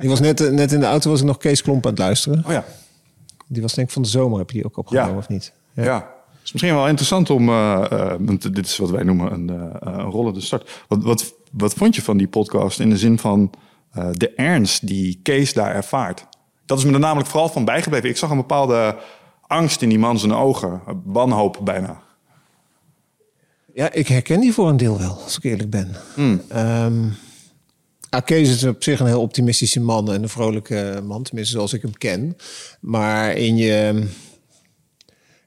Die was net, net in de auto was ik nog Kees Klomp aan het luisteren. Oh ja. Die was denk ik van de zomer, heb je die ook opgenomen Ja. of niet? Ja. Het is misschien wel interessant om, eh, eh, want dit is wat wij noemen een, eh, een rollende start. Wat, wat, wat vond je van die podcast in de zin van eh, de ernst die Kees daar ervaart? Dat is me er namelijk vooral van bijgebleven. Ik zag een bepaalde angst in die man zijn ogen, wanhoop bijna. Ja, ik herken die voor een deel wel, als ik eerlijk ben. Ehm, ah, Kees is op zich een heel optimistische man en een vrolijke man, tenminste zoals ik hem ken. Maar in je...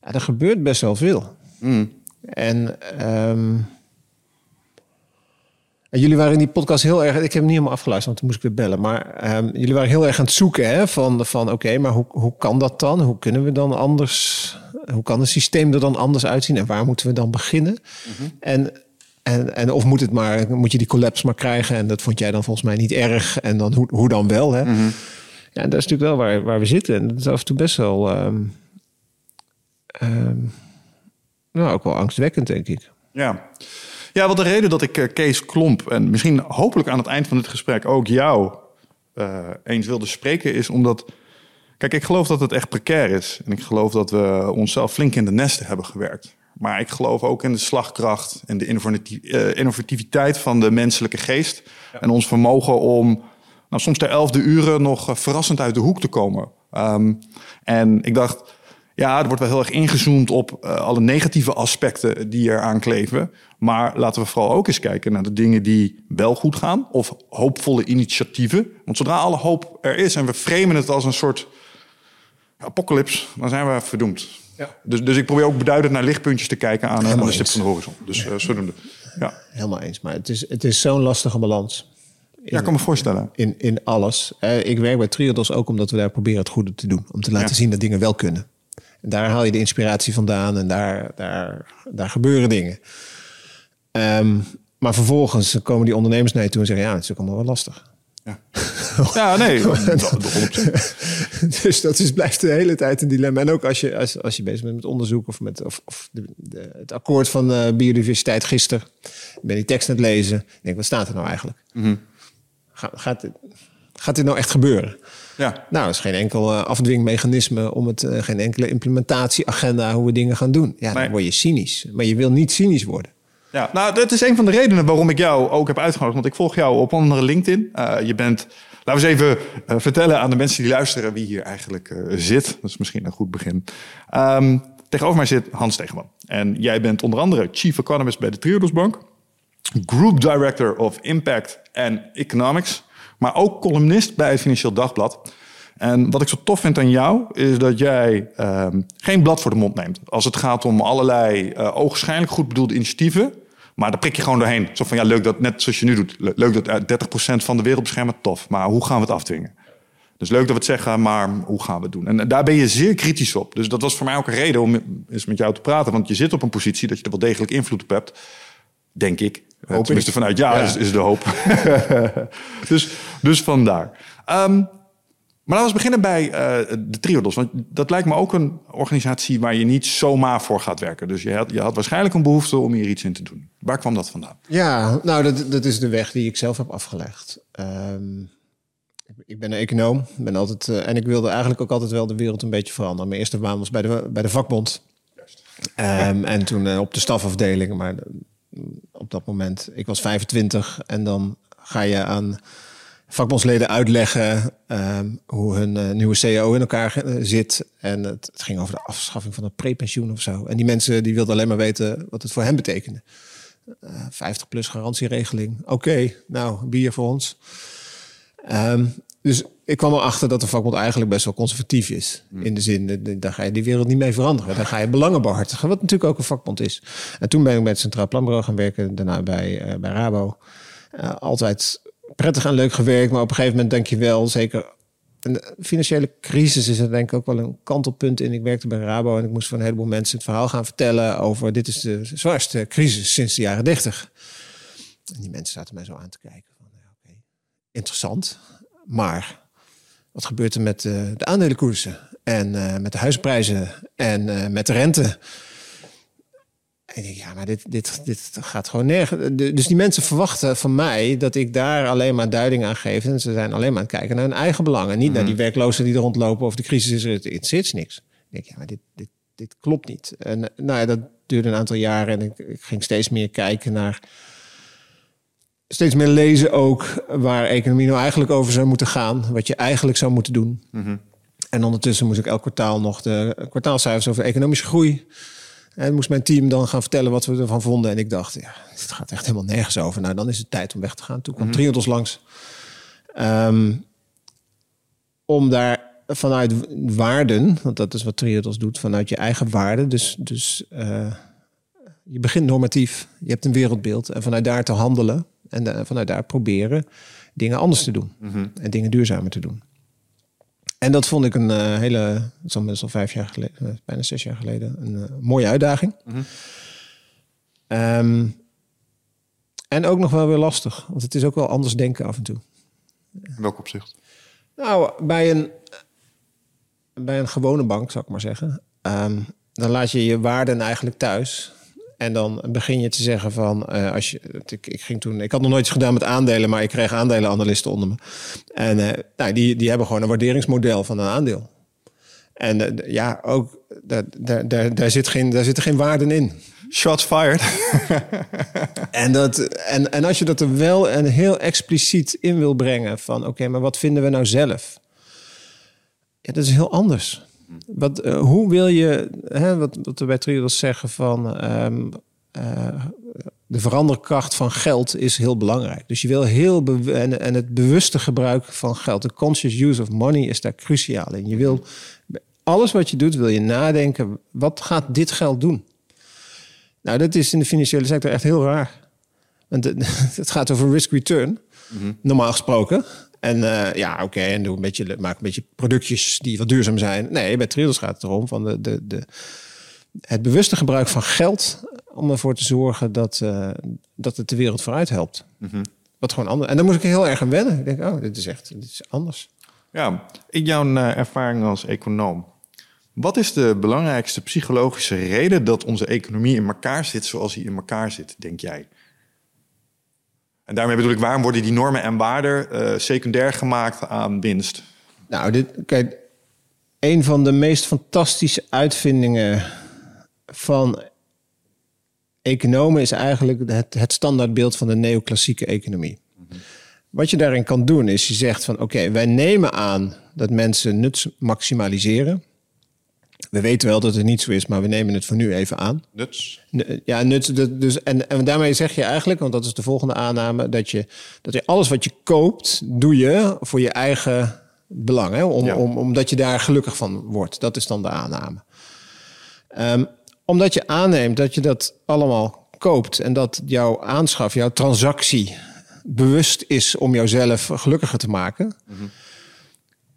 Ja, er gebeurt best wel veel. En, ehm, en jullie waren in die podcast heel erg... Ik heb hem niet helemaal afgeluisterd, want toen moest ik weer bellen. Maar ehm, jullie waren heel erg aan het zoeken hè, van, van oké, maar hoe, hoe kan dat dan? Hoe kunnen we dan anders... Hoe kan het systeem er dan anders uitzien? En waar moeten we dan beginnen? En, en, en of moet, het maar, moet je die collapse maar krijgen? En dat vond jij dan volgens mij niet erg. En dan hoe, hoe dan wel? Hè? Ja, en dat is natuurlijk wel waar, waar we zitten. En dat is af en toe best wel... ehm, ehm, nou, ook wel angstwekkend, denk ik. Ja. Ja, wat de reden dat ik eh, Kees Klomp en misschien hopelijk aan het eind van dit gesprek ook jou eh, eens wilde spreken, is omdat. Kijk, ik geloof dat het echt precair is. En ik geloof dat we onszelf flink in de nesten hebben gewerkt. Maar ik geloof ook in de slagkracht en de eh, innovativiteit van de menselijke geest. En ons vermogen om nou, soms ter elfde uren nog eh, verrassend uit de hoek te komen. Ehm, en ik dacht, ja, er wordt wel heel erg ingezoomd op eh, alle negatieve aspecten die er aan kleven. Maar laten we vooral ook eens kijken naar de dingen die wel goed gaan. Of hoopvolle initiatieven. Want zodra alle hoop er is en we framen het als een soort apocalyps, dan zijn we verdoemd. Ja. Dus, dus ik probeer ook beduidend naar lichtpuntjes te kijken aan, aan Helemaal de stip van de horizon. Dus eh, zodoende. Ja. Helemaal eens. Maar het is, het is zo'n lastige balans. ja, ik kan me voorstellen. In, in alles. Eh, ik werk bij Triodos ook omdat we daar proberen het goede te doen. Om te laten Ja. zien dat dingen wel kunnen. En daar haal je de inspiratie vandaan en daar, daar, daar gebeuren dingen. Ehm, maar vervolgens komen die ondernemers naar je toe en zeggen... ja, het is ook allemaal wel lastig. Ja, ja nee, dat- dat 100%. dus dat is, blijft de hele tijd een dilemma. En ook als je, als, als je bezig bent met onderzoek of met of, of de, de- het akkoord van eh, biodiversiteit gisteren. Ben die tekst aan het lezen. Ik denk, wat staat er nou eigenlijk? Ga- gaat, dit, gaat dit nou echt gebeuren? Ja. Nou, er is geen enkel eh, afdwingmechanisme om het, eh, geen enkele implementatieagenda hoe we dingen gaan doen. Ja, Nee. dan word je cynisch. Maar je wil niet cynisch worden. Ja, nou, dat is een van de redenen waarom ik jou ook heb uitgenodigd. Want ik volg jou op onder LinkedIn. Eh, je bent, laten we eens even eh, vertellen aan de mensen die luisteren wie hier eigenlijk eh, zit. Dat is misschien een goed begin. Ehm, tegenover mij zit Hans Tegenman. En jij bent onder andere Chief Economist bij de Triodos Bank. Group Director of Impact and Economics. Maar ook columnist bij het Financieel Dagblad. En wat ik zo tof vind aan jou, is dat jij ehm, geen blad voor de mond neemt. Als het gaat om allerlei eh ogenschijnlijk goed bedoelde initiatieven. Maar daar prik je gewoon doorheen. Zo van, ja, leuk dat, net zoals je nu doet. Le- Leuk dat eh, 30% van de wereld beschermen, tof. Maar hoe gaan we het afdwingen? Dus leuk dat we het zeggen, maar hoe gaan we het doen? En daar ben je zeer kritisch op. Dus dat was voor mij ook een reden om eens met jou te praten. Want je zit op een positie dat je er wel degelijk invloed op hebt. Denk ik. Eh, Hoop Tenminste, ik. vanuit ja, Ja. Is, is de hoop. dus, dus vandaar. Ehm, maar laten we beginnen bij eh, de Triodos. Want dat lijkt me ook een organisatie waar je niet zomaar voor gaat werken. Dus je had, je had waarschijnlijk een behoefte om hier iets in te doen. Waar kwam dat vandaan? Ja, nou, dat, dat is de weg die ik zelf heb afgelegd. Ehm, ik ben een econoom ben altijd, eh, en ik wilde eigenlijk ook altijd wel de wereld een beetje veranderen. Mijn eerste baan was bij de, bij de vakbond. Ehm, en toen eh, op de stafafdeling. Maar eh, op dat moment, ik was 25 en dan ga je aan vakbondsleden uitleggen ehm, hoe hun eh, nieuwe CEO in elkaar eh, zit. En het, het ging over de afschaffing van het prepensioen of zo. En die mensen die wilden alleen maar weten wat het voor hen betekende. 50 plus garantieregeling. Oké, nou, bier voor ons. Ehm, dus ik kwam erachter dat de vakbond eigenlijk best wel conservatief is. In de zin, daar ga je die wereld niet mee veranderen. Daar ga je belangen behartigen, wat natuurlijk ook een vakbond is. En toen ben ik bij het Centraal Planbureau gaan werken. Daarna bij, eh, bij Rabo. Eh, altijd prettig en leuk gewerkt. Maar op een gegeven moment denk je wel, zeker... Een financiële crisis is er denk ik ook wel een kantelpunt in. Ik werkte bij Rabo en ik moest van een heleboel mensen het verhaal gaan vertellen over... dit is de zwaarste crisis sinds de jaren 30. En die mensen zaten mij zo aan te kijken. Van, ja, oké, Interessant, maar wat gebeurt er met eh, de aandelenkoersen en eh, met de huisprijzen en eh, met de rente? En ik denk, ja, maar dit, dit, dit gaat gewoon nergens. Dus die mensen verwachten van mij dat ik daar alleen maar duiding aan geef. En ze zijn alleen maar aan het kijken naar hun eigen belangen. Niet naar die werklozen die er rondlopen of de crisis is. Het interesseert niks. Ik denk, ja, maar dit, dit, dit klopt niet. En nou ja, dat duurde een aantal jaren. En ik, ik ging steeds meer kijken naar steeds meer lezen ook waar economie nou eigenlijk over zou moeten gaan. Wat je eigenlijk zou moeten doen. En ondertussen moest ik elk kwartaal nog de kwartaalcijfers over economische groei. En moest mijn team dan gaan vertellen wat we ervan vonden. En ik dacht, ja, het gaat echt helemaal nergens over. Nou, dan is het tijd om weg te gaan. Toen kwam Triodos langs. Ehm, om daar vanuit waarden, want dat is wat Triodos doet, vanuit je eigen waarden. Dus, dus eh, je begint normatief, je hebt een wereldbeeld. En vanuit daar te handelen en de- vanuit daar proberen dingen anders te doen. En dingen duurzamer te doen. En dat vond ik een eh, hele, het is inmiddels al vijf jaar geleden, eh, bijna zes jaar geleden, een eh, mooie uitdaging. Ehm, en ook nog wel weer lastig, want het is ook wel anders denken af en toe. In welk opzicht? Nou, bij een, bij een gewone bank, zou ik maar zeggen, ehm, dan laat je je waarden eigenlijk thuis. En dan begin je te zeggen van, eh, als je, ik, ik ging toen, ik had nog nooit iets gedaan met aandelen, maar ik kreeg aandelenanalisten onder me. En eh, nou, die, die hebben gewoon een waarderingsmodel van een aandeel. En eh, ja, ook daar, daar, daar, daar, zit geen, daar zitten geen waarden in. Shots fired. En, dat, en, en als je dat er wel en heel expliciet in wil brengen van oké, maar wat vinden we nou zelf? Ja, dat is heel anders. Wat, eh, hoe wil je, hè, wat, wat we bij Triodos zeggen van ehm, eh, de veranderkracht van geld is heel belangrijk. Dus je wil heel en, en het bewuste gebruik van geld, de conscious use of money is daar cruciaal in. Je wil alles wat je doet, wil je nadenken, wat gaat dit geld doen? Nou, dat is in de financiële sector echt heel raar. Want het, het gaat over risk-return, normaal gesproken. En eh, ja, oké, en doe een beetje, maak een beetje productjes die wat duurzaam zijn. Nee, bij Triodos gaat het erom van de, de, de, het bewuste gebruik van geld om ervoor te zorgen dat, eh, dat het de wereld vooruit helpt. Wat gewoon anders. En daar moest ik heel erg aan wennen. Ik denk, oh, dit is echt dit is anders. Ja, in jouw eh, ervaring als econoom. Wat is de belangrijkste psychologische reden dat onze economie in elkaar zit zoals hij in elkaar zit, denk jij? En daarmee bedoel ik, waarom worden die normen en waarden eh, secundair gemaakt aan winst? Nou, dit, kijk, een van de meest fantastische uitvindingen van economen is eigenlijk het, het standaardbeeld van de neoclassieke economie. Wat je daarin kan doen is je zegt van oké, wij nemen aan dat mensen nut maximaliseren. We weten wel dat het niet zo is, maar we nemen het voor nu even aan. Nuts. Ja, nut, dat- dus, en, en daarmee zeg je eigenlijk, want dat is de volgende aanname, dat je, dat je alles wat je koopt, doe je voor je eigen belang. Hè? Om, Ja. om, omdat je daar gelukkig van wordt. Dat is dan de aanname. Ehm, omdat je aanneemt dat je dat allemaal koopt en dat jouw aanschaf, jouw transactie bewust is om jouzelf gelukkiger te maken,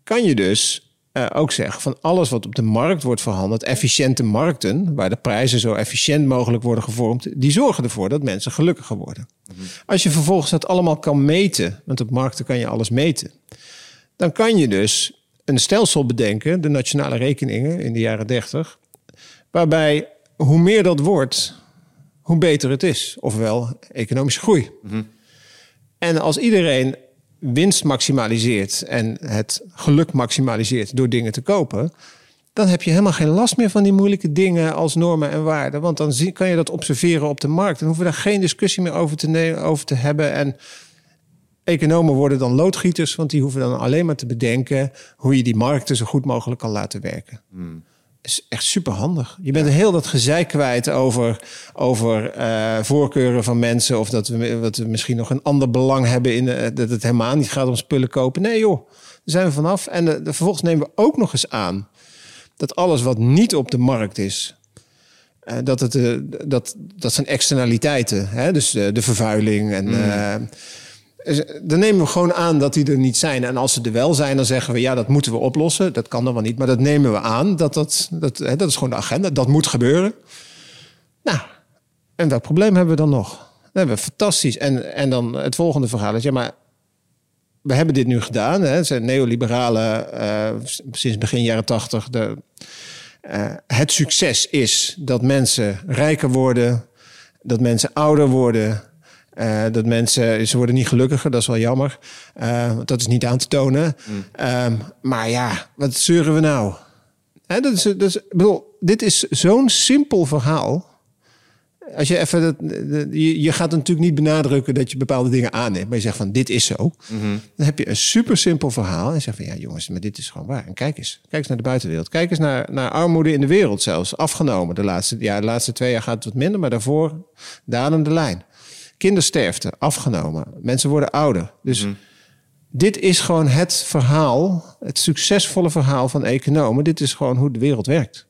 kan je dus eh, ook zeggen van alles wat op de markt wordt verhandeld, efficiënte markten, waar de prijzen zo efficiënt mogelijk worden gevormd, die zorgen ervoor dat mensen gelukkiger worden. Als je vervolgens dat allemaal kan meten, want op markten kan je alles meten, dan kan je dus een stelsel bedenken, de nationale rekeningen in de jaren 30, waarbij hoe meer dat wordt, hoe beter het is. Ofwel economische groei. En als iedereen winst maximaliseert en het geluk maximaliseert door dingen te kopen, dan heb je helemaal geen last meer van die moeilijke dingen als normen en waarden. Want dan zie, kan je dat observeren op de markt. Dan hoeven we daar geen discussie meer over te, ne- over te hebben. En economen worden dan loodgieters, want die hoeven dan alleen maar te bedenken hoe je die markten zo goed mogelijk kan laten werken. Is echt super handig. Je bent heel dat gezeik kwijt over, over eh, voorkeuren van mensen. Of dat we, dat we misschien nog een ander belang hebben in eh, dat het helemaal niet gaat om spullen kopen. Nee joh, daar zijn we vanaf. En eh, vervolgens nemen we ook nog eens aan dat alles wat niet op de markt is. dat, het, dat, dat zijn externaliteiten. Hè? Dus de vervuiling en. eh, dan nemen we gewoon aan dat die er niet zijn. En als ze er wel zijn, dan zeggen we ja, dat moeten we oplossen. Dat kan dan wel niet, maar dat nemen we aan. Dat, dat, dat, hè, dat is gewoon de agenda. Dat moet gebeuren. Nou, en welk probleem hebben we dan nog? Dat hebben we fantastisch. En, en dan het volgende verhaal is, ja, maar we hebben dit nu gedaan. Hè. Zijn neoliberale, eh, sinds begin jaren tachtig. De, eh, het succes is dat mensen rijker worden, dat mensen ouder worden. Uh, dat mensen, ze worden niet gelukkiger, dat is wel jammer. Uh, dat is niet aan te tonen. Mm. Um, maar ja, wat zeuren we nou? Hè, dat is, dat is, bedoel, dit is zo'n simpel verhaal. Als je even dat, je, je gaat natuurlijk niet benadrukken dat je bepaalde dingen aanneemt, maar je zegt van dit is zo. Mhm. Dan heb je een super simpel verhaal en zeg van ja jongens, maar dit is gewoon waar. En kijk eens, kijk eens naar de buitenwereld. Kijk eens naar, naar armoede in de wereld zelfs, afgenomen. De laatste, ja, de laatste twee jaar gaat het wat minder, maar daarvoor dalende lijn. Kindersterfte, afgenomen. Mensen worden ouder. Dus Mhm. dit is gewoon het verhaal, het succesvolle verhaal van economen. Dit is gewoon hoe de wereld werkt.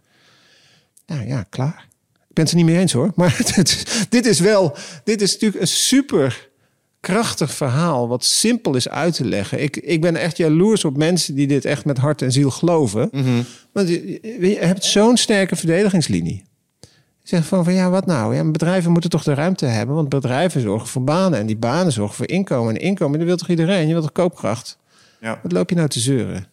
Nou ja, klaar. Ik ben het er niet mee eens hoor. Maar dit is wel, dit is natuurlijk een super krachtig verhaal. Wat simpel is uit te leggen. Ik, ik ben echt jaloers op mensen die dit echt met hart en ziel geloven. Want je, je hebt zo'n sterke verdedigingslinie. Je zegt van, van ja, wat nou? Ja, bedrijven moeten toch de ruimte hebben. Want bedrijven zorgen voor banen. En die banen zorgen voor inkomen. En inkomen, dat wil toch iedereen? Je wilt toch koopkracht? Ja. Wat loop je nou te zeuren?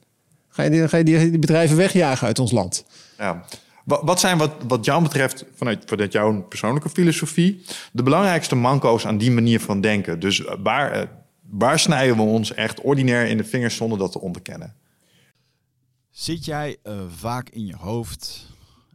Ga je die, ga je die, die bedrijven wegjagen uit ons land? Ja. Wa- Wat zijn wat, wat jou betreft, vanuit, vanuit jouw persoonlijke filosofie, de belangrijkste manco's aan die manier van denken? Dus eh, waar, eh, waar snijden we ons echt ordinair in de vingers zonder dat te onderkennen? Zit jij eh, vaak in je hoofd?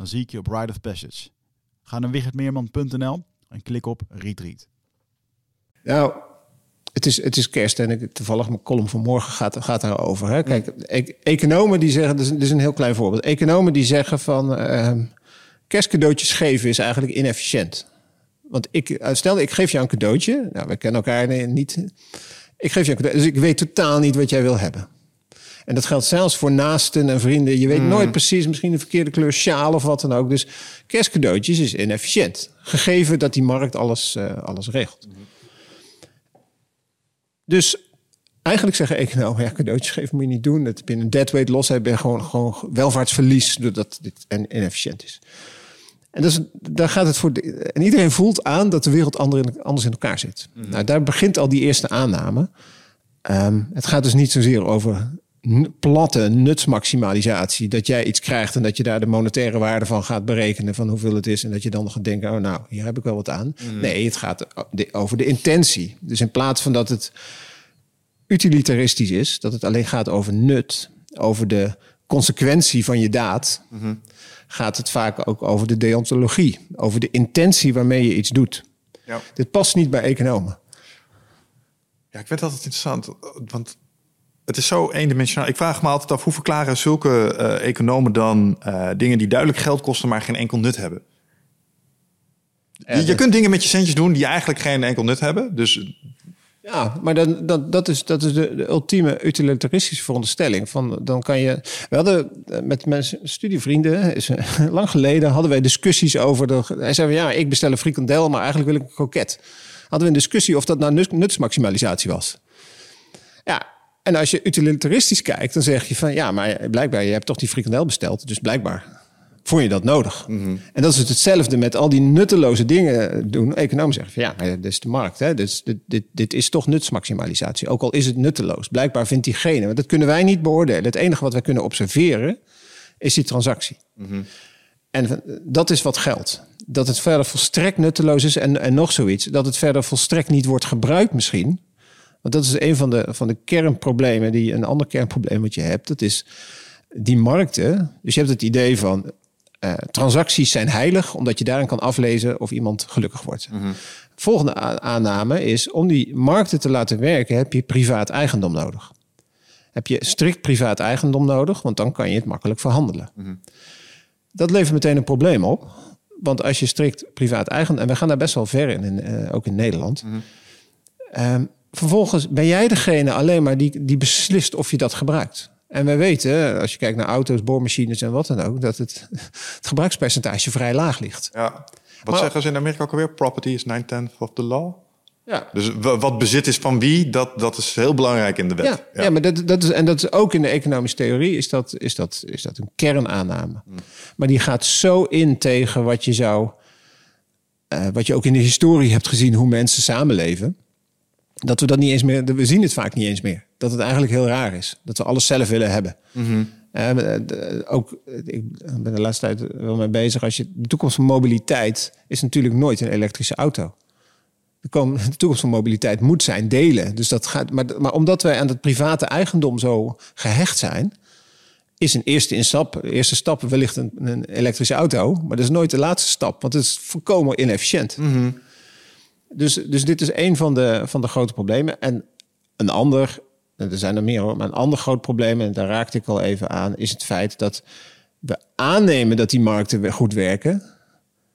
Dan zie ik je op Ride of Passage. Ga naar wichertmeerman.nl en klik op Retreat. Nou, het is, het is kerst en ik, toevallig mijn column van morgen gaat, gaat daarover. Hè? Kijk, e economen die zeggen, dit is, dit is, een heel klein voorbeeld. Economen die zeggen van uh, kerstcadeautjes geven is eigenlijk inefficiënt. Want ik, stel, ik geef jou een cadeautje. Nou, we kennen elkaar niet. Ik geef je een cadeautje, dus ik weet totaal niet wat jij wil hebben. En dat geldt zelfs voor naasten en vrienden. Je weet mm. nooit precies, misschien de verkeerde kleur sjaal of wat dan ook. Dus kerstcadeautjes is inefficiënt. Gegeven dat die markt alles, uh, alles regelt. Mm. Dus eigenlijk zeggen economen, ja, cadeautjes geven moet je niet doen. Dat een deadweight los, heb je gewoon, gewoon welvaartsverlies doordat dit inefficiënt is. En dus, daar gaat het voor. De, en iedereen voelt aan dat de wereld anders in elkaar zit. Mm. Nou, daar begint al die eerste aanname. Um, het gaat dus niet zozeer over platte nutsmaximalisatie. Dat jij iets krijgt en dat je daar de monetaire waarde van gaat berekenen. van hoeveel het is. En dat je dan gaat denken: oh, nou, hier heb ik wel wat aan. Mm. Nee, het gaat over de intentie. Dus in plaats van dat het utilitaristisch is, dat het alleen gaat over nut, over de consequentie van je daad, mm -hmm. gaat het vaak ook over de deontologie. Over de intentie waarmee je iets doet. Ja. Dit past niet bij economen. Ja, ik vind dat altijd interessant, want het is zo eendimensionaal. Ik vraag me altijd af hoe verklaren zulke uh, economen dan uh, dingen die duidelijk geld kosten, maar geen enkel nut hebben. Je, je kunt dingen met je centjes doen die eigenlijk geen enkel nut hebben. Dus ja, maar dan, dat, dat is, dat is de, de ultieme utilitaristische veronderstelling. Van, dan kan je, we hadden met mijn studievrienden, is, lang geleden, hadden wij discussies over. De, hij zei van ja, ik bestel een frikandel, maar eigenlijk wil ik een kroket. Hadden we een discussie of dat nou nutsmaximalisatie was. Ja, en als je utilitaristisch kijkt, dan zeg je van ja, maar blijkbaar, je hebt toch die frikandel besteld, dus blijkbaar vond je dat nodig. Mhm. En dat is het hetzelfde met al die nutteloze dingen doen. Economen zeggen van ja, maar dit is de markt. Hè? Dus dit, dit, dit is toch nutsmaximalisatie. Ook al is het nutteloos. Blijkbaar vindt diegene. Want dat kunnen wij niet beoordelen. Het enige wat wij kunnen observeren is die transactie. En dat is wat geldt. Dat het verder volstrekt nutteloos is en, en nog zoiets. Dat het verder volstrekt niet wordt gebruikt misschien. Want dat is een van de, van de kernproblemen, die een ander kernprobleem wat je hebt. Dat is die markten. Dus je hebt het idee van eh, transacties zijn heilig, omdat je daarin kan aflezen of iemand gelukkig wordt. Volgende a- aanname is, om die markten te laten werken, heb je privaat eigendom nodig. Heb je strikt privaat eigendom nodig, want dan kan je het makkelijk verhandelen. Dat levert meteen een probleem op. Want als je strikt privaat eigendom... en we gaan daar best wel ver in, in, eh, ook in Nederland... Ehm, vervolgens ben jij degene alleen maar die, die beslist of je dat gebruikt. En wij weten, als je kijkt naar auto's, boormachines en wat dan ook... dat het, het gebruikspercentage vrij laag ligt. Ja. Wat Maar- zeggen ze in Amerika ook alweer? Property is 9 tenth of the law. Ja, Dus wa- wat bezit is van wie, dat, dat is heel belangrijk in de wet. Ja, ja. maar dat, dat is, en dat is ook in de economische theorie is dat, is dat, is dat een kernaanname. Maar die gaat zo in tegen wat je zou, eh, wat je ook in de historie hebt gezien, hoe mensen samenleven. Dat we dat niet eens meer, we zien het vaak niet eens meer. Dat het eigenlijk heel raar is. Dat we alles zelf willen hebben. Eh, de- ook, ik ben de laatste tijd wel mee bezig. Als je, de toekomst van mobiliteit is natuurlijk nooit een elektrische auto. De, kom- de toekomst van mobiliteit moet zijn delen. Dus dat gaat, maar, maar omdat wij aan het private eigendom zo gehecht zijn, is een eerste, instap, eerste stap wellicht een, een elektrische auto. Maar dat is nooit de laatste stap, want het is volkomen inefficiënt. Dus, dus dit is een van de, van de grote problemen. En een ander, er zijn er meer hoor, maar een ander groot probleem, en daar raakte ik al even aan, is het feit dat we aannemen dat die markten goed werken.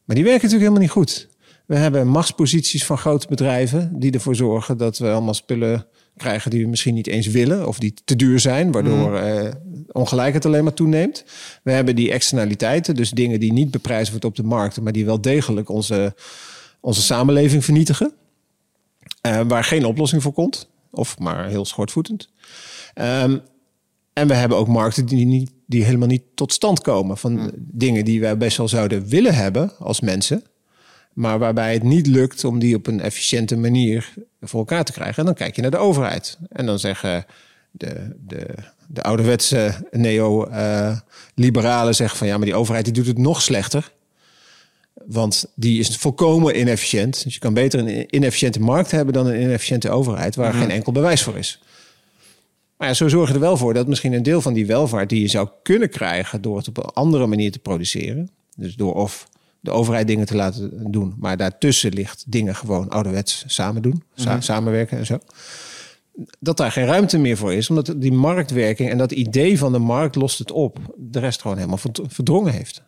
Maar die werken natuurlijk helemaal niet goed. We hebben machtsposities van grote bedrijven die ervoor zorgen dat we allemaal spullen krijgen die we misschien niet eens willen of die te duur zijn, waardoor eh, ongelijkheid alleen maar toeneemt. We hebben die externaliteiten, dus dingen die niet beprijsd worden op de markten, maar die wel degelijk onze, onze samenleving vernietigen. Eh, waar geen oplossing voor komt, of maar heel schortvoetend. Ehm, en we hebben ook markten die, niet, die helemaal niet tot stand komen. Van dingen die wij best wel zouden willen hebben als mensen. Maar waarbij het niet lukt om die op een efficiënte manier voor elkaar te krijgen. En dan kijk je naar de overheid. En dan zeggen de, de, de ouderwetse neo-liberalen zeggen van ja, maar die overheid die doet het nog slechter. Want die is volkomen inefficiënt. Dus je kan beter een inefficiënte markt hebben dan een inefficiënte overheid waar geen enkel bewijs voor is. Maar ja, zo zorgen er wel voor dat misschien een deel van die welvaart die je zou kunnen krijgen door het op een andere manier te produceren. Dus door of de overheid dingen te laten doen, maar daartussen ligt dingen gewoon ouderwets samen doen, sa- samenwerken en zo. Dat daar geen ruimte meer voor is, omdat die marktwerking en dat idee van de markt lost het op, de rest gewoon helemaal verd- verdrongen heeft.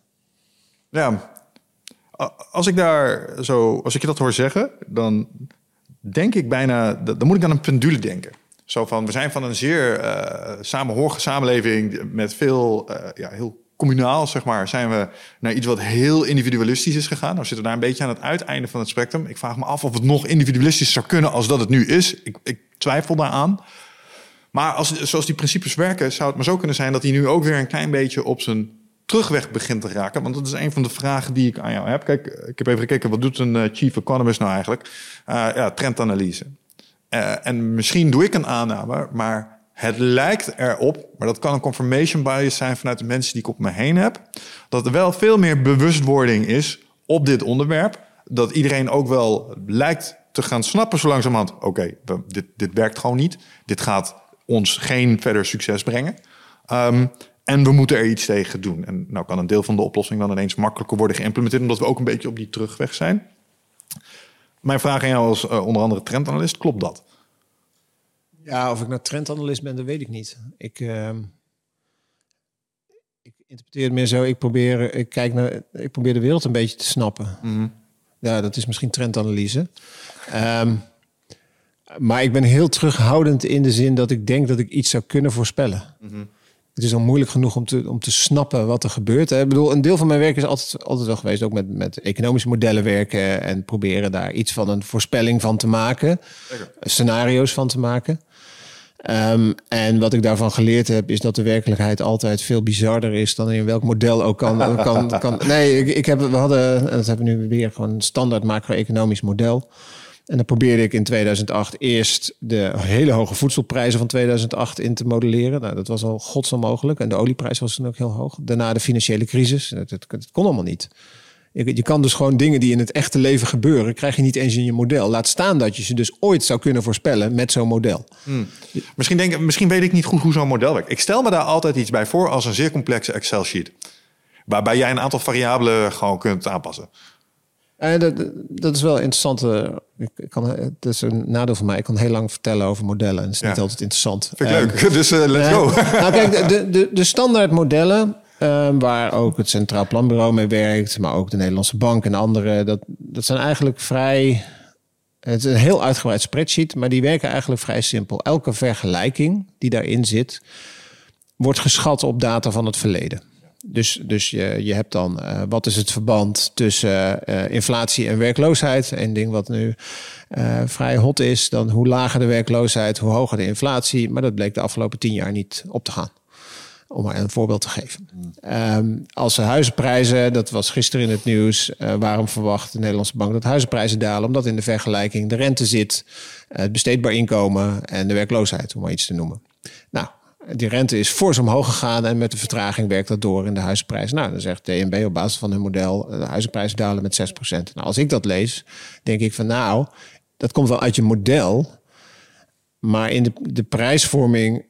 Ja, als ik daar zo, als ik je dat hoor zeggen, dan denk ik bijna, dan moet ik aan een pendule denken. Zo van, we zijn van een zeer eh samenhorige samenleving met veel, eh, ja, heel communaal, zeg maar, zijn we naar iets wat heel individualistisch is gegaan. Nou zitten we daar een beetje aan het uiteinde van het spectrum. Ik vraag me af of het nog individualistisch zou kunnen als dat het nu is. Ik, ik twijfel daaraan. Maar als, zoals die principes werken, zou het maar zo kunnen zijn dat hij nu ook weer een klein beetje op zijn terugweg begint te raken. Want dat is een van de vragen die ik aan jou heb. Kijk, ik heb even gekeken, wat doet een eh, chief economist nou eigenlijk? Uh, ja, trendanalyse. Uh, en misschien doe ik een aanname, maar het lijkt erop, maar dat kan een confirmation bias zijn vanuit de mensen die ik op me heen heb, dat er wel veel meer bewustwording is op dit onderwerp. Dat iedereen ook wel lijkt te gaan snappen zo langzamerhand. Oké, dit, dit werkt gewoon niet. Dit gaat ons geen verder succes brengen. Um, en we moeten er iets tegen doen. En nou kan een deel van de oplossing dan ineens makkelijker worden geïmplementeerd, omdat we ook een beetje op die terugweg zijn. Mijn vraag aan jou als uh, onder andere trendanalist, klopt dat? Ja, of ik nou trendanalist ben, dat weet ik niet. Ik, uh, ik interpreteer het meer zo. Ik probeer, ik kijk naar, ik probeer de wereld een beetje te snappen. Mm -hmm. Ja, dat is misschien trendanalyse. Um, maar ik ben heel terughoudend in de zin dat ik denk dat ik iets zou kunnen voorspellen. Mm -hmm. Het is al moeilijk genoeg om te, om te snappen wat er gebeurt. Hè. Ik bedoel, een deel van mijn werk is altijd, altijd wel geweest, ook met, met economische modellen werken en proberen daar iets van een voorspelling van te maken, Lekker. scenario's van te maken. Ehm, en wat ik daarvan geleerd heb, is dat de werkelijkheid altijd veel bizarder is dan in welk model ook kan. kan, kan nee, ik, ik heb, we hadden, dat hebben we nu weer gewoon een standaard macro-economisch model. En dan probeerde ik in 2008 eerst de hele hoge voedselprijzen van 2008 in te modelleren. Nou, dat was al godsonmogelijk. En de olieprijs was toen ook heel hoog. Daarna de financiële crisis. Dat kon allemaal niet. Je, je, kan dus gewoon dingen die in het echte leven gebeuren, krijg je niet eens in je model. Laat staan dat je ze dus ooit zou kunnen voorspellen met zo'n model. Hmm. Misschien, denk, misschien weet ik niet goed hoe zo'n model werkt. Ik stel me daar altijd iets bij voor als een zeer complexe Excel-sheet. Waarbij jij een aantal variabelen gewoon kunt aanpassen. Uh, dat, dat, is wel interessant. Uh, ik kan, het is een nadeel van mij. Ik kan heel lang vertellen over modellen. En het is niet altijd interessant. Vind ik leuk. Dus uh, let's go. nou, kijk, de, de, de standaard modellen Ehm, waar ook het Centraal Planbureau mee werkt, maar ook de Nederlandse Bank en andere. Dat, dat zijn eigenlijk vrij. Het is een heel uitgebreid spreadsheet, maar die werken eigenlijk vrij simpel. Elke vergelijking die daarin zit, wordt geschat op data van het verleden. Dus, dus je, je hebt dan uh, wat is het verband tussen uh, inflatie en werkloosheid. Een ding wat nu uh, vrij hot is. Dan hoe lager de werkloosheid, hoe hoger de inflatie. Maar dat bleek de afgelopen tien jaar niet op te gaan. Om maar een voorbeeld te geven. Um, als de huizenprijzen, dat was gisteren in het nieuws, waarom verwacht de Nederlandse bank dat huizenprijzen dalen? Omdat in de vergelijking de rente zit, het besteedbaar inkomen en de werkloosheid, om maar iets te noemen. Nou, die rente is fors omhoog gegaan en met de vertraging werkt dat door in de huizenprijs. Nou, dan zegt DNB op basis van hun model, de huizenprijzen dalen met 6%. Nou, als ik dat lees, denk ik van nou, dat komt wel uit je model, maar in de, de prijsvorming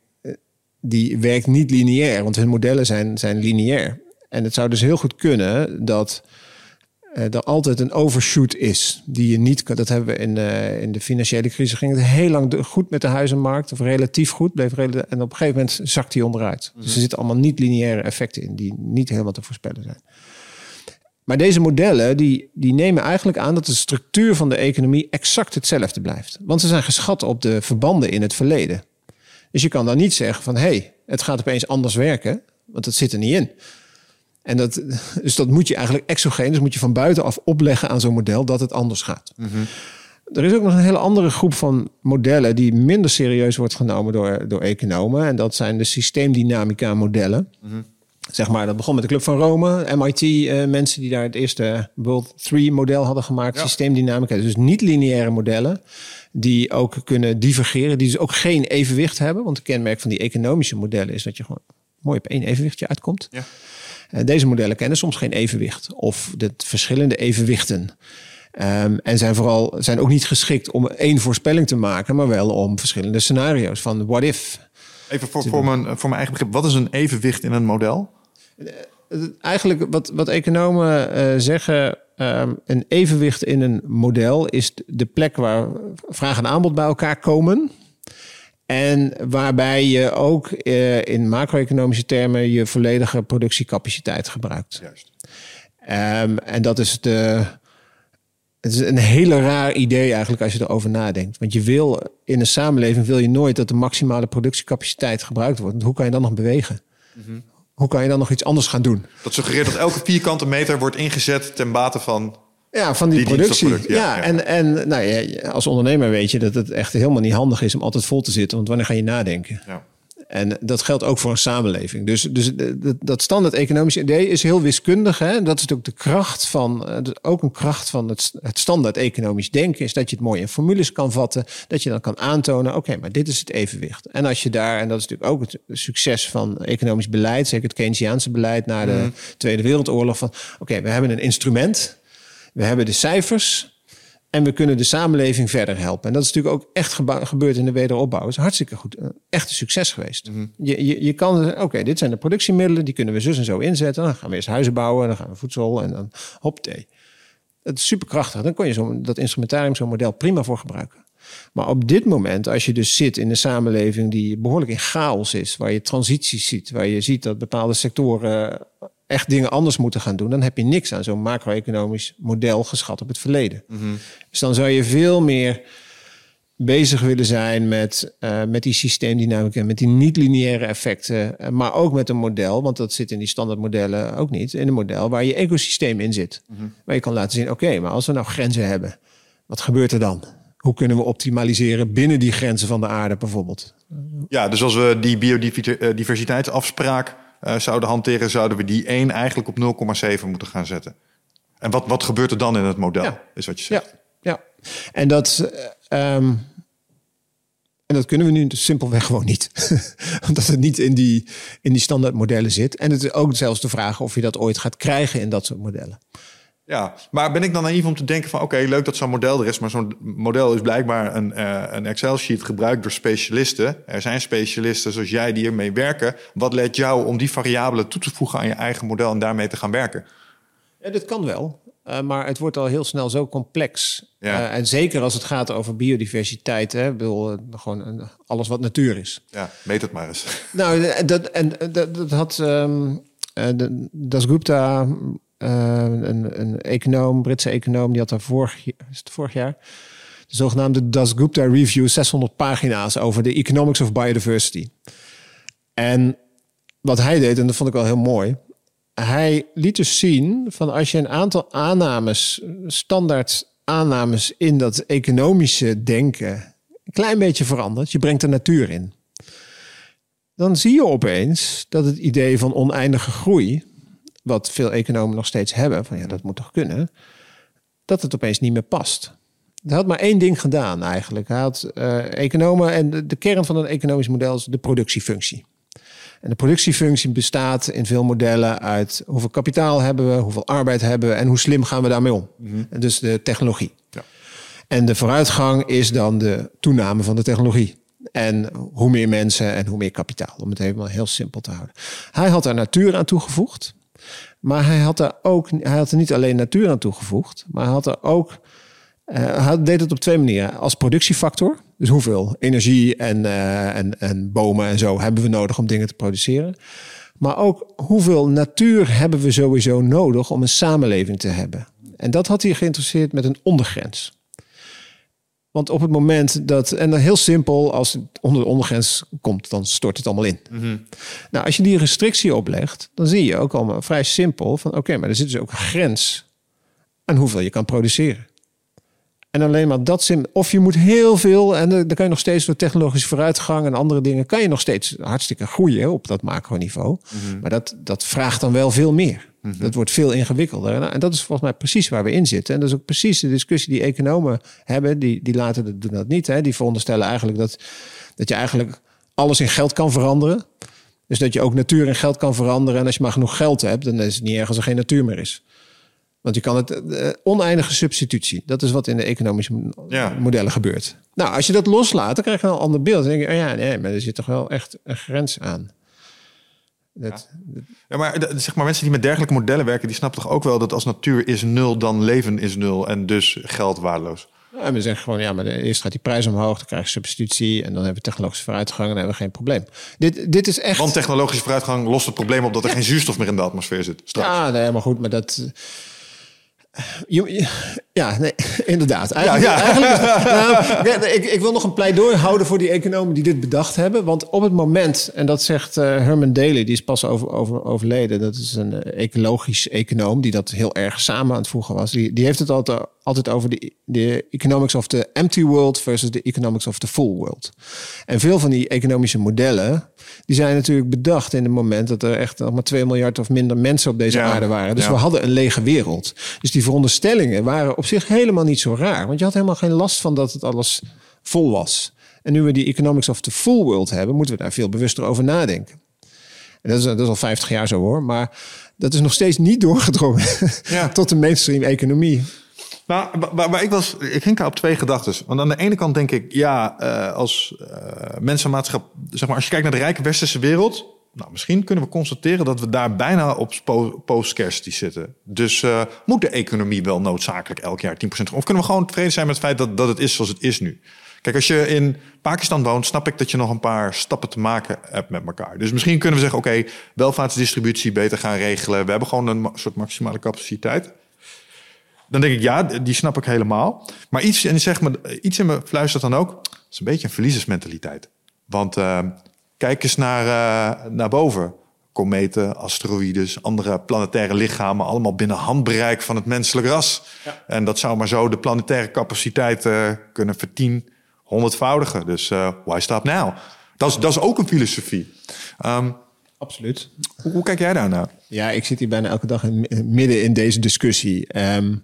die werkt niet lineair, want hun modellen zijn, zijn lineair. En het zou dus heel goed kunnen dat er altijd een overshoot is. Die je niet kan. Dat hebben we in, uh, in de financiële crisis. Ging het heel lang goed met de huizenmarkt, of relatief goed. Bleef relatief, en op een gegeven moment zakt die onderuit. Dus er zitten allemaal niet lineaire effecten in, die niet helemaal te voorspellen zijn. Maar deze modellen die, die nemen eigenlijk aan dat de structuur van de economie exact hetzelfde blijft. Want ze zijn geschat op de verbanden in het verleden. Dus je kan dan niet zeggen van hé, hey, het gaat opeens anders werken, want dat zit er niet in. En dat, dus dat moet je eigenlijk exogeen, dus moet je van buitenaf opleggen aan zo'n model dat het anders gaat. Mm -hmm. Er is ook nog een hele andere groep van modellen die minder serieus wordt genomen door, door economen. En dat zijn de systeemdynamica modellen. Mm -hmm. Zeg maar, dat begon met de Club van Rome, MIT, uh, mensen die daar het eerste World 3 model hadden gemaakt, ja. systeemdynamica. Dus niet lineaire modellen die ook kunnen divergeren, die dus ook geen evenwicht hebben. Want het kenmerk van die economische modellen is dat je gewoon mooi op één evenwichtje uitkomt. Ja. Uh, deze modellen kennen soms geen evenwicht of de verschillende evenwichten. Um, en zijn vooral zijn ook niet geschikt om één voorspelling te maken, maar wel om verschillende scenario's van what if. Even voor, voor, mijn, voor mijn eigen begrip, wat is een evenwicht in een model? Uh, eigenlijk wat, wat economen uh, zeggen, um, een evenwicht in een model is de plek waar vraag en aanbod bij elkaar komen. En waarbij je ook uh, in macro-economische termen je volledige productiecapaciteit gebruikt. Juist. Um, en dat is de. Het is een hele raar idee eigenlijk als je erover nadenkt. Want je wil in een samenleving wil je nooit dat de maximale productiecapaciteit gebruikt wordt. Want hoe kan je dan nog bewegen? Mm -hmm hoe kan je dan nog iets anders gaan doen? Dat suggereert dat elke vierkante meter wordt ingezet ten bate van. Ja, van die, die productie. Ja, ja, en, en nou ja, als ondernemer weet je dat het echt helemaal niet handig is om altijd vol te zitten. Want wanneer ga je nadenken? Ja. En dat geldt ook voor een samenleving. Dus, dus dat standaard economische idee is heel wiskundig. Hè? Dat is ook de kracht van, eh, ook een kracht van het, het standaard economisch denken, is dat je het mooi in formules kan vatten. Dat je dan kan aantonen, oké, maar dit is het evenwicht. En als je daar, en dat is natuurlijk ook het succes van economisch beleid, zeker het Keynesiaanse beleid na de mm. Tweede Wereldoorlog, van oké, we hebben een instrument, we hebben de cijfers, en we kunnen de samenleving verder helpen. En dat is natuurlijk ook echt gebeurd in de wederopbouw. Dat is hartstikke goed. Echt een succes geweest. Mm -hmm. je, je, je kan, oké, dit zijn de productiemiddelen. Die kunnen we zus en zo inzetten. Dan gaan we eerst huizen bouwen. Dan gaan we voedsel en dan hop thee. Het is superkrachtig. Dan kon je zo, dat instrumentarium, zo'n model prima voor gebruiken. Maar op dit moment, als je dus zit in een samenleving die behoorlijk in chaos is, waar je transities ziet, waar je ziet dat bepaalde sectoren echt dingen anders moeten gaan doen, dan heb je niks aan zo'n macro-economisch model geschat op het verleden. Mm -hmm. Dus dan zou je veel meer bezig willen zijn met, uh, met die systeemdynamica, met die niet-lineaire effecten, uh, maar ook met een model, want dat zit in die standaardmodellen ook niet, in een model waar je ecosysteem in zit. Mm -hmm. Waar je kan laten zien, oké, okay, maar als we nou grenzen hebben, wat gebeurt er dan? Hoe kunnen we optimaliseren binnen die grenzen van de aarde bijvoorbeeld? Ja, dus als we die biodiversiteitsafspraak uh, zouden hanteren, zouden we die 1 eigenlijk op 0,7 moeten gaan zetten. En wat, wat gebeurt er dan in het model, ja. is wat je zegt. Ja, ja. en dat... Um, en dat kunnen we nu dus simpelweg gewoon niet. Omdat het niet in die, in die standaardmodellen zit. En het is ook zelfs de vraag of je dat ooit gaat krijgen in dat soort modellen. Ja, maar ben ik dan naïef om te denken van... oké, leuk dat zo'n model er is... maar zo'n model is blijkbaar een, uh, een Excel-sheet gebruikt door specialisten. Er zijn specialisten zoals jij die ermee werken. Wat leidt jou om die variabelen toe te voegen aan je eigen model... en daarmee te gaan werken? Ja, dat kan wel. Uh, maar het wordt al heel snel zo complex. Ja. Uh, en zeker als het gaat over biodiversiteit. Hè, bedoel, uh, gewoon alles wat natuur is. Ja, meet het maar eens. Nou, dat, en, dat, dat had um, Das Gupta, een, een econoom, Britse econoom, die had daar vorig, het vorig jaar de zogenaamde Das Gupta Review, 600 pagina's over de economics of biodiversity. En wat hij deed, en dat vond ik wel heel mooi hij liet dus zien van als je een aantal aannames, standaard aannames in dat economische denken, een klein beetje verandert, je brengt de natuur in. Dan zie je opeens dat het idee van oneindige groei, wat veel economen nog steeds hebben, van ja, dat moet toch kunnen, dat het opeens niet meer past. Hij had maar één ding gedaan eigenlijk. Hij had uh, economen en de, de kern van een economisch model is de productiefunctie. En de productiefunctie bestaat in veel modellen uit hoeveel kapitaal hebben we, hoeveel arbeid hebben we en hoe slim gaan we daarmee om. Mm -hmm. Dus de technologie. Ja. En de vooruitgang is dan de toename van de technologie. En hoe meer mensen en hoe meer kapitaal. Om het helemaal heel simpel te houden. Hij had daar natuur aan toegevoegd. Maar hij had, daar ook, hij had er niet alleen natuur aan toegevoegd. Maar hij had er ook uh, hij deed het op twee manieren. Als productiefactor. Dus hoeveel energie en, uh, en, en bomen en zo hebben we nodig om dingen te produceren. Maar ook hoeveel natuur hebben we sowieso nodig om een samenleving te hebben. En dat had hij geïnteresseerd met een ondergrens. Want op het moment dat, en dan heel simpel, als het onder de ondergrens komt, dan stort het allemaal in. Mm -hmm. Nou, als je die restrictie oplegt, dan zie je ook allemaal vrij simpel van oké, maar er zit dus ook een grens aan hoeveel je kan produceren. En alleen maar dat sim. Of je moet heel veel. En dan kan je nog steeds door technologische vooruitgang en andere dingen. kan je nog steeds hartstikke groeien op dat macroniveau. Mm Maar dat, dat vraagt dan wel veel meer. Mm -hmm. Dat wordt veel ingewikkelder. En dat is volgens mij precies waar we in zitten. En dat is ook precies de discussie die economen hebben. Die, die laten dat, doen dat niet. Hè. Die veronderstellen eigenlijk dat, dat je eigenlijk alles in geld kan veranderen. Dus dat je ook natuur in geld kan veranderen. En als je maar genoeg geld hebt, dan is het niet erg als er geen natuur meer is. Want je kan het uh, oneindige substitutie. Dat is wat in de economische ja. modellen gebeurt. Nou, als je dat loslaat, dan krijg je een ander beeld. Dan denk je, oh ja, nee, maar er zit toch wel echt een grens aan. Dat, ja. ja. maar zeg maar mensen die met dergelijke modellen werken, die snappen toch ook wel dat als natuur is nul, dan leven is nul en dus geld waardeloos. Ja, en we zeggen gewoon, ja, maar eerst gaat die prijs omhoog, dan krijg je substitutie en dan hebben we technologische vooruitgang en dan hebben we geen probleem. Dit, dit is echt. Want technologische vooruitgang lost het probleem op dat er geen zuurstof meer in de atmosfeer zit. Straks. Ja, nee, maar goed, maar dat ja, nee, inderdaad. Eigenlijk, ja, nou, ik, ik, wil nog een pleidooi houden voor die economen die dit bedacht hebben. Want op het moment, en dat zegt uh, Herman Daly, die is pas over, over, overleden. Dat is een uh, ecologisch econoom die dat heel erg samen aan het voegen was. Die, die heeft het altijd, altijd over de, de economics of the empty world versus de economics of the full world. En veel van die economische modellen, die zijn natuurlijk bedacht in het moment dat er echt nog maar 2 miljard of minder mensen op deze aarde waren. Dus we hadden een lege wereld. Dus die veronderstellingen waren op zich helemaal niet zo raar. Want je had helemaal geen last van dat het alles vol was. En nu we die economics of the full world hebben, moeten we daar veel bewuster over nadenken. En dat is, dat is al 50 jaar zo hoor. Maar dat is nog steeds niet doorgedrongen ja. tot de mainstream economie. Nou, maar, ik was, ik ging daar op twee gedachten. Want aan de ene kant denk ik, ja, uh, als uh, mensenmaatschap, zeg maar, als je kijkt naar de rijke westerse wereld, nou, misschien kunnen we constateren dat we daar bijna op post-scarcity zitten. Dus uh, moet de economie wel noodzakelijk elk jaar 10% Of kunnen we gewoon tevreden zijn met het feit dat, dat het is zoals het is nu? Kijk, als je in Pakistan woont, snap ik dat je nog een paar stappen te maken hebt met elkaar. Dus misschien kunnen we zeggen, oké, welvaartsdistributie beter gaan regelen. We hebben gewoon een soort maximale capaciteit. Dan denk ik, ja, die snap ik helemaal. Maar iets, en zeg maar, iets in me fluistert dan ook, het is een beetje een verliezersmentaliteit. Want uh, kijk eens naar, uh, naar boven. Kometen, asteroïdes, andere planetaire lichamen, allemaal binnen handbereik van het menselijk ras. Ja. En dat zou maar zo de planetaire capaciteit uh, kunnen vertien, honderdvoudigen. Dus why stop now? Dat is, dat is ook een filosofie. Ehm, Absoluut. hoe, hoe kijk jij daarnaar? Ja, ik zit hier bijna elke dag in, midden in deze discussie. Ehm,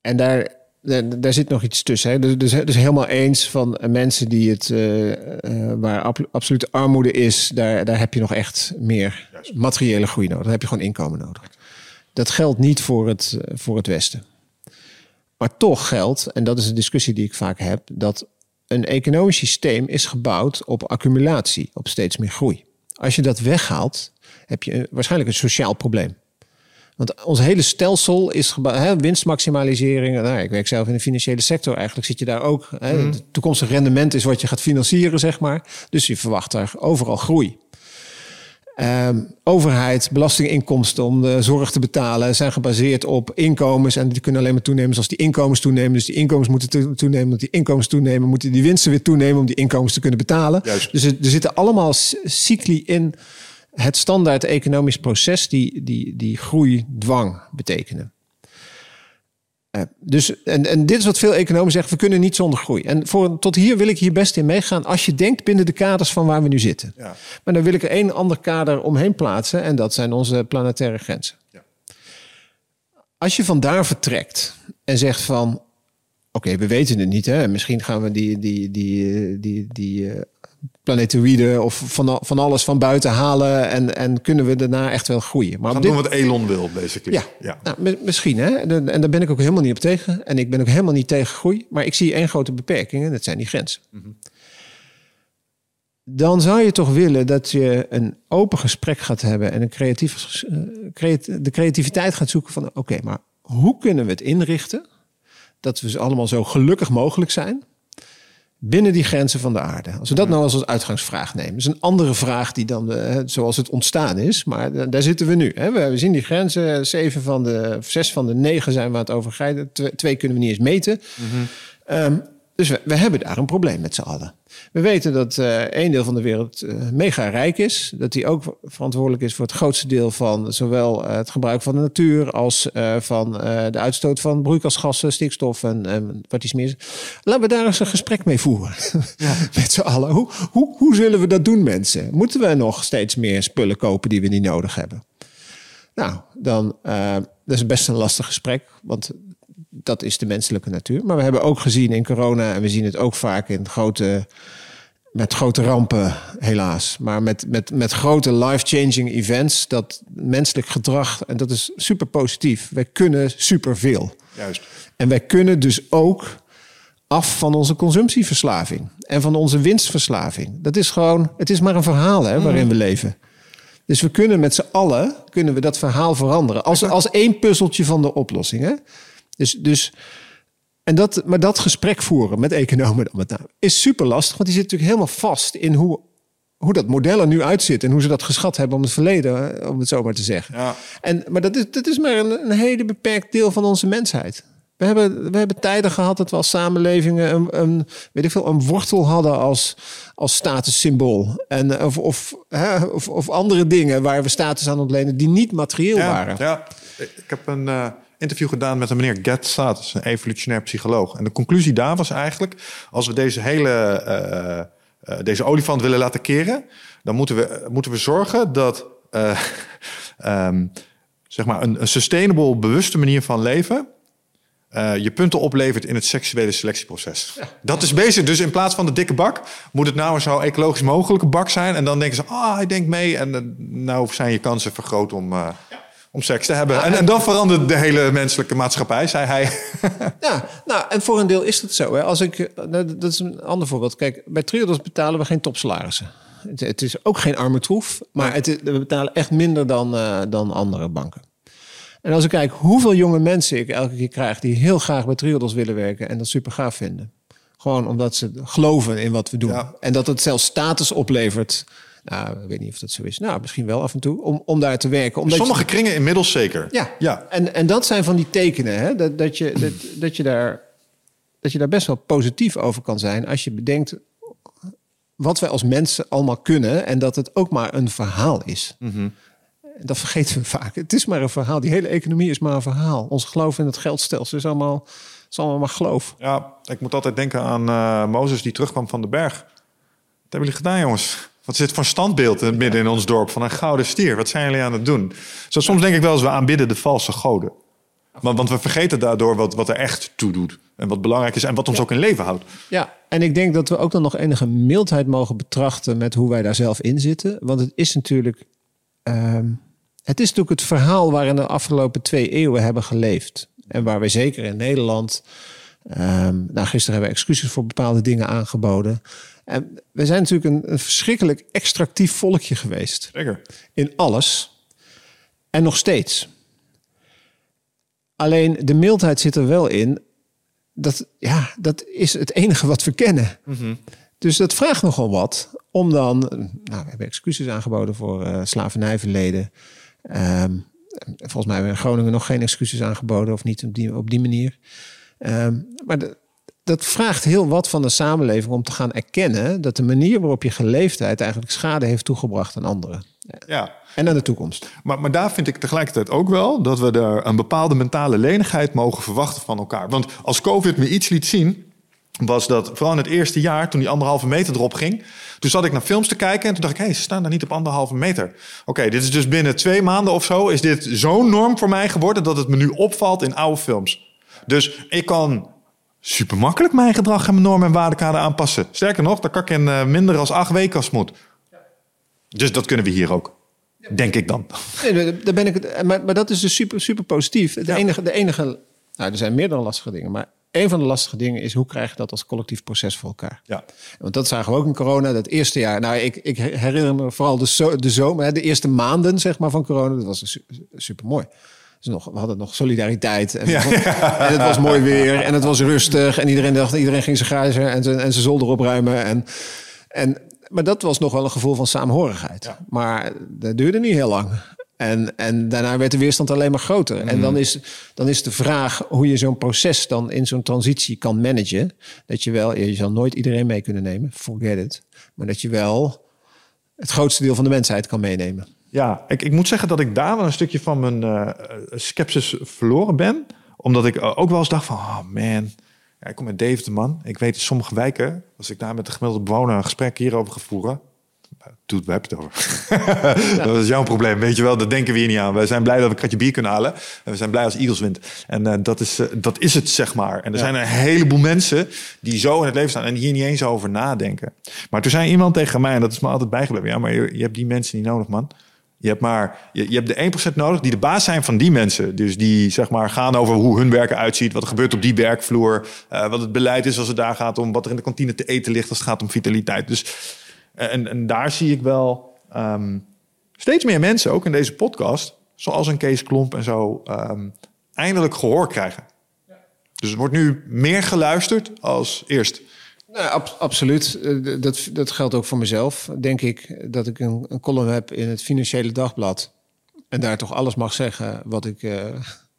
en daar, daar, daar zit nog iets tussen. Hè. Dus, dus, dus helemaal eens van mensen die het, eh, eh, waar ab, absolute armoede is, daar, daar heb je nog echt meer materiële groei nodig. Daar heb je gewoon inkomen nodig. Dat geldt niet voor het, voor het Westen. Maar toch geldt, en dat is een discussie die ik vaak heb, dat een economisch systeem is gebouwd op accumulatie, op steeds meer groei. Als je dat weghaalt, heb je waarschijnlijk een sociaal probleem. Want ons hele stelsel is hè, winstmaximalisering. Nou, ik werk zelf in de financiële sector. Eigenlijk zit je daar ook. Hè, Het toekomstig rendement is wat je gaat financieren, zeg maar. Dus je verwacht daar overal groei. Ehm, overheid, belastinginkomsten om de zorg te betalen zijn gebaseerd op inkomens. En die kunnen alleen maar toenemen als die inkomens toenemen. Dus die inkomens moeten to- toenemen. Omdat die inkomens toenemen, moeten die winsten weer toenemen om die inkomens te kunnen betalen. Juist. Dus er, er zitten allemaal cycli in het standaard economisch proces die, die, die groei dwang betekenen. Eh, dus, en, en dit is wat veel economen zeggen, we kunnen niet zonder groei. En voor, tot hier wil ik hier best in meegaan als je denkt binnen de kaders van waar we nu zitten. Ja. Maar dan wil ik er één ander kader omheen plaatsen en dat zijn onze planetaire grenzen. Ja. Als je vandaar vertrekt en zegt van, oké, we weten het niet, hè? misschien gaan we die, die, die, eh, die, die eh, planetoïden of van, van alles van buiten halen en, en kunnen we daarna echt wel groeien. Maar Gaan dit, doen wat Elon wil, basically. ja, ja. Nou, mi- misschien. Hè? En en daar ben ik ook helemaal niet op tegen. En ik ben ook helemaal niet tegen groei. Maar ik zie één grote beperking en dat zijn die grenzen. Dan zou je toch willen dat je een open gesprek gaat hebben... en een creatief, eh, de creativiteit gaat zoeken van... oké, maar hoe kunnen we het inrichten... dat we ze allemaal zo gelukkig mogelijk zijn... binnen die grenzen van de aarde. Als we dat nou als uitgangsvraag nemen. Dat is een andere vraag die dan eh, zoals het ontstaan is. Maar da- daar zitten we nu. Hè. We, we zien die grenzen. Zeven van de, of zes van de negen zijn we aan het overschrijden. Twee, twee kunnen we niet eens meten. Ehm, dus we, we hebben daar een probleem met z'n allen. We weten dat eh een deel van de wereld eh, mega rijk is. Dat die ook verantwoordelijk is voor het grootste deel van zowel eh, het gebruik van de natuur als eh, van eh, de uitstoot van broeikasgassen, stikstof en, en wat iets meer. is. Laten we daar eens een gesprek mee voeren. met z'n allen. Hoe, hoe, hoe zullen we dat doen, mensen? Moeten we nog steeds meer spullen kopen die we niet nodig hebben? Nou, dan eh, dat is best een lastig gesprek, want dat is de menselijke natuur. Maar we hebben ook gezien in corona, en we zien het ook vaak in grote, met grote rampen, helaas. Maar met, met, met grote life-changing events, dat menselijk gedrag, en dat is super positief. Wij kunnen superveel. Juist. En wij kunnen dus ook af van onze consumptieverslaving en van onze winstverslaving. Dat is gewoon, het is maar een verhaal hè, waarin we leven. Dus we kunnen met z'n allen kunnen we dat verhaal veranderen. Als, als één puzzeltje van de oplossing. Hè? Dus, dus, en dat, maar dat gesprek voeren met economen dan met name, is super lastig. Want die zit natuurlijk helemaal vast in hoe, hoe dat model er nu uitziet. En hoe ze dat geschat hebben om het verleden, eh, om het zo maar te zeggen. Ja. En, maar dat is, dat is maar een, een hele beperkt deel van onze mensheid. We hebben, we hebben tijden gehad dat we als samenlevingen een, een, weet ik veel, een wortel hadden als, als statussymbool. En, of, of, hè, of, of andere dingen waar we status aan ontlenen die niet materieel Ja, waren. ja. Ik heb een eh, interview gedaan met een meneer Gert Status, een evolutionair psycholoog. En de conclusie daar was eigenlijk, als we deze hele eh, eh, deze olifant willen laten keren, dan moeten we, moeten we zorgen dat eh, ehm, zeg maar een, een sustainable, bewuste manier van leven je punten oplevert in het seksuele selectieproces. Dat is bezig. Dus in plaats van de dikke bak, moet het nou een zo ecologisch mogelijke bak zijn. En dan denken ze, ah, hij denkt mee. En nou zijn je kansen vergroot om, om seks te hebben. En, en dan verandert de hele menselijke maatschappij, zei hij. Ja, nou, en voor een deel is dat zo. Hè. Als ik, nou, dat is een ander voorbeeld. Kijk, bij Triodos betalen we geen topsalarissen. Het, het is ook geen arme troef, maar het, is- we betalen echt minder dan, eh, dan andere banken. En als ik kijk hoeveel jonge mensen ik elke keer krijg die heel graag bij Triodos willen werken en dat super gaaf vinden. Gewoon omdat ze geloven in wat we doen. Ja. En dat het zelfs status oplevert. Nou, ik weet niet of dat zo is. Nou, misschien wel af en toe. Om, om daar te werken. Omdat je- Sommige kringen inmiddels zeker. ja, ja. En, en dat zijn van die tekenen, hè? Dat, dat, je, dat, dat, je daar, dat je daar best wel positief over kan zijn als je bedenkt wat wij als mensen allemaal kunnen en dat het ook maar een verhaal is. En Dat vergeten we vaak. Het is maar een verhaal. Die hele economie is maar een verhaal. Ons geloof in het geldstelsel is allemaal is allemaal maar geloof. Ja, ik moet altijd denken aan uh, Mozes die terugkwam van de berg. Wat hebben jullie gedaan, jongens? Wat dit voor standbeeld midden in ons dorp van een gouden stier? Wat zijn jullie aan het doen? Zo, soms denk ik wel eens, we aanbidden de valse goden. Want, want we vergeten daardoor wat, wat er echt toe doet. En wat belangrijk is en wat ons ook in leven houdt. Ja, en ik denk dat we ook dan nog enige mildheid mogen betrachten met hoe wij daar zelf in zitten. Want het is natuurlijk. Ehm, het is natuurlijk het verhaal waarin de afgelopen twee eeuwen hebben geleefd. En waar we zeker in Nederland. Um, nou, gisteren hebben we excuses voor bepaalde dingen aangeboden. En we zijn natuurlijk een, een verschrikkelijk extractief volkje geweest. Zeker. In alles. En nog steeds. Alleen de mildheid zit er wel in. Dat, ja, dat is het enige wat we kennen. Mhm. Dus dat vraagt nogal wat om dan. Nou, we hebben excuses aangeboden voor uh, slavernijverleden. Um, volgens mij hebben we in Groningen nog geen excuses aangeboden, of niet op die, op die manier. Um, maar de, dat vraagt heel wat van de samenleving om te gaan erkennen dat de manier waarop je geleefdheid eigenlijk schade heeft toegebracht aan anderen. Ja. En aan de toekomst. Maar, maar daar vind ik tegelijkertijd ook wel dat we er een bepaalde mentale lenigheid mogen verwachten van elkaar. Want als COVID me iets liet zien, was dat vooral in het eerste jaar, toen die anderhalve meter erop ging, toen zat ik naar films te kijken en toen dacht ik, hé, hey, ze staan daar niet op anderhalve meter. Oké, dit is dus binnen twee maanden of zo, is dit zo'n norm voor mij geworden dat het me nu opvalt in oude films. Dus ik kan super makkelijk mijn gedrag en mijn normen en waardekader aanpassen. Sterker nog, dat kan ik in uh, minder dan acht weken als moet. Dus dat kunnen we hier ook. Denk ik dan. Nee, daar ben ik, maar, maar dat is dus super, super positief. De, enige, de enige, nou, er zijn meerdere lastige dingen, maar een van de lastige dingen is hoe krijg je dat als collectief proces voor elkaar? Ja. Want dat zagen we ook in corona, dat eerste jaar. Nou, ik, ik herinner me vooral de, zo, de zomer, de eerste maanden zeg maar, van corona. Dat was super mooi. Dus nog, we hadden nog solidariteit. En, ja. en, het was mooi weer en het was rustig. En iedereen dacht, iedereen ging zijn garage en zijn, en zijn zolder opruimen. En, en, maar dat was nog wel een gevoel van saamhorigheid. Ja. Maar dat duurde niet heel lang. En, en daarna werd de weerstand alleen maar groter. En dan is, dan is de vraag hoe je zo'n proces dan in zo'n transitie kan managen. Dat je wel, je zal nooit iedereen mee kunnen nemen, forget it. Maar dat je wel het grootste deel van de mensheid kan meenemen. Ja, ik, ik moet zeggen dat ik daar wel een stukje van mijn uh, verloren ben. Omdat ik ook wel eens dacht van, oh man, ja, ik kom met Dave de man. Ik weet sommige wijken, als ik daar met de gemiddelde bewoner een gesprek hierover ga voeren, doet we het over. Ja. dat is jouw probleem, weet je wel. Dat denken we hier niet aan. We zijn blij dat we een kratje bier kunnen halen. En we zijn blij als Eagles wint. En uh, dat, is, uh, dat is het, zeg maar. En er ja. zijn een heleboel mensen die zo in het leven staan en hier niet eens over nadenken. Maar toen zei iemand tegen mij, en dat is me altijd bijgebleven. Ja, maar je, je hebt die mensen niet nodig, man. Je hebt maar je, je hebt de 1% nodig die de baas zijn van die mensen. Dus die zeg maar gaan over hoe hun werk eruit ziet, wat er gebeurt op die werkvloer, uh, wat het beleid is als het daar gaat om wat er in de kantine te eten ligt als het gaat om vitaliteit. Dus en, en daar zie ik wel um, steeds meer mensen, ook in deze podcast, zoals een Kees Klomp en zo, um, eindelijk gehoor krijgen. Dus het wordt nu meer geluisterd als eerst. Nou, ab absoluut. Dat, dat geldt ook voor mezelf. Denk ik dat ik een, een column heb in het Financiële Dagblad. En daar toch alles mag zeggen wat ik. Uh,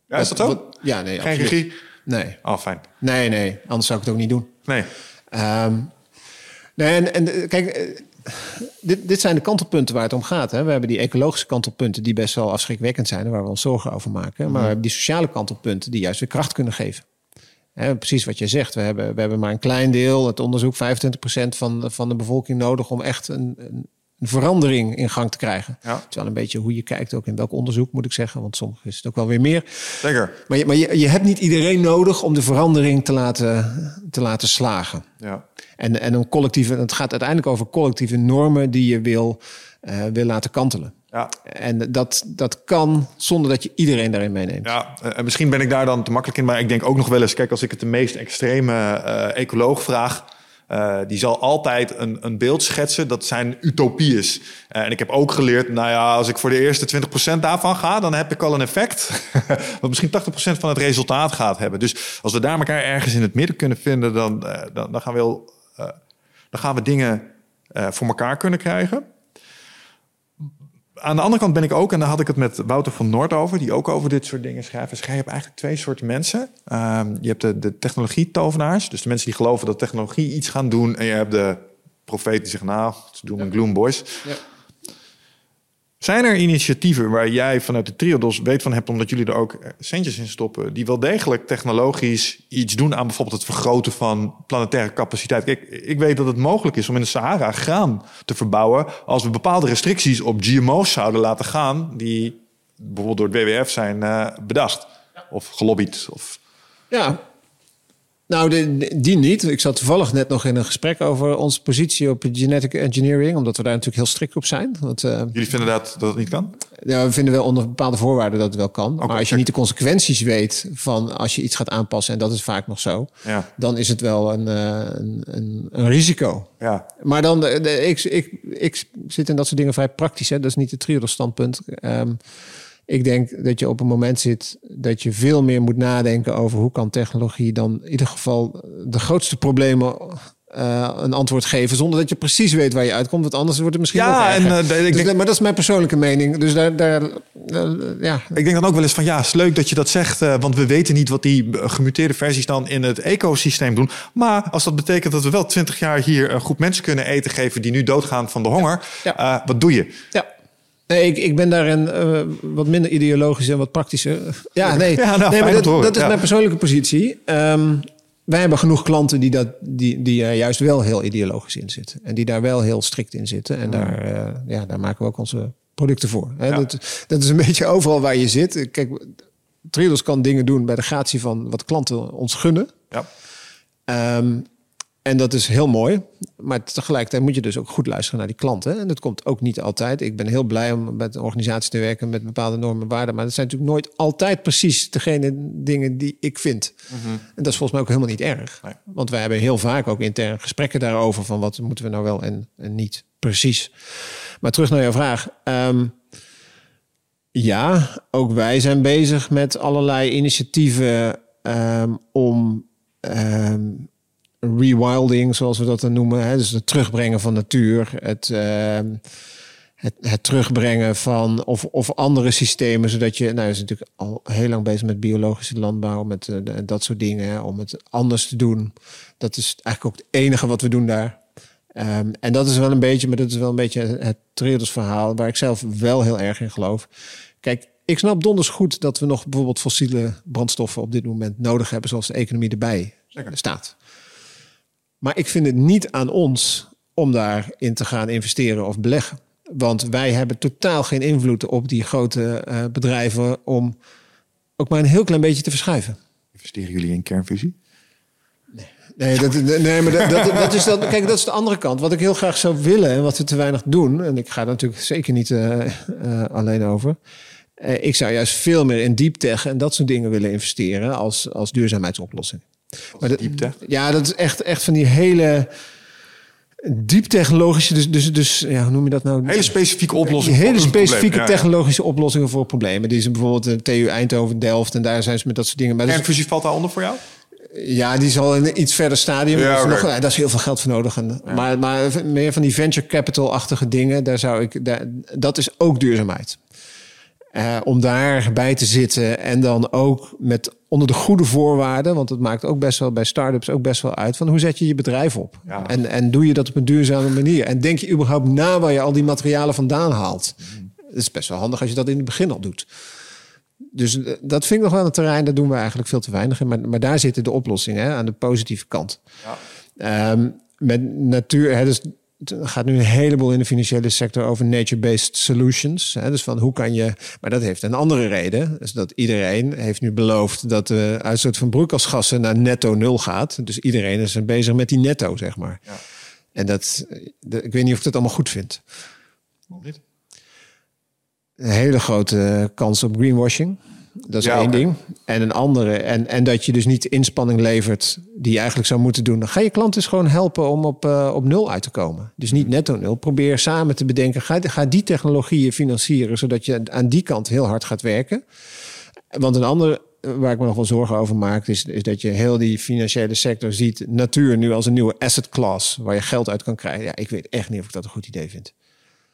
ja, is dat zo? Wat, ja, nee. Geen regie? Nee. Oh, fijn. Nee, nee. Anders zou ik het ook niet doen. Nee. Um, nee, en, en kijk, dit, dit zijn de kantelpunten waar het om gaat. Hè. We hebben die ecologische kantelpunten die best wel afschrikwekkend zijn... en waar we ons zorgen over maken. Maar we hebben die sociale kantelpunten die juist weer kracht kunnen geven. Hè, precies wat je zegt. We hebben, we hebben maar een klein deel, het onderzoek... 25% van, van de bevolking nodig om echt een, een een verandering in gang te krijgen. Ja. Het is wel een beetje hoe je kijkt, ook in welk onderzoek moet ik zeggen, want soms is het ook wel weer meer. Zeker. Maar, je, maar je, je hebt niet iedereen nodig om de verandering te laten, te laten slagen. Ja. En, en een collectieve, het gaat uiteindelijk over collectieve normen die je wil, uh, wil laten kantelen. Ja. En dat, dat kan zonder dat je iedereen daarin meeneemt. Ja, uh, misschien ben ik daar dan te makkelijk in, maar ik denk ook nog wel eens, kijk, als ik het de meest extreme uh, ecoloog vraag, uh, die zal altijd een, een beeld schetsen dat zijn utopie is. Uh, en ik heb ook geleerd, nou ja, als ik voor de eerste 20% daarvan ga, dan heb ik al een effect. wat misschien 80% van het resultaat gaat hebben. Dus als we daar elkaar ergens in het midden kunnen vinden, dan, uh, dan, dan, gaan, we heel, dan gaan we dingen voor elkaar kunnen krijgen aan de andere kant ben ik ook, en daar had ik het met Wouter van Noord over, die ook over dit soort dingen schrijft. Dus je hebt eigenlijk twee soorten mensen. Um, je hebt de, de technologie-tovenaars, dus de mensen die geloven dat technologie iets gaan doen. En je hebt de profeten die zeggen, nou, ze doen een gloom boys. Ja. Zijn er initiatieven waar jij vanuit de Triodos weet van hebt, omdat jullie er ook eh, centjes in stoppen, die wel degelijk technologisch iets doen aan bijvoorbeeld het vergroten van planetaire capaciteit? Kijk, ik weet dat het mogelijk is om in de Sahara graan te verbouwen als we bepaalde restricties op GMO's zouden laten gaan, die bijvoorbeeld door het WWF zijn uh, bedacht of gelobbyd. Of... Ja, nou, de, die niet. Ik zat toevallig net nog in een gesprek over onze positie op genetic engineering, omdat we daar natuurlijk heel strikt op zijn. Want, uh, Jullie vinden dat, dat het niet kan? Ja, we vinden wel onder bepaalde voorwaarden dat het wel kan. maar als je niet de consequenties weet van als je iets gaat aanpassen, en dat is vaak nog zo, ja. dan is het wel een, een, een, een risico. Ja. Maar dan, de, de, ik, ik, ik zit in dat soort dingen vrij praktisch. Hè? Dat is niet het trio standpunt. Um, ik denk dat je op een moment zit dat je veel meer moet nadenken over hoe kan technologie dan in ieder geval de grootste problemen uh, een antwoord geven zonder dat je precies weet waar je uitkomt. Want anders wordt het misschien ja, en, uh, ik dus, denk, maar dat is mijn persoonlijke mening. Dus daar, daar uh, ja. Ik denk dan ook wel eens van ja, is leuk dat je dat zegt, want we weten niet wat die gemuteerde versies dan in het ecosysteem doen. Maar als dat betekent dat we wel twintig jaar hier een groep mensen kunnen eten geven die nu doodgaan van de honger, ja. wat doe je? Ja. Nee, ik, ik ben daarin uh, wat minder ideologisch en wat praktischer. Ja, nee, ja, nou, nee maar dat, is ja. mijn persoonlijke positie. Um, wij hebben genoeg klanten die, dat, die, die er juist wel heel ideologisch in zitten. En die daar wel heel strikt in zitten. En daar, uh, ja, daar maken we ook onze producten voor. Hè? Ja. Dat, dat is een beetje overal waar je zit. Kijk, Triodos kan dingen doen bij de gratie van wat klanten ons gunnen. Ja. Um, en dat is heel mooi. Maar tegelijkertijd moet je dus ook goed luisteren naar die klanten. En dat komt ook niet altijd. Ik ben heel blij om met een organisatie te werken met bepaalde normen en waarden. Maar dat zijn natuurlijk nooit altijd precies degene dingen die ik vind. Mm -hmm. En dat is volgens mij ook helemaal niet erg. Nee. Want wij hebben heel vaak ook intern gesprekken daarover. Van wat moeten we nou wel en, en niet precies. Maar terug naar jouw vraag. Um, ja, ook wij zijn bezig met allerlei initiatieven um, om um, rewilding, zoals we dat dan noemen. Hè? Dus het terugbrengen van natuur, het, uh, het, het, terugbrengen van of, of andere systemen, zodat je, nou, is natuurlijk al heel lang bezig met biologische landbouw, met uh, dat soort dingen, hè? om het anders te doen. Dat is eigenlijk ook het enige wat we doen daar. Um, en dat is wel een beetje, maar dat is wel een beetje het Traders verhaal, waar ik zelf wel heel erg in geloof. Kijk, ik snap donders goed dat we nog bijvoorbeeld fossiele brandstoffen op dit moment nodig hebben, zoals de economie erbij staat. Maar ik vind het niet aan ons om daarin te gaan investeren of beleggen. Want wij hebben totaal geen invloed op die grote uh, bedrijven om ook maar een heel klein beetje te verschuiven. Investeren jullie in kernfusie? Nee, nee, dat, nee maar dat, dat, dat, is dan, kijk, dat is de andere kant. Wat ik heel graag zou willen en wat we te weinig doen, en ik ga er natuurlijk zeker niet uh, uh, alleen over. Ik zou juist veel meer in deep tech en dat soort dingen willen investeren als, als duurzaamheidsoplossing. Maar dat, diep tech? Ja, dat is echt, echt van die hele diep technologische, dus, dus, dus ja, hoe noem je dat nou? Hele specifieke oplossingen. Hele specifieke ja, technologische ja. oplossingen voor problemen. Die is bijvoorbeeld de TU Eindhoven, Delft en daar zijn ze met dat soort dingen. Maar en fusie valt daaronder voor jou? Ja, die zal in een iets verder stadium. Ja, okay. nog, ja, daar is heel veel geld voor nodig. En, maar, maar meer van die venture capital-achtige dingen, daar zou ik, daar, dat is ook duurzaamheid. Uh, om daarbij te zitten en dan ook met onder de goede voorwaarden, want het maakt ook best wel bij start-ups ook best wel uit van hoe zet je je bedrijf op ja. en, en doe je dat op een duurzame manier en denk je überhaupt na waar je al die materialen vandaan haalt. Mm. Het is best wel handig als je dat in het begin al doet. Dus uh, dat vind ik nog wel een terrein, daar doen we eigenlijk veel te weinig in. Maar, maar daar zitten de oplossingen hè, aan de positieve kant. Ja. Um, met natuur, hè, dus het gaat nu een heleboel in de financiële sector over nature-based solutions. Hè? Dus van hoe kan je. Maar dat heeft een andere reden. Dus dat iedereen heeft nu beloofd dat de uitstoot van broeikasgassen naar netto nul gaat. Dus iedereen is bezig met die netto, zeg maar. Ja. En dat, de, ik weet niet of ik dat allemaal goed vind. Een hele grote kans op greenwashing. Dat is Ja, één ding. En een andere. En, en dat je dus niet inspanning levert die je eigenlijk zou moeten doen. Dan ga je klant dus gewoon helpen om op, uh, op nul uit te komen. Dus niet netto nul. Probeer samen te bedenken. Ga, ga die technologieën financieren. Zodat je aan die kant heel hard gaat werken. Want een andere waar ik me nog wel zorgen over maak, is, is dat je heel die financiële sector ziet natuur nu als een nieuwe asset class waar je geld uit kan krijgen. Ja, ik weet echt niet of ik dat een goed idee vind.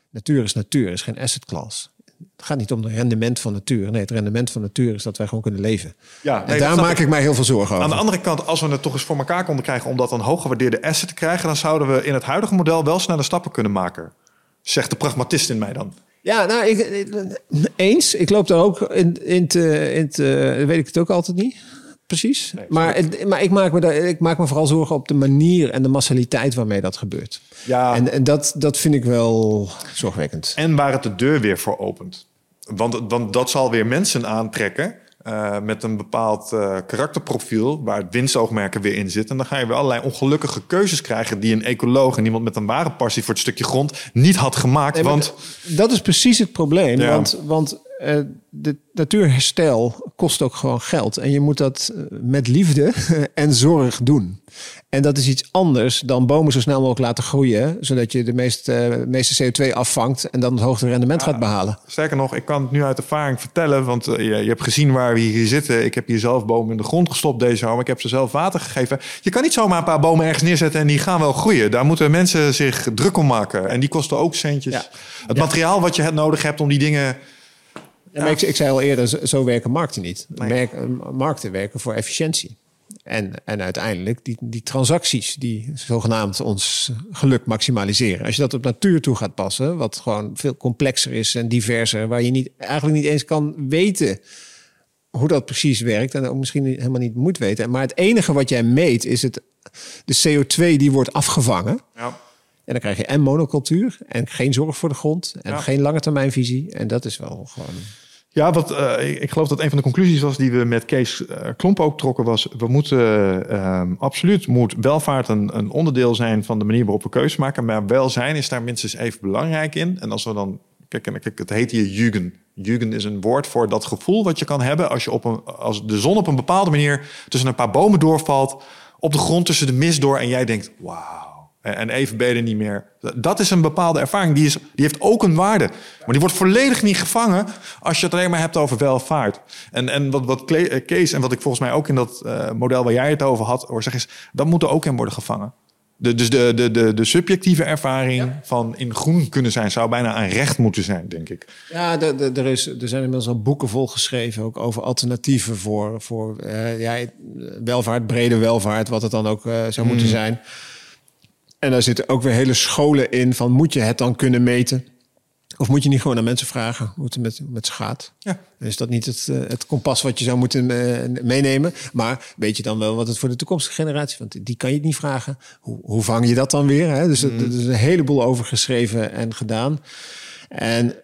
Natuur is natuur, is geen asset class. Het gaat niet om het rendement van natuur. Nee, het rendement van natuur is dat wij gewoon kunnen leven. Ja, en daar maak ik mij heel veel zorgen over. Aan de andere kant, als we het toch eens voor elkaar konden krijgen om dat een hooggewaardeerde asset te krijgen, dan zouden we in het huidige model wel snelle stappen kunnen maken. Zegt de pragmatist in mij dan. Ja, nou, ik, ik- eens. Ik loop daar ook in, in, te, in te, weet ik het ook altijd niet. Precies. Nee, maar het- maar ik, maak me daar, ik maak me vooral zorgen op de manier en de massaliteit waarmee dat gebeurt. Ja. En, en dat, dat vind ik wel zorgwekkend. En waar het de deur weer voor opent. Want, want dat zal weer mensen aantrekken eh, met een bepaald eh, karakterprofiel... waar winstoogmerken weer in zitten. En dan ga je weer allerlei ongelukkige keuzes krijgen... die een ecoloog en iemand met een ware passie voor het stukje grond niet had gemaakt. Nee, want dat is precies het probleem. Ja. Want, want eh, de natuurherstel kost ook gewoon geld. En je moet dat eh, met liefde en zorg doen. En dat is iets anders dan bomen zo snel mogelijk laten groeien. Zodat je de meeste, meeste CO2 afvangt en dan het hoogste rendement gaat behalen. sterker nog, ik kan het nu uit ervaring vertellen... want eh, je, je hebt gezien waar we hier zitten. Ik heb hier zelf bomen in de grond gestopt deze zomer. Ik heb ze zelf water gegeven. Je kan niet zomaar een paar bomen ergens neerzetten... en die gaan wel groeien. Daar moeten mensen zich druk om maken. En die kosten ook centjes. Ja. Het materiaal wat je het nodig hebt om die dingen... Ja, maar ik, ik zei al eerder, zo, werken markten niet. Merk- eh, markten werken voor efficiëntie. En, en uiteindelijk die, die transacties die zogenaamd ons geluk maximaliseren. Als je dat op natuur toe gaat passen, wat gewoon veel complexer is en diverser, waar je niet, eigenlijk niet eens kan weten hoe dat precies werkt en ook misschien helemaal niet moet weten. Maar het enige wat jij meet is het, de CO2 die wordt afgevangen. Ja. En dan krijg je en monocultuur en geen zorg voor de grond en Ja. geen lange termijnvisie. En dat is wel gewoon... Ja, wat, eh, ik- ik geloof dat een van de conclusies was die we met Kees eh, Klomp ook trokken was... we moeten eh, absoluut moet welvaart een, een onderdeel zijn van de manier waarop we keuzes maken. Maar welzijn is daar minstens even belangrijk in. En als we dan... Kijk, en kijk het heet hier Jugend. Jugend is een woord voor dat gevoel wat je kan hebben... als, je op een, als de zon op een bepaalde manier tussen een paar bomen doorvalt... op de grond tussen de mist door en jij denkt... wauw. En en even ben je er niet meer. Dat is een bepaalde ervaring. Die, is, die heeft ook een waarde. Maar die wordt volledig niet gevangen als je het alleen maar hebt over welvaart. En, en wat, wat eh, Kees en wat ik volgens mij ook in dat eh, model waar jij het over had, hoor zeg is, dat moet er ook in worden gevangen. De, dus de, de, de, de subjectieve ervaring van in groen kunnen zijn, zou bijna een recht moeten zijn, denk ik. Ja, de- de- er, is, er zijn inmiddels al boeken volgeschreven ook over alternatieven voor, voor eh, ja, welvaart, brede welvaart, wat het dan ook eh, zou moeten zijn. En daar zitten ook weer hele scholen in van moet je het dan kunnen meten? Of moet je niet gewoon aan mensen vragen hoe het met, met ze gaat? Ja. Is dat niet het, eh, het kompas wat je zou moeten eh, meenemen? Maar weet je dan wel wat het voor de toekomstige generatie... want die kan je het niet vragen. Hoe, hoe vang je dat dan weer? Hè? Dus er- er is een heleboel over geschreven en gedaan. En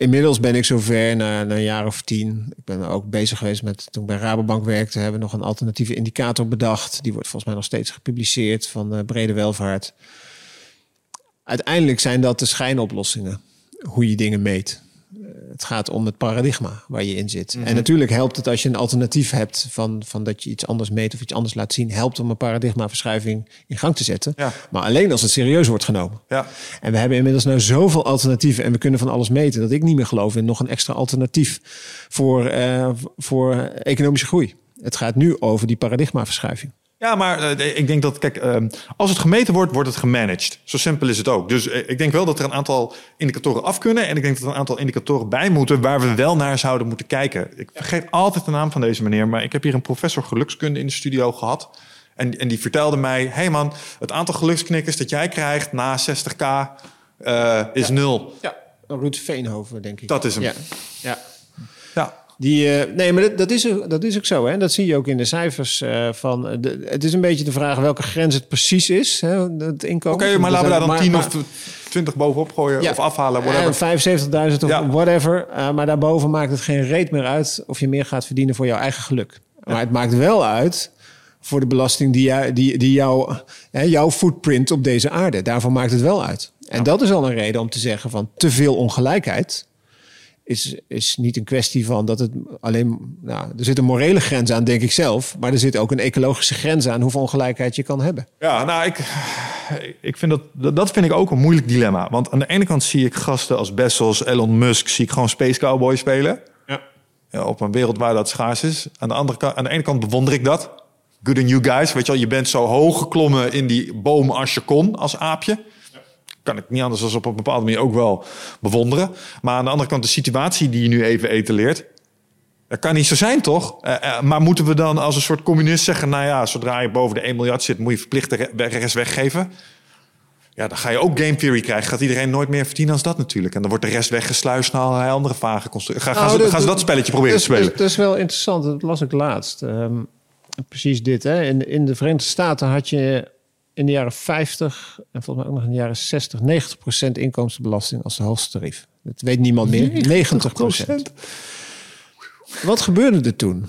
inmiddels ben ik zover, na, na een jaar of tien... ik ben ook bezig geweest met... toen ik bij Rabobank werkte... hebben we nog een alternatieve indicator bedacht. Die wordt volgens mij nog steeds gepubliceerd... van brede welvaart. Uiteindelijk zijn dat de schijnoplossingen. Hoe je dingen meet. Het gaat om het paradigma waar je in zit. En natuurlijk helpt het als je een alternatief hebt van, van dat je iets anders meet of iets anders laat zien. Helpt om een paradigmaverschuiving in gang te zetten. Ja. Maar alleen als het serieus wordt genomen. Ja. En we hebben inmiddels nou zoveel alternatieven en we kunnen van alles meten dat ik niet meer geloof in nog een extra alternatief voor, eh, voor economische groei. Het gaat nu over die paradigmaverschuiving. Ja, maar eh, ik denk dat, kijk, eh, als het gemeten wordt, wordt het gemanaged. Zo simpel is het ook. Dus eh, ik denk wel dat er een aantal indicatoren af kunnen. En ik denk dat er een aantal indicatoren bij moeten waar we wel naar zouden moeten kijken. Ik vergeet altijd de naam van deze meneer, maar ik heb hier een professor gelukskunde in de studio gehad. En, en die vertelde mij: hé hey man, het aantal geluksknikkers dat jij krijgt na 60k eh, is nul. Ja, Ruud Veenhoven, denk ik. Dat is hem. Ja, ja. Die, eh, nee, maar dat, dat, is, ook- dat is ook zo. Hè? Dat zie je ook in de cijfers. eh, van, eh, de, het is een beetje de vraag welke grens het precies is. Hè, het inkomen. Oké, maar laten we daar dan Maar- 10 maar- of 20 bovenop gooien Ja. of afhalen. Eh, Whatever. 75.000 of Ja. whatever. Eh, maar daarboven maakt het geen reet meer uit of je meer gaat verdienen voor jouw eigen geluk. Maar het maakt wel uit voor de belasting die, jou, die, die jou, hè, jouw footprint op deze aarde. Daarvoor maakt het wel uit. En dat is al een reden om te zeggen van te veel ongelijkheid is, is niet een kwestie van dat het alleen. Nou, er zit een morele grens aan, denk ik zelf. Maar er zit ook een ecologische grens aan hoeveel ongelijkheid je kan hebben. Ja, nou, ik, ik vind dat, dat- vind ik ook een moeilijk dilemma. Want aan de ene kant zie ik gasten als Bezos, Elon Musk, zie ik gewoon Space Cowboy spelen. Ja. Ja, op een wereld waar dat schaars is. Aan de, andere kant, aan de ene kant bewonder ik dat. Good on you guys. Weet je wel, je bent zo hoog geklommen in die boom als je kon, als aapje. Kan ik niet anders dan op een bepaalde manier ook wel bewonderen. Maar aan de andere kant, de situatie die je nu even etaleert. Dat kan niet zo zijn, toch? Eh, eh, maar moeten we dan als een soort communist zeggen... nou ja, zodra je boven de 1 miljard zit... moet je verplicht de re- de rest weggeven? Ja, dan ga je ook game theory krijgen. Gaat iedereen nooit meer verdienen als dat natuurlijk. En dan wordt de rest weggesluist naar allerlei andere vage constructies. Ga, gaan, Nou, ze, dat- gaan ze dat spelletje proberen te spelen? Dat, dat is wel interessant. Dat las ik laatst. Ehm, precies dit. Hè. In, in de Verenigde Staten had je in de jaren 50 en volgens mij ook nog in de jaren 60 90% inkomstenbelasting als de hoogste tarief. Dat weet niemand meer. 90% Wat gebeurde er toen?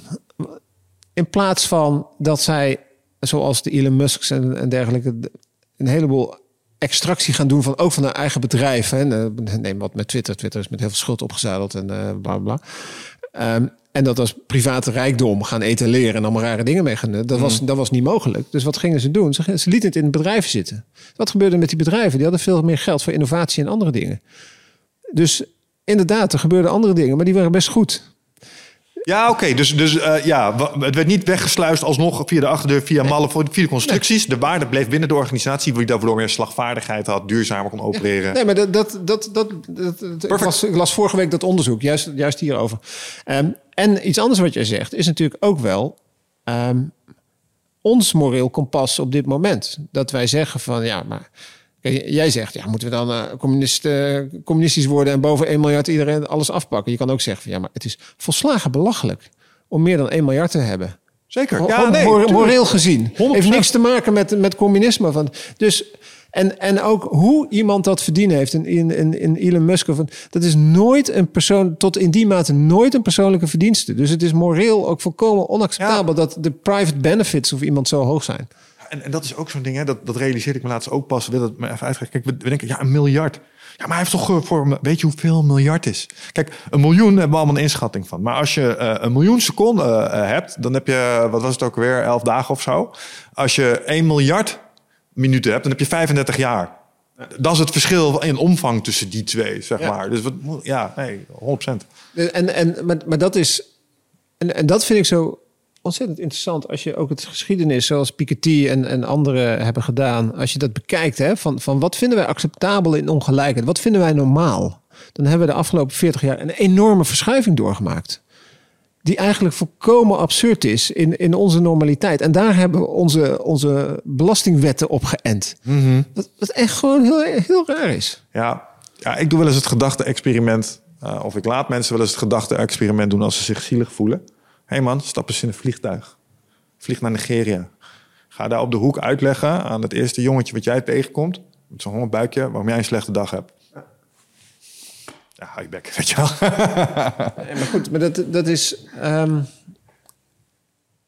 In plaats van dat zij, zoals de Elon Musk's en, en dergelijke, een heleboel extractie gaan doen van ook van hun eigen bedrijf. Hè. Eh, Neem wat met Twitter. Twitter is met heel veel schuld opgezadeld en eh bla bla. Ehm, en dat als private rijkdom gaan etaleren en allemaal rare dingen mee gaan doen. Dat, was, dat was niet mogelijk. Dus wat gingen ze doen? Ze, ze lieten het in bedrijven zitten. Wat gebeurde met die bedrijven? Die hadden veel meer geld voor innovatie en andere dingen. Dus inderdaad, er gebeurden andere dingen, maar die waren best goed. Ja, oké. Dus, dus eh, ja, het werd niet weggesluist alsnog via de achterdeur, via mallen, via de constructies. De waarde bleef binnen de organisatie, die daarvoor meer slagvaardigheid had, duurzamer kon opereren. Nee, maar dat, dat, dat, dat, dat, dat- ik, las, ik las vorige week dat onderzoek, juist, juist hierover. Ehm, en iets anders wat jij zegt, is natuurlijk ook wel ehm, ons moreel kompas op dit moment. Dat wij zeggen van, ja, maar... Kijk, Jij zegt, ja, moeten we dan eh, communist, eh, communistisch worden... en boven 1 miljard iedereen alles afpakken? Je kan ook zeggen van, ja, maar het is volslagen belachelijk... om meer dan 1 miljard te hebben. Zeker. Ja, nee, moreel gezien. 100%. Heeft niks te maken met, met communisme. Van, dus, en, en ook hoe iemand dat verdienen heeft. In, in, in, in Elon Musk. Of een, dat is nooit een persoon, tot in die mate nooit een persoonlijke verdienste. Dus het is moreel ook volkomen onacceptabel dat de private benefits of iemand zo hoog zijn. En, en dat is ook zo'n ding, hè? Dat, dat realiseerde ik me laatst ook pas. Wil het me even uitleggen. Kijk, we, we denken, ja, een miljard. Ja, maar hij heeft toch voor, weet je hoeveel een miljard is? Kijk, een miljoen hebben we allemaal een inschatting van. Maar als je eh, een miljoen seconden eh, hebt, dan heb je, wat was het ook weer, elf dagen of zo. Als je 1 miljard minuten hebt, dan heb je 35 jaar. Dat is het verschil in omvang tussen die twee, zeg Ja. maar. Dus wat, ja, nee, 100%. En, en, maar, maar dat is. En, en dat vind ik zo ontzettend interessant. Als je ook het geschiedenis, zoals Piketty en, en anderen hebben gedaan. Als je dat bekijkt, hè, van, van wat vinden wij acceptabel in ongelijkheid? Wat vinden wij normaal? Dan hebben we de afgelopen 40 jaar een enorme verschuiving doorgemaakt. Die eigenlijk volkomen absurd is in, in onze normaliteit. En daar hebben we onze, onze belastingwetten op geënt. Wat, wat echt gewoon heel, heel raar is. Ja, ja, ik doe wel eens het gedachte-experiment. eh, of ik laat mensen wel eens het gedachte-experiment doen als ze zich zielig voelen. Hey man, stap eens in een vliegtuig. Vlieg naar Nigeria. Ga daar op de hoek uitleggen aan het eerste jongetje wat jij tegenkomt. Met zo'n hongerbuikje, waarom jij een slechte dag hebt. Ja, hou je bek, weet je wel. Ja, maar goed, maar dat, dat is. ehm,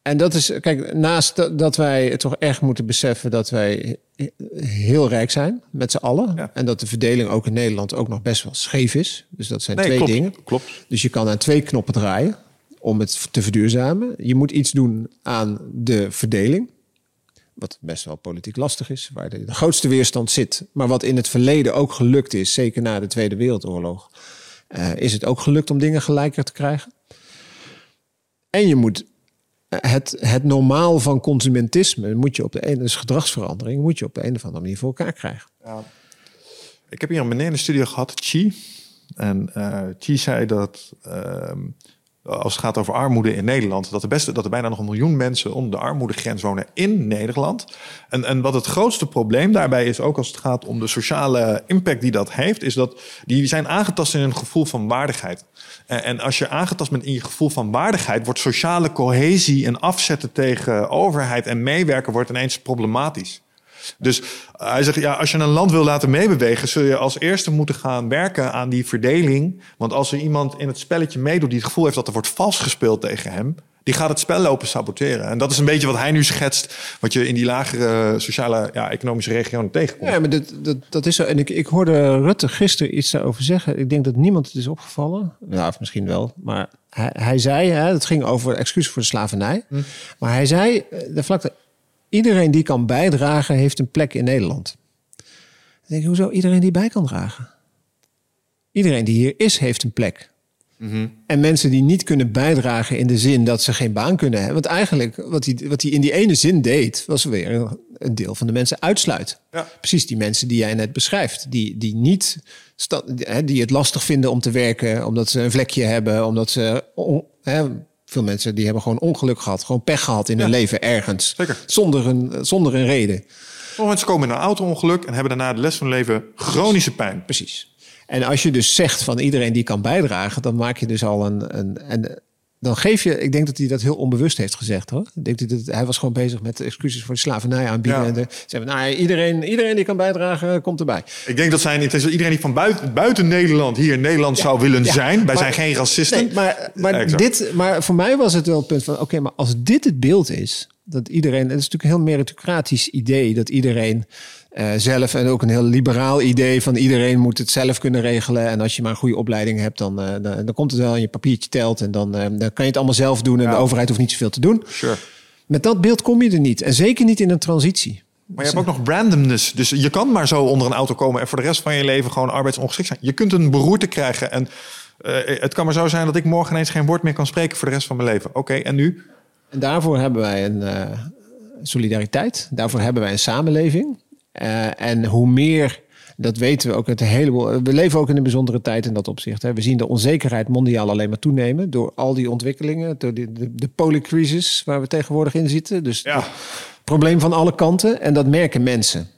en dat is, kijk, naast dat, wij het toch echt moeten beseffen dat wij heel rijk zijn met z'n allen. Ja. En dat de verdeling ook in Nederland ook nog best wel scheef is. Dus dat zijn Nee, twee klopt, dingen. klopt. Dus je kan aan twee knoppen draaien om het te verduurzamen. Je moet iets doen aan de verdeling. Wat best wel politiek lastig is, waar de, grootste weerstand zit. Maar wat in het verleden ook gelukt is, zeker na de Tweede Wereldoorlog, eh, is het ook gelukt om dingen gelijker te krijgen. En je moet eh, het, het normaal van consumentisme, moet je op de ene, dus gedragsverandering, moet je op de een of andere manier voor elkaar krijgen. Ik heb hier een meneer in de studio gehad, Chi. En eh Chi zei dat ehm, als het gaat over armoede in Nederland, dat er, dat er bijna nog een miljoen mensen onder de armoedegrens wonen in Nederland. En, en wat het grootste probleem daarbij is, ook als het gaat om de sociale impact die dat heeft, is dat die zijn aangetast in een gevoel van waardigheid. En, en als je aangetast bent in je gevoel van waardigheid, wordt sociale cohesie en afzetten tegen overheid en meewerken wordt ineens problematisch. Dus uh, hij zegt, ja, als je een land wil laten meebewegen, zul je als eerste moeten gaan werken aan die verdeling. Want als er iemand in het spelletje meedoet die het gevoel heeft dat er wordt vals gespeeld tegen hem, die gaat het spel lopen saboteren. En dat is een beetje wat hij nu schetst, wat je in die lagere sociale, ja, economische regionen tegenkomt. Ja, maar dat, dat, dat is zo. En ik, ik hoorde Rutte gisteren iets daarover zeggen. Ik denk dat niemand het is opgevallen. Nou, of misschien wel. Maar hij, hij zei, hè, het ging over excuus voor de slavernij. Maar hij zei, eh, de vlakte, iedereen die kan bijdragen, heeft een plek in Nederland. Dan denk ik, hoezo iedereen die bij kan dragen? Iedereen die hier is, heeft een plek. En mensen die niet kunnen bijdragen in de zin dat ze geen baan kunnen hebben. Want eigenlijk wat hij, wat hij in die ene zin deed, was weer een, deel van de mensen uitsluiten. Ja. Precies die mensen die jij net beschrijft. Die, die, niet, die het lastig vinden om te werken, omdat ze een vlekje hebben, omdat ze. Veel mensen die hebben gewoon ongeluk gehad, gewoon pech gehad in hun leven ergens. Zeker. Zonder een, zonder een reden. Of mensen komen in een auto-ongeluk en hebben daarna de les van hun leven chronische pijn. Precies. En als je dus zegt van iedereen die kan bijdragen, dan maak je dus al een. een en dan geef je, ik denk dat hij dat heel onbewust heeft gezegd hoor. Ik denk dat hij was gewoon bezig met excuses voor de slavernij aanbieden. Ja. En de, zeggen, nou, iedereen, iedereen die kan bijdragen, komt erbij. Ik denk dat zijn, het is iedereen die van buiten, buiten Nederland hier in Nederland zou willen ja, zijn. Wij maar- zijn geen racisten. Nee, maar, maar, dit, maar voor mij was het wel het punt van: oké, maar als dit het beeld is, dat iedereen, het is natuurlijk een heel meritocratisch idee, dat iedereen eh, zelf en ook een heel liberaal idee van iedereen moet het zelf kunnen regelen. En als je maar een goede opleiding hebt, dan, eh, dan, dan komt het wel en je papiertje telt en dan, eh, dan kan je het allemaal zelf doen en Ja. de overheid hoeft niet zoveel te doen. Sure. Met dat beeld kom je er niet en zeker niet in een transitie. Maar je hebt ook nog randomness. Dus je kan maar zo onder een auto komen en voor de rest van je leven gewoon arbeidsongeschikt zijn. Je kunt een beroerte krijgen en het kan maar zo zijn dat ik morgen ineens geen woord meer kan spreken voor de rest van mijn leven. Oké, en nu? En daarvoor hebben wij een solidariteit. Daarvoor hebben wij een samenleving. Eh, en hoe meer, dat weten we ook uit een heleboel. We leven ook in een bijzondere tijd in dat opzicht. Hè. We zien de onzekerheid mondiaal alleen maar toenemen door al die ontwikkelingen, door de, de, de polycrisis waar we tegenwoordig in zitten. Dus Ja. probleem van alle kanten en dat merken mensen.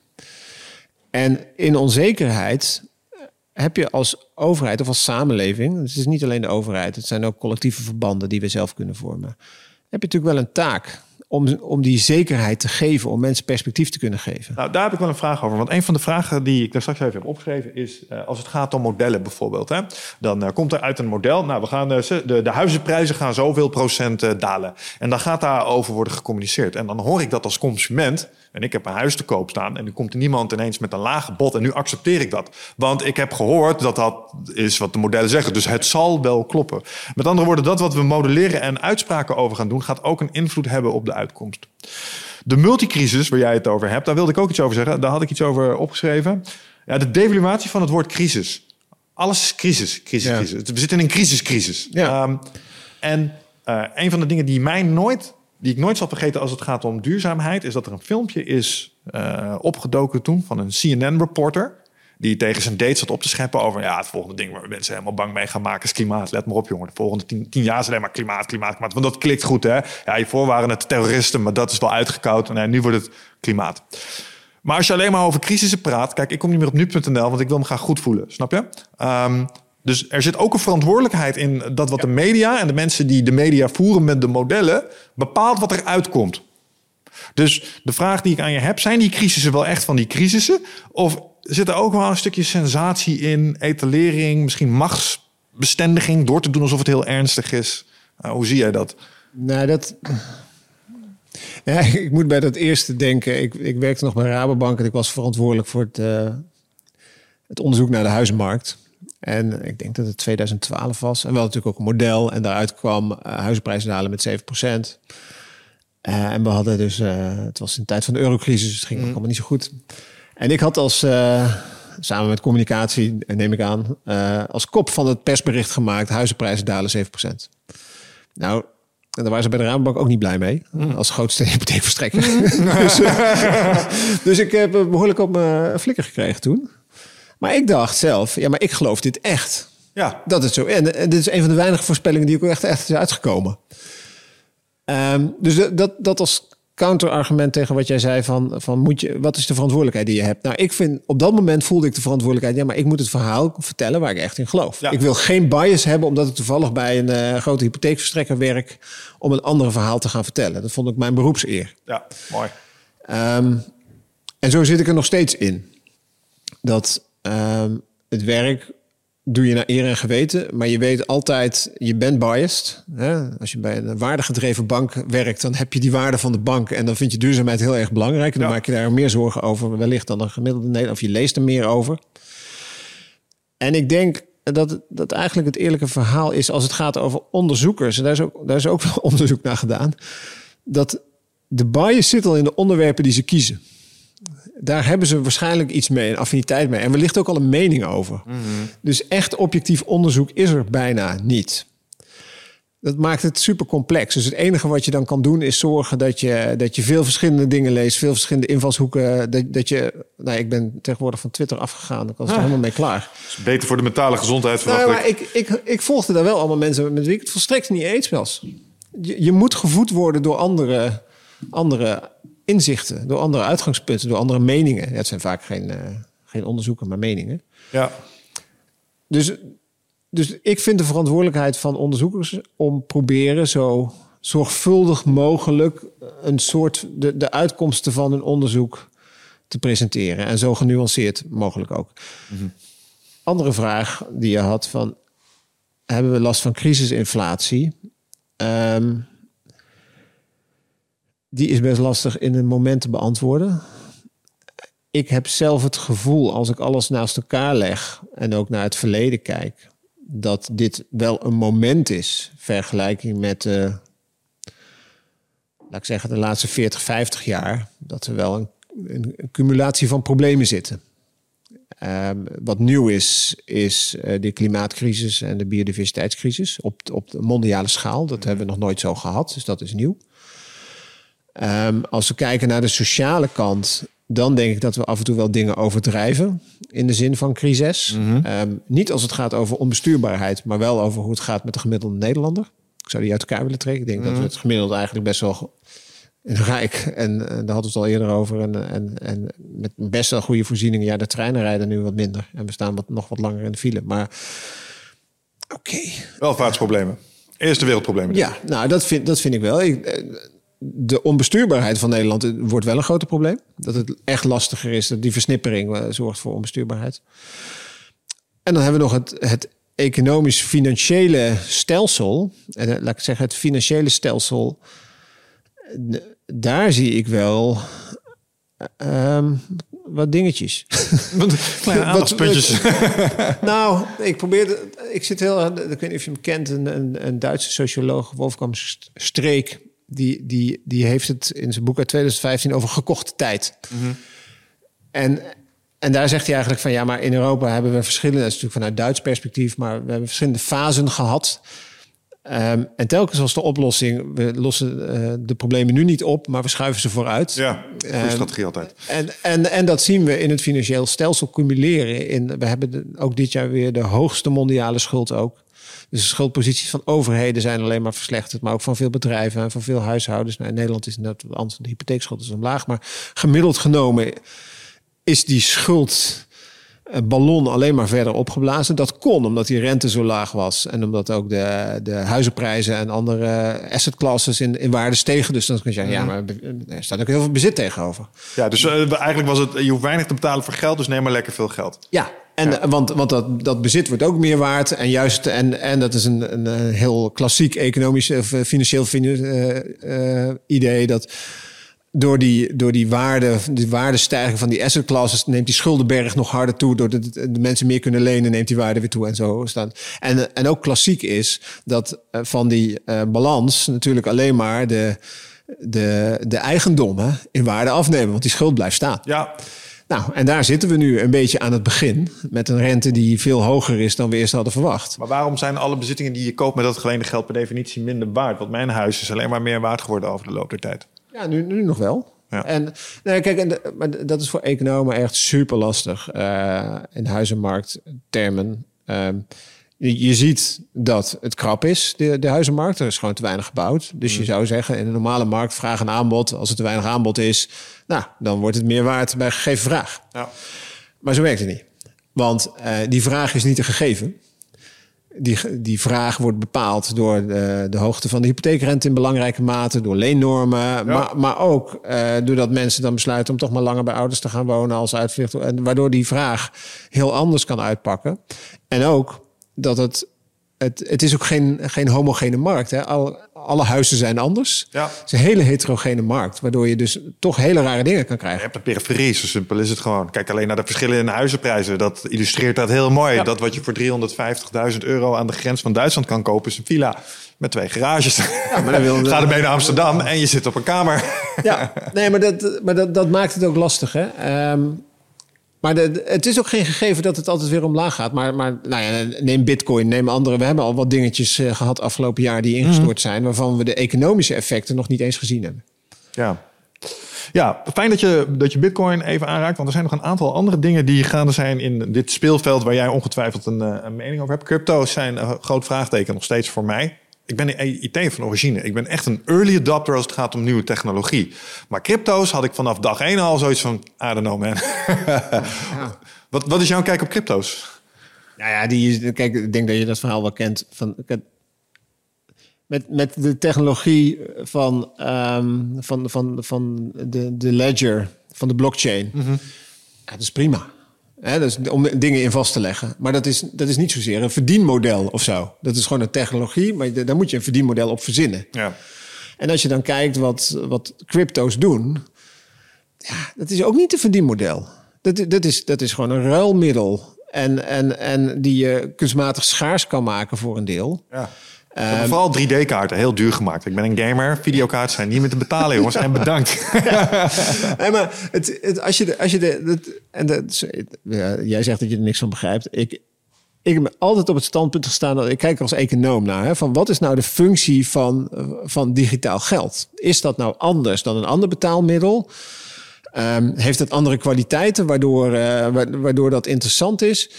En in onzekerheid heb je als overheid of als samenleving, het is niet alleen de overheid, het zijn ook collectieve verbanden die we zelf kunnen vormen, heb je natuurlijk wel een taak om, om die zekerheid te geven, om mensen perspectief te kunnen geven. Nou, daar heb ik wel een vraag over. Want een van de vragen die ik daar straks even heb opgeschreven is... eh, als het gaat om modellen bijvoorbeeld. Hè, dan eh, komt er uit een model... Nou, we gaan, eh, de, de huizenprijzen gaan zoveel procent dalen. En dan gaat daarover worden gecommuniceerd. En dan hoor ik dat als consument... en ik heb een huis te koop staan... en nu komt er niemand ineens met een lage bod... en nu accepteer ik dat. Want ik heb gehoord dat dat is wat de modellen zeggen. Dus het zal wel kloppen. Met andere woorden, dat wat we modelleren en uitspraken over gaan doen... gaat ook een invloed hebben op de uitkomst. De multicrisis, waar jij het over hebt, daar wilde ik ook iets over zeggen. Daar had ik iets over opgeschreven. Ja, de devaluatie van het woord crisis. Alles is crisis, crisis, Ja. crisis. We zitten in een crisiscrisis. Ja. Ehm, en eh, een van de dingen die mij nooit, die ik nooit zal vergeten als het gaat om duurzaamheid, is dat er een filmpje is eh, opgedoken toen van een CNN-reporter. Die tegen zijn date zat op te scheppen over ja, het volgende ding waar mensen helemaal bang mee gaan maken is klimaat. Let maar op, jongen. De volgende tien, tien jaar is alleen maar klimaat, klimaat, klimaat. Want dat klikt goed, hè? Ja, hiervoor waren het terroristen, maar dat is wel uitgekoud. En nu wordt het klimaat. Maar als je alleen maar over crisissen praat... Kijk, ik kom niet meer op nu.nl, want ik wil me graag goed voelen. Snap je? Ehm, dus er zit ook een verantwoordelijkheid in dat wat de media... en de mensen die de media voeren met de modellen... bepaalt wat er uitkomt. Dus de vraag die ik aan je heb... zijn die crisissen wel echt van die crisissen? Of zit er ook wel een stukje sensatie in... etalering, misschien machtsbestendiging... door te doen alsof het heel ernstig is? Uh, hoe zie jij dat? Nou, dat. Ja, ik moet bij dat eerste denken. Ik, ik werkte nog bij Rabobank en ik was verantwoordelijk voor het, eh, het onderzoek naar de huizenmarkt. En ik denk dat het 2012 was. En wel natuurlijk ook een model. En daaruit kwam eh huizenprijzen dalen met 7%. Eh, en we hadden dus, eh, het was in de tijd van de eurocrisis, dus het ging ook allemaal niet zo goed. En ik had als, samen met communicatie, neem ik aan, als kop van het persbericht gemaakt, huizenprijzen dalen 7%. Nou, en daar waren ze bij de Rabobank ook niet blij mee. Als grootste hypotheekverstrekker. dus, eh, dus ik heb eh, behoorlijk op mijn flikker gekregen toen. Maar ik dacht zelf, ja, maar ik geloof dit echt. Ja, Dat is zo. En, en dit is een van de weinige voorspellingen die ook echt, echt is uitgekomen. Ehm, dus dat, dat, als counterargument tegen wat jij zei van, van moet je, wat is de verantwoordelijkheid die je hebt? Nou, ik vind op dat moment voelde ik de verantwoordelijkheid. Ja, maar ik moet het verhaal vertellen waar ik echt in geloof. Ja. Ik wil geen bias hebben omdat ik toevallig bij een eh, grote hypotheekverstrekker werk om een ander verhaal te gaan vertellen. Dat vond ik mijn beroepseer. ja, mooi. Ehm, en zo zit ik er nog steeds in. Dat ehm, het werk doe je naar eer en geweten, maar je weet altijd, je bent biased. Hè? Als je bij een waardegedreven bank werkt, dan heb je die waarde van de bank en dan vind je duurzaamheid heel erg belangrijk. En dan Ja. maak je daar meer zorgen over, wellicht dan een gemiddelde Nederlander, of je leest er meer over. En ik denk dat, dat eigenlijk het eerlijke verhaal is als het gaat over onderzoekers. En daar is ook, daar is ook wel onderzoek naar gedaan. Dat de bias zit al in de onderwerpen die ze kiezen. Daar hebben ze waarschijnlijk iets mee, een affiniteit mee. En wellicht ook al een mening over. Dus echt objectief onderzoek is er bijna niet. Dat maakt het super complex. Dus het enige wat je dan kan doen is zorgen dat je, dat je veel verschillende dingen leest, veel verschillende invalshoeken. Dat, dat je, nou, ik ben tegenwoordig van Twitter afgegaan. Ik was er Ah. helemaal mee klaar. is beter voor de mentale gezondheid, verwacht Nou, ik. maar ik, ik, ik volgde daar wel allemaal mensen met wie ik het volstrekt niet eens was. Je, je moet gevoed worden door andere, andere inzichten, door andere uitgangspunten, door andere meningen. Ja, het zijn vaak geen, uh, geen onderzoeken, maar meningen. Ja. Dus, dus ik vind de verantwoordelijkheid van onderzoekers om proberen zo zorgvuldig mogelijk een soort de, de uitkomsten van een onderzoek te presenteren. En zo genuanceerd mogelijk ook. Mhm. Andere vraag die je had van hebben we last van crisisinflatie? Um, die is best lastig in een moment te beantwoorden. Ik heb zelf het gevoel, als ik alles naast elkaar leg en ook naar het verleden kijk, dat dit wel een moment is, vergelijking met, laat ik zeggen, de laatste 40, 50 jaar, dat er wel een, een, cumulatie van problemen zitten. Um, wat nieuw is, is uh, de klimaatcrisis en de biodiversiteitscrisis op, op de mondiale schaal. Dat hebben we nog nooit zo gehad, dus dat is nieuw. Um, als we kijken naar de sociale kant, dan denk ik dat we af en toe wel dingen overdrijven in de zin van crisis. Mm um, niet als het gaat over onbestuurbaarheid, maar wel over hoe het gaat met de gemiddelde Nederlander. Ik zou die uit elkaar willen trekken. Ik denk dat we mhm. het gemiddelde eigenlijk best wel rijk en, en daar hadden we het al eerder over. En, en, en met best wel goede voorzieningen. Ja, de treinen rijden nu wat minder en we staan wat, nog wat langer in de file. Maar oké. Okay. Welvaartsproblemen. Eerste wereldproblemen. Ja, nou dat vind, dat vind ik wel. Ik, eh, de onbestuurbaarheid van Nederland wordt wel een groot probleem. Dat het echt lastiger is. Dat die versnippering uh, zorgt voor onbestuurbaarheid. En dan hebben we nog het, het economisch-financiële stelsel. En uh, laat ik zeggen, het financiële stelsel. Daar zie ik wel uh, wat dingetjes. wat puntjes. nou, ik probeerde. Ik zit heel. Ik weet niet of je hem kent. Een, een, een Duitse socioloog, Wolfgang Streek die, die, die heeft het in zijn boek uit 2015 over gekochte tijd. Mhm. En, en daar zegt hij eigenlijk van ja, maar in Europa hebben we verschillende, dat is natuurlijk vanuit Duits perspectief, maar we hebben verschillende fasen gehad. Ehm, en telkens als de oplossing, we lossen uh, de problemen nu niet op, maar we schuiven ze vooruit. Ja, goede um, strategie altijd. En, en, en dat zien we in het financieel stelsel cumuleren. In, we hebben ook dit jaar weer de hoogste mondiale schuld ook. Dus de schuldposities van overheden zijn alleen maar verslechterd, maar ook van veel bedrijven en van veel huishoudens. Nou, in Nederland is het anders, de hypotheekschuld is omlaag, maar gemiddeld genomen is die schuldballon alleen maar verder opgeblazen. Dat kon omdat die rente zo laag was en omdat ook de, de huizenprijzen en andere asset classes in, in waarde stegen. Dus dan kun je zeggen, ja, maar er staat ook heel veel bezit tegenover. Ja, dus uh, eigenlijk was het, je hoeft weinig te betalen voor geld, dus neem maar lekker veel geld. Ja, en, Want, want dat, dat bezit wordt ook meer waard. En juist, en, en dat is een, een heel klassiek economisch of eh, financieel uh, uh, idee. Dat door die, door die waarde, die waardestijging van die asset classes neemt die schuldenberg nog harder toe. Doordat de, de mensen meer kunnen lenen, neemt die waarde weer toe en zo staan. En, en ook klassiek is dat van die balans natuurlijk alleen maar de, de, de eigendommen in waarde afnemen. Want die schuld blijft staan. Ja. Nou, en daar zitten we nu een beetje aan het begin. Met een rente die veel hoger is dan we eerst hadden verwacht. Maar waarom zijn alle bezittingen die je koopt met dat geleende geld per definitie minder waard? Want mijn huis is alleen maar meer waard geworden over de loop der tijd. Ja, nu, nu nog wel. Ja. En nee, kijk, en maar dat is voor economen echt super lastig uh, in huizenmarkttermen. Uh, je, ziet dat het krap is, de, de huizenmarkt. Er is gewoon te weinig gebouwd. Dus je mm. zou zeggen, in een normale markt, vraag en aanbod. Als er te weinig aanbod is, nou, dan wordt het meer waard bij gegeven vraag. Ja. Maar zo werkt het niet. Want uh, die vraag is niet een gegeven. Die, die vraag wordt bepaald door de, de hoogte van de hypotheekrente in belangrijke mate, door leennormen, ja. maar, maar ook uh, doordat mensen dan besluiten om toch maar langer bij ouders te gaan wonen als uitvlucht. En waardoor die vraag heel anders kan uitpakken. En ook dat het. Het, het is ook geen, geen homogene markt. Hè. Al, alle huizen zijn anders. Ja. Het is een hele heterogene markt, waardoor je dus toch hele rare dingen kan krijgen. Je hebt de periferie, zo simpel is het gewoon. Kijk alleen naar de verschillen in huizenprijzen. Dat illustreert dat heel mooi. Dat wat je voor 350.000 euro aan de grens van Duitsland kan kopen, is een villa met twee garages. Ja, maar dan wil Ga ermee naar Amsterdam en je zit op een kamer. Ja, nee, maar dat, maar dat, dat maakt het ook lastig. Hè? Um, maar de, het is ook geen gegeven dat het altijd weer omlaag gaat. Maar, maar nou ja, neem Bitcoin, neem andere. We hebben al wat dingetjes uh, gehad afgelopen jaar die ingestort mhm. zijn, waarvan we de economische effecten nog niet eens gezien hebben. Ja. Ja, fijn dat je, dat je Bitcoin even aanraakt. Want er zijn nog een aantal andere dingen die gaande zijn in dit speelveld waar jij ongetwijfeld een, eh, een mening over hebt. Crypto's zijn een groot vraagteken nog steeds voor mij. Ik ben een IT van origine. Ik ben echt een early adopter als het gaat om nieuwe technologie. Maar crypto's had ik vanaf dag één al zoiets van, I don't know man. wat, wat is jouw kijk op crypto's? Nou ja, die is, kijk, ik denk dat je dat verhaal wel kent. Van, met, met de technologie van, ehm, van, van, van de, de ledger, van de blockchain. Mhm. ja, dat is prima. Is om dingen in vast te leggen. Maar dat is, dat is niet zozeer een verdienmodel of zo. Dat is gewoon een technologie, maar da- daar moet je een verdienmodel op verzinnen. Ja. En als je dan kijkt wat, wat crypto's doen, ja, dat is ook niet een verdienmodel. Dat, dat, is, dat is gewoon een ruilmiddel. En, en, en die je kunstmatig schaars kan maken voor een deel. ja. Vooral 3D-kaarten heel duur gemaakt. Ik ben een gamer. Videokaarten zijn niet meer te betalen, jongens. En bedankt. Nee, maar het, het, als je de, als je de, en dat, jij zegt dat je er niks van begrijpt. Ik, ik heb altijd op het standpunt gestaan dat ik kijk als econoom naar. Hè, van wat is nou de functie van, van digitaal geld? Is dat nou anders dan een ander betaalmiddel? Ehm, heeft het andere kwaliteiten waardoor, eh, wa- waardoor dat interessant is?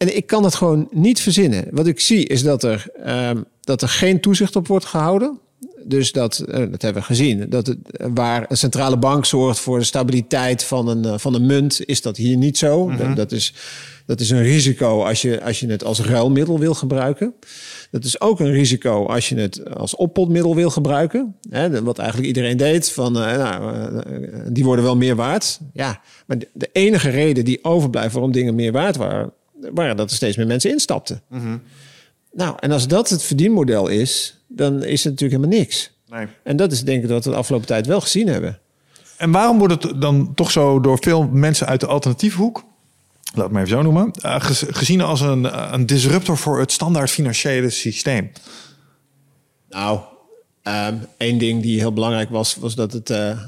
En ik kan het gewoon niet verzinnen. Wat ik zie is dat er, ehm, dat er geen toezicht op wordt gehouden. Dus dat, eh, dat hebben we gezien. Dat het, waar een centrale bank zorgt voor de stabiliteit van een, eh, van een munt, is dat hier niet zo. Dat, dat, is, dat is een risico als je, als je het als ruilmiddel wil gebruiken. Dat is ook een risico als je het als oppotmiddel wil gebruiken. Hè, wat eigenlijk iedereen deed, van, eh, nou, die worden wel meer waard. Ja, maar de, de enige reden die overblijft waarom dingen meer waard waren, waren dat er steeds meer mensen instapten. Nou, en als dat het verdienmodel is, dan is het natuurlijk helemaal niks. Nee. En dat is denk ik wat we de afgelopen tijd wel gezien hebben. En waarom wordt het dan toch zo door veel mensen uit de alternatieve hoek, laat het maar even zo noemen, eh, gez- gezien als een, eh, een disruptor voor het standaard financiële systeem? Nou, ehm, één ding die heel belangrijk was, was dat het eh,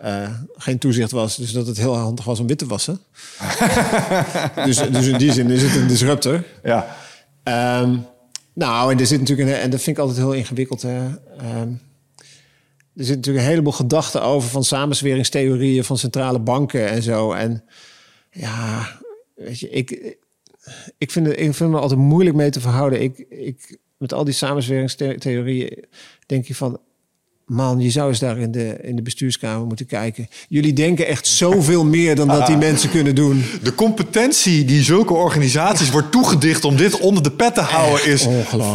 eh, geen toezicht was. Dus dat het heel handig was om wit te wassen. dus, dus in die zin is het een disruptor. Ja. Ehm, nou, en er zit natuurlijk een, en dat vind ik altijd heel ingewikkeld. Hè. Ehm, er zit natuurlijk een heleboel gedachten over van samenzweringstheorieën van centrale banken en zo. En ja, weet je, ik, ik, vind, het, ik vind me altijd moeilijk mee te verhouden. Ik, ik, met al die samenzweringstheorieën denk je van. Man, je zou eens daar in de, in de bestuurskamer moeten kijken. Jullie denken echt zoveel meer dan dat die mensen kunnen doen. De competentie die zulke organisaties wordt toegedicht om dit onder de pet te houden is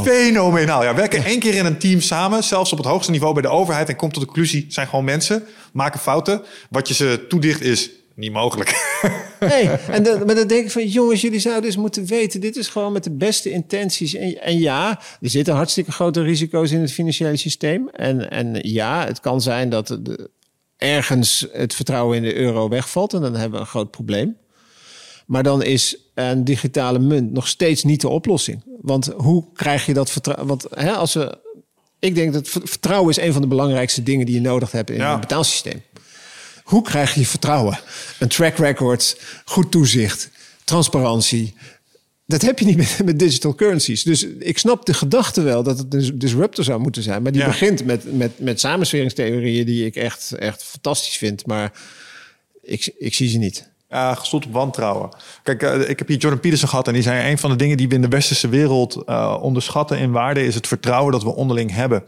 fenomenaal. Ja, we werken één keer in een team samen, zelfs op het hoogste niveau bij de overheid en komt tot de conclusie, zijn gewoon mensen, maken fouten. Wat je ze toedicht is niet mogelijk. Nee, en dan, maar dan denk ik van, jongens, jullie zouden eens moeten weten, dit is gewoon met de beste intenties. En, en ja, er zitten hartstikke grote risico's in het financiële systeem. En, en ja, het kan zijn dat de, ergens het vertrouwen in de euro wegvalt en dan hebben we een groot probleem. Maar dan is een digitale munt nog steeds niet de oplossing. Want hoe krijg je dat vertrouwen? Want hè, als we, ik denk dat vertrouwen is een van de belangrijkste dingen die je nodig hebt in Ja. een betaalsysteem. Hoe krijg je vertrouwen? Een track record, goed toezicht, transparantie. Dat heb je niet met, met digital currencies. Dus ik snap de gedachte wel dat het een disruptor zou moeten zijn. Maar die Ja. begint met, met, met samensweringstheorieën die ik echt, echt fantastisch vind. Maar ik, ik zie ze niet. Ja, gestoeld op wantrouwen. Kijk, eh, ik heb hier Jordan Peterson gehad en die zei... een van de dingen die we in de westerse wereld eh, onderschatten in waarde... is het vertrouwen dat we onderling hebben.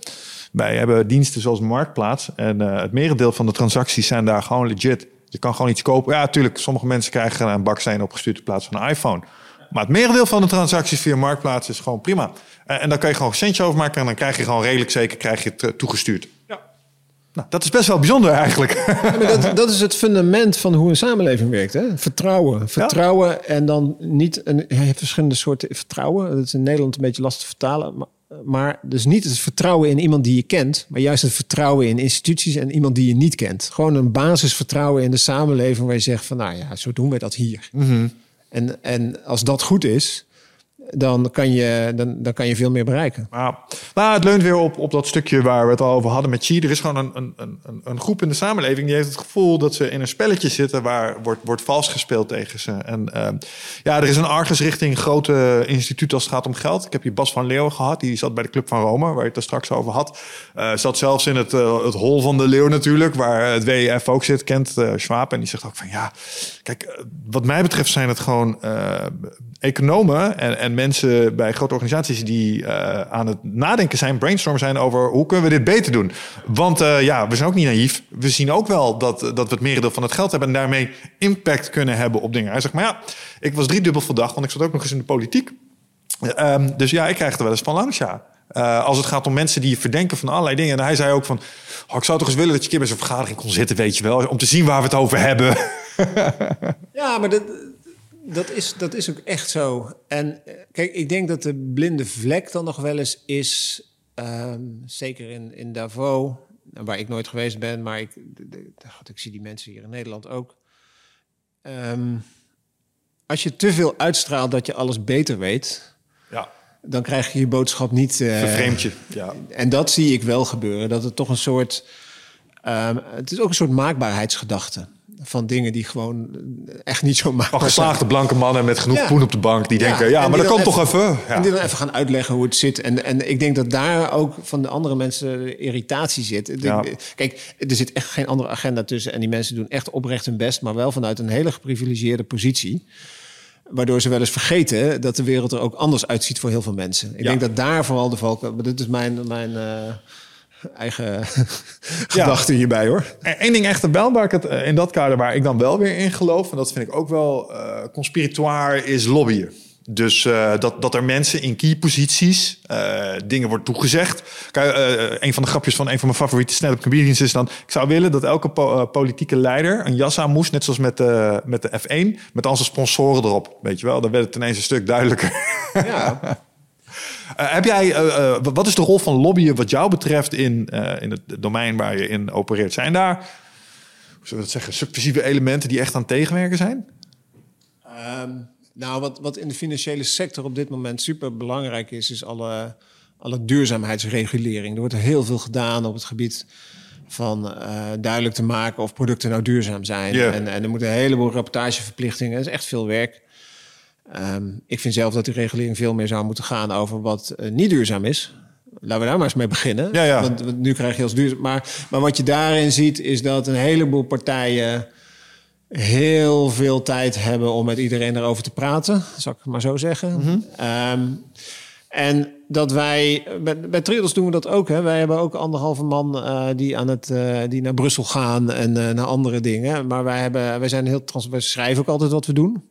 Wij hebben diensten zoals Marktplaats... en eh, het merendeel van de transacties zijn daar gewoon legit. Je kan gewoon iets kopen. Ja, natuurlijk, sommige mensen krijgen een baksteen opgestuurd... in plaats van een iPhone. Maar het merendeel van de transacties via Marktplaats is gewoon prima. Eh, en dan kan je gewoon een centje overmaken... en dan krijg je gewoon redelijk zeker krijg je het eh, toegestuurd. Ja. Nou, dat is best wel bijzonder eigenlijk. Ja, maar dat, dat is het fundament van hoe een samenleving werkt. Hè? Vertrouwen. Vertrouwen en dan niet een, je hebt verschillende soorten vertrouwen. Dat is in Nederland een beetje lastig te vertalen. Maar, maar dus niet het vertrouwen in iemand die je kent, maar juist het vertrouwen in instituties en iemand die je niet kent. Gewoon een basisvertrouwen in de samenleving waar je zegt van nou ja, zo doen we dat hier. En, en als dat goed is, dan kan je, dan, dan kan je veel meer bereiken. Nou, nou, het leunt weer op, op dat stukje waar we het al over hadden met Chi. Er is gewoon een, een, een, een groep in de samenleving die heeft het gevoel dat ze in een spelletje zitten waar wordt, wordt vals gespeeld tegen ze. En uh, ja, er is een argus richting grote instituut als het gaat om geld. Ik heb hier Bas van Leeuwen gehad, die zat bij de Club van Rome, waar je het er straks over had. Uh, zat zelfs in het, uh, het hol van de leeuw natuurlijk, waar het WEF ook zit, kent Schwab. En die zegt ook van ja, kijk, wat mij betreft zijn het gewoon economen en, en mensen bij grote organisaties die uh, aan het nadenken zijn, brainstormen zijn over hoe kunnen we dit beter doen. Want uh, ja, we zijn ook niet naïef. We zien ook wel dat, dat we het merendeel van het geld hebben en daarmee impact kunnen hebben op dingen. Hij zegt, maar ja, ik was driedubbel verdacht, want ik zat ook nog eens in de politiek. Um, dus ja, ik krijg er wel eens van langs, ja. Als het gaat om mensen die verdenken van allerlei dingen. En hij zei ook van, oh, ik zou toch eens willen dat je een keer bij zo'n vergadering kon zitten, weet je wel. Om te zien waar we het over hebben. ja, maar dat, dat, is, dat is ook echt zo. En eh, kijk, ik denk dat de blinde vlek dan nog wel eens is... Um, zeker in, in Davos, waar ik nooit geweest ben... maar ik, de, de, God, ik zie die mensen hier in Nederland ook... Um, als je te veel uitstraalt dat je alles beter weet... Ja dan krijg je je boodschap niet. Uh, Vervreemd je. Ja. En dat zie ik wel gebeuren. Dat het toch een soort. Um, het is ook een soort maakbaarheidsgedachte. Van dingen die gewoon echt niet zo maakbaar zijn. geslaagde blanke mannen met genoeg ja. poen op de bank. Die denken, ja, maar dat kan toch even. Ja. En die dan even gaan uitleggen hoe het zit. En, en ik denk dat daar ook van de andere mensen irritatie zit. Kijk, er zit echt geen andere agenda tussen. En die mensen doen echt oprecht hun best. Maar wel vanuit een hele geprivilegeerde positie. Waardoor ze wel eens vergeten dat de wereld er ook anders uitziet voor heel veel mensen. Ik denk dat daar vooral de valken. Maar dit is mijn, mijn uh, eigen gedachte hierbij hoor. Eén ding echt wel waar ik het in dat kader waar ik dan wel weer in geloof. En dat vind ik ook wel uh, conspiratoire is lobbyen. Dus uh, dat, dat er mensen in key posities uh, dingen wordt toegezegd. Kijk, uh, een van de grapjes van een van mijn favoriete stand-up comedians is dan... ik zou willen dat elke po politieke leider een jas aan moest... net zoals met, de met de F1, met al zijn sponsoren erop. Weet je wel, dan werd het ineens een stuk duidelijker. Ja. heb jij, wat is de rol van lobbyen wat jou betreft in, in het domein waar je in opereert? Zijn daar, hoe zullen we dat zeggen, subversieve elementen die echt aan tegenwerken zijn? Um nou, wat, wat in de financiële sector op dit moment super belangrijk is, is alle, alle duurzaamheidsregulering. Er wordt heel veel gedaan op het gebied van uh, duidelijk te maken of producten nou duurzaam zijn. Yeah. En, en er moeten een heleboel rapportageverplichtingen. Dat is echt veel werk. Um, ik vind zelf dat die regulering veel meer zou moeten gaan over wat uh, niet duurzaam is. Laten we daar maar eens mee beginnen. Ja, ja. Want, want, nu krijg je als duurzaam. Maar, maar wat je daarin ziet, is dat een heleboel partijen heel veel tijd hebben om met iedereen erover te praten, zal ik maar zo zeggen. Mm -hmm. um, en dat wij, bij, bij Triodos doen we dat ook. Hè. Wij hebben ook anderhalve man uh, die, aan het, uh, die naar Brussel gaan en uh, naar andere dingen. Maar wij, hebben, wij zijn heel trans wij schrijven ook altijd wat we doen.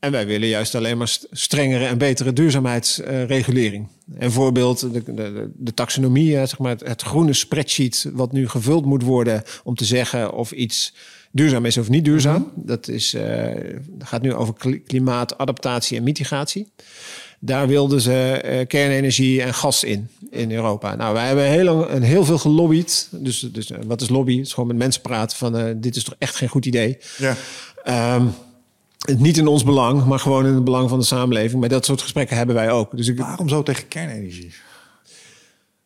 En wij willen juist alleen maar strengere en betere duurzaamheidsregulering. Een voorbeeld, de, de, de taxonomie, zeg maar het, het groene spreadsheet... wat nu gevuld moet worden om te zeggen of iets duurzaam is of niet duurzaam. Mhm. Dat is, uh, gaat nu over klimaat, adaptatie en mitigatie. Daar wilden ze uh, kernenergie en gas in, in Europa. Nou, wij hebben heel, lang, heel veel gelobbyd. Dus, dus uh, wat is lobby? Het is gewoon met mensen praten van dit is toch echt geen goed idee. Ja. Um, niet in ons belang, maar gewoon in het belang van de samenleving. Maar dat soort gesprekken hebben wij ook. Dus ik, Waarom zo tegen kernenergie?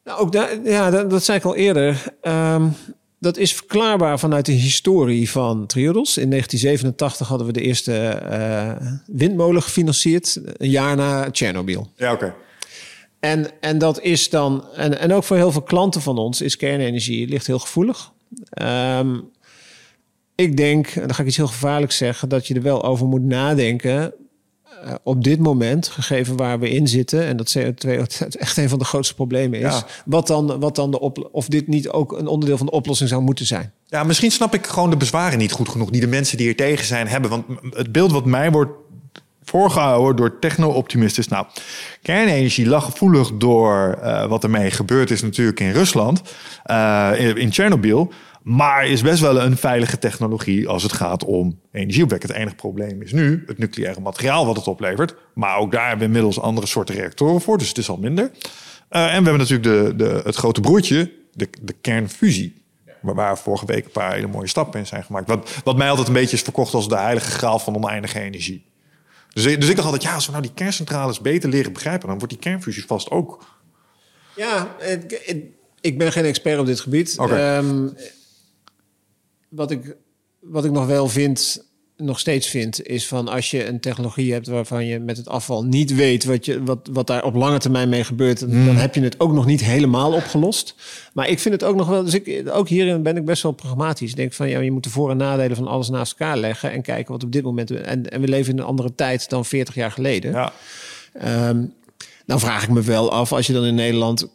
Nou, ook daar, ja, dat, dat zei ik al eerder. Um, dat is verklaarbaar vanuit de historie van Triodos. In 1987 hadden we de eerste uh, windmolen gefinancierd, een jaar na Tsjernobyl. Ja, oké. Okay. En, en dat is dan, en, en ook voor heel veel klanten van ons is kernenergie ligt heel gevoelig. Um, ik denk, en dan ga ik iets heel gevaarlijks zeggen, dat je er wel over moet nadenken uh, op dit moment, gegeven waar we in zitten, en dat CO2 echt een van de grootste problemen is, ja. wat dan, wat dan de op, of dit niet ook een onderdeel van de oplossing zou moeten zijn. Ja, misschien snap ik gewoon de bezwaren niet goed genoeg die de mensen die er tegen zijn hebben. Want het beeld wat mij wordt voorgehouden door techno-optimisten. Nou, kernenergie lag gevoelig door uh, wat ermee gebeurd is natuurlijk in Rusland, uh, in, in Tsjernobyl. Maar is best wel een veilige technologie als het gaat om energieopwek. Het enige probleem is nu het nucleaire materiaal wat het oplevert. Maar ook daar hebben we inmiddels andere soorten reactoren voor, dus het is al minder. Uh, en we hebben natuurlijk de, de, het grote broertje, de, de kernfusie. Waar, waar vorige week een paar hele mooie stappen in zijn gemaakt. Wat, wat mij altijd een beetje is verkocht als de heilige graal van oneindige energie. Dus, dus ik dacht altijd, ja, als we nou die kerncentrales beter leren begrijpen, dan wordt die kernfusie vast ook. Ja, het, ik ben geen expert op dit gebied. Okay. Um, wat ik, wat ik nog wel vind, nog steeds vind, is van als je een technologie hebt waarvan je met het afval niet weet wat, je, wat, wat daar op lange termijn mee gebeurt, hmm. dan heb je het ook nog niet helemaal opgelost. Maar ik vind het ook nog wel, dus ik, ook hierin ben ik best wel pragmatisch. Ik denk van ja, je moet de voor- en nadelen van alles naast elkaar leggen en kijken wat op dit moment. En, en we leven in een andere tijd dan 40 jaar geleden. Ja. Ehm, dan vraag ik me wel af, als je dan in Nederland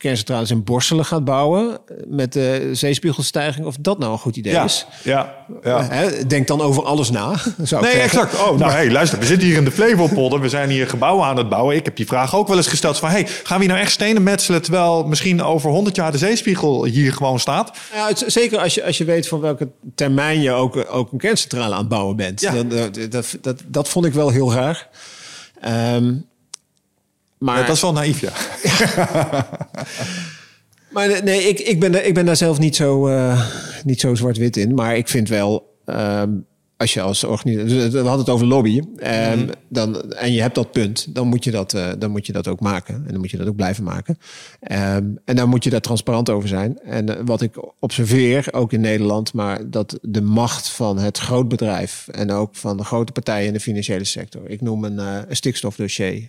kerncentrales in Borselen gaat bouwen met de zeespiegelstijging, of dat nou een goed idee Ja, is. ja, ja. Hè, Denk dan over alles na. Zou Nee, exact. Oh, nou, hey, luister, we zitten hier in de Flevopolder. We zijn hier gebouwen aan het bouwen. Ik heb die vraag ook wel eens gesteld. Van, hey, gaan we hier nou echt stenen metselen... terwijl misschien over 100 jaar de zeespiegel hier gewoon staat? Ja, het, zeker als je, als je weet voor welke termijn je ook, ook een kerncentrale aan het bouwen bent. Ja. Dat, dat, dat vond ik wel heel raar. Ehm, maar, Ja, dat is wel naïef, ja. maar nee, ik, ik, ben, ik ben daar zelf niet zo, eh, niet zo zwart-wit in. Maar ik vind wel, ehm, als je als organisatie... We hadden het over lobby. ehm, dan, en je hebt dat punt, dan moet je dat, eh, dan moet je dat ook maken. En dan moet je dat ook blijven maken. Ehm, en dan moet je daar transparant over zijn. En eh, wat ik observeer, ook in Nederland... maar dat de macht van het grootbedrijf... en ook van de grote partijen in de financiële sector... ik noem een, eh, een stikstofdossier...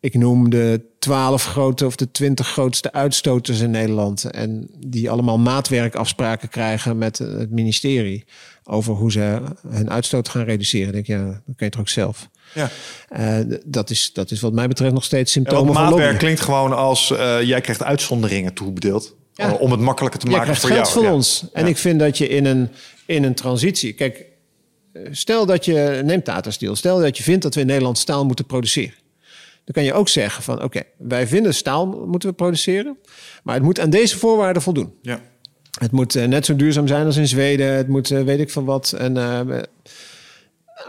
Ik noem de twaalf grote of de twintig grootste uitstoters in Nederland. En die allemaal maatwerkafspraken krijgen met het ministerie. Over hoe ze hun uitstoot gaan reduceren. Denk, ja, dat kun je toch ook zelf. ja. Eh, dat, is, dat is wat mij betreft nog steeds Ja, symptomen van maatwerk klinkt gewoon als... eh, jij krijgt uitzonderingen toebedeeld. Ja. eh, om het makkelijker te maken voor jou. van Ja. ons. En ik vind dat je in een, in een transitie... Kijk, stel dat je... Neem Tata Steel. Stel dat je vindt dat we in Nederland staal moeten produceren. Dan kan je ook zeggen van... Oké, wij vinden staal moeten we produceren. Maar het moet aan deze voorwaarden voldoen. Ja. Het moet eh, net zo duurzaam zijn als in Zweden. Het moet eh, weet ik van wat. En eh,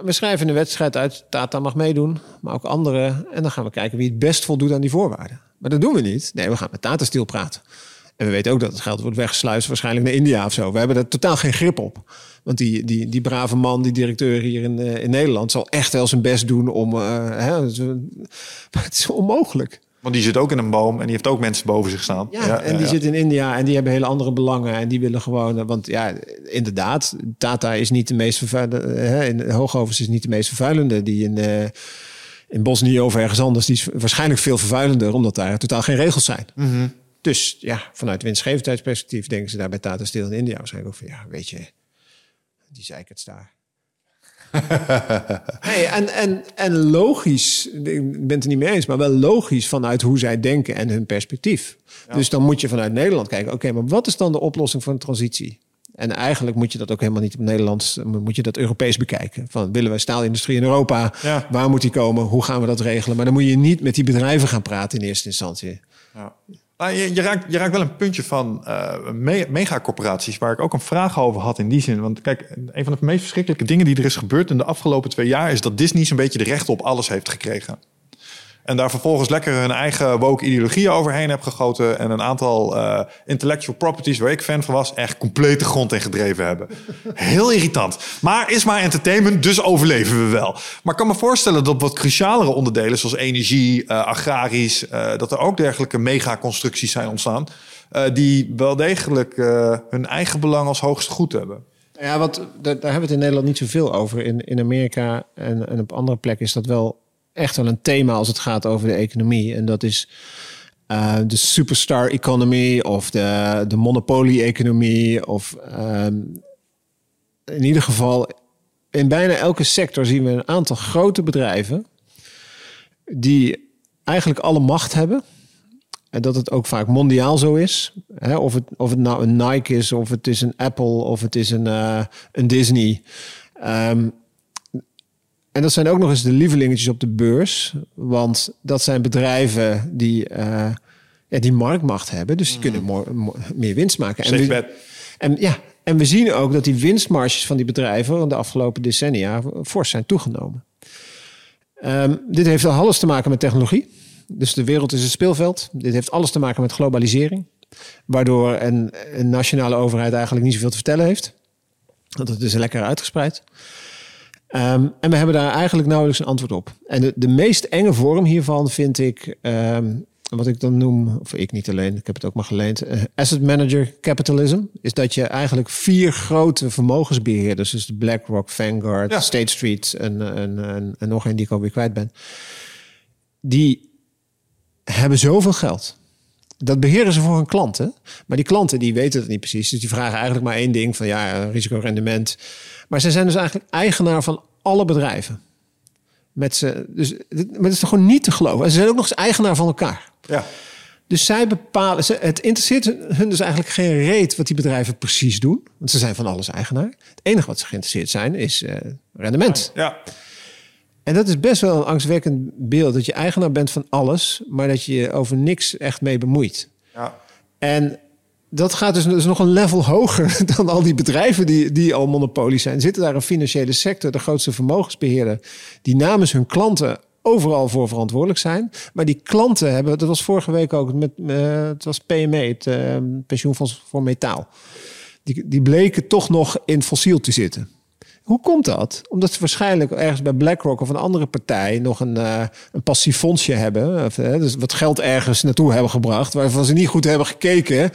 we, schrijven een wedstrijd uit. Tata mag meedoen, maar ook anderen. En dan gaan we kijken wie het best voldoet aan die voorwaarden. Maar dat doen we niet. Nee, we gaan met Tata Steel praten. En we weten ook dat het geld wordt weggesluist waarschijnlijk naar India of zo. We hebben er totaal geen grip op. Want die, die, die brave man, die directeur hier in, eh, in Nederland... zal echt wel zijn best doen om... eh, hè, het is- maar het is onmogelijk. Want die zit ook in een boom en die heeft ook mensen boven zich staan. Ja, en die ja. zit in India en die hebben hele andere belangen. En die willen gewoon... Want ja, inderdaad, Tata is niet de meest vervuilende... Hè, in Hoogovens is niet de meest vervuilende. Die in, eh, in Bosnië of ergens anders... die is waarschijnlijk veel vervuilender... omdat daar totaal geen regels zijn. Mhm. Dus ja, vanuit winstgevendheidsperspectief... denken ze daar bij Tata Steel in India waarschijnlijk ook van... ja, weet je, die zeikerts daar. Hey, en, en, en logisch, ik ben het er niet mee eens, maar wel logisch vanuit hoe zij denken en hun perspectief. Dus dan moet je vanuit Nederland kijken, oké, maar wat is dan de oplossing voor een transitie? En eigenlijk moet je dat ook helemaal niet op Nederlands, moet je dat Europees bekijken. Van willen wij staalindustrie in Europa? Ja. Waar moet die komen? Hoe gaan we dat regelen? Maar dan moet je niet met die bedrijven gaan praten in eerste instantie. Ja. Nou, je, raakt, wel een puntje van me- megacorporaties... waar ik ook een vraag over had in die zin. Want kijk, een van de meest verschrikkelijke dingen die er is gebeurd... in de afgelopen twee jaar... is dat Disney zo'n beetje de rechten op alles heeft gekregen. En daar vervolgens lekker hun eigen woke ideologie overheen heb gegoten... en een aantal eh, intellectual properties waar ik fan van was... echt complete grond in gedreven hebben. Heel irritant. Maar is maar entertainment, dus overleven we wel. Maar ik kan me voorstellen dat wat crucialere onderdelen... zoals energie, eh, agrarisch... eh, dat er ook dergelijke megaconstructies zijn ontstaan... die wel degelijk hun eigen belang als hoogste goed hebben. Ja, wat, daar, daar hebben we het in Nederland niet zoveel over. In, in Amerika en, en op andere plekken is dat wel echt wel een thema als het gaat over de economie. En dat is eh, de superstar economy of de, de monopolie-economie. Of ehm, in ieder geval, in bijna elke sector zien we een aantal grote bedrijven die eigenlijk alle macht hebben. En dat het ook vaak mondiaal zo is. Hè? Of, het, of het nou een Nike is, of het is een Apple, of het is een, eh, een Disney. Ehm, en dat zijn ook nog eens de lievelingetjes op de beurs. Want dat zijn bedrijven die, eh, ja, die marktmacht hebben. Dus die kunnen mo- meer winst maken. En we, en, ja, en we zien ook dat die winstmarges van die bedrijven... de afgelopen decennia fors zijn toegenomen. Ehm, dit heeft al alles te maken met technologie. Dus de wereld is een speelveld. Dit heeft alles te maken met globalisering. Waardoor een, een nationale overheid eigenlijk niet zoveel te vertellen heeft. Want het is lekker uitgespreid. Ehm, en we hebben daar eigenlijk nauwelijks een antwoord op. En de, de meest enge vorm hiervan vind ik, ehm, wat ik dan noem, of ik niet alleen, ik heb het ook maar geleend, eh, asset manager capitalism, is dat je eigenlijk vier grote vermogensbeheerders, dus de BlackRock, Vanguard, Ja. State Street en, en, en, en nog een die ik alweer kwijt ben, die hebben zoveel geld. Dat beheren ze voor hun klanten. Maar die klanten die weten het niet precies. Dus die vragen eigenlijk maar één ding van ja, risicorendement. Maar ze zijn dus eigenlijk eigenaar van alle bedrijven. Met ze, dus, maar dat is toch gewoon niet te geloven. En ze zijn ook nog eens eigenaar van elkaar. Ja. Dus zij bepalen, ze, het interesseert hun dus eigenlijk geen reet wat die bedrijven precies doen. Want ze zijn van alles eigenaar. Het enige wat ze geïnteresseerd zijn is uh, rendement. Ja. En dat is best wel een angstwekkend beeld. Dat je eigenaar bent van alles, maar dat je je over niks echt mee bemoeit. Ja. En dat gaat dus, dus nog een level hoger dan al die bedrijven die, die al monopolies zijn. Zitten daar een financiële sector, de grootste vermogensbeheerder, die namens hun klanten overal voor verantwoordelijk zijn. Maar die klanten hebben, dat was vorige week ook met, uh, het was PME, het uh, pensioenfonds voor metaal. Die, die bleken toch nog in fossiel te zitten. Hoe komt dat? Omdat ze waarschijnlijk ergens bij BlackRock of een andere partij nog een, uh, een passief fondsje hebben. Of, dus wat geld ergens naartoe hebben gebracht, waarvan ze niet goed hebben gekeken.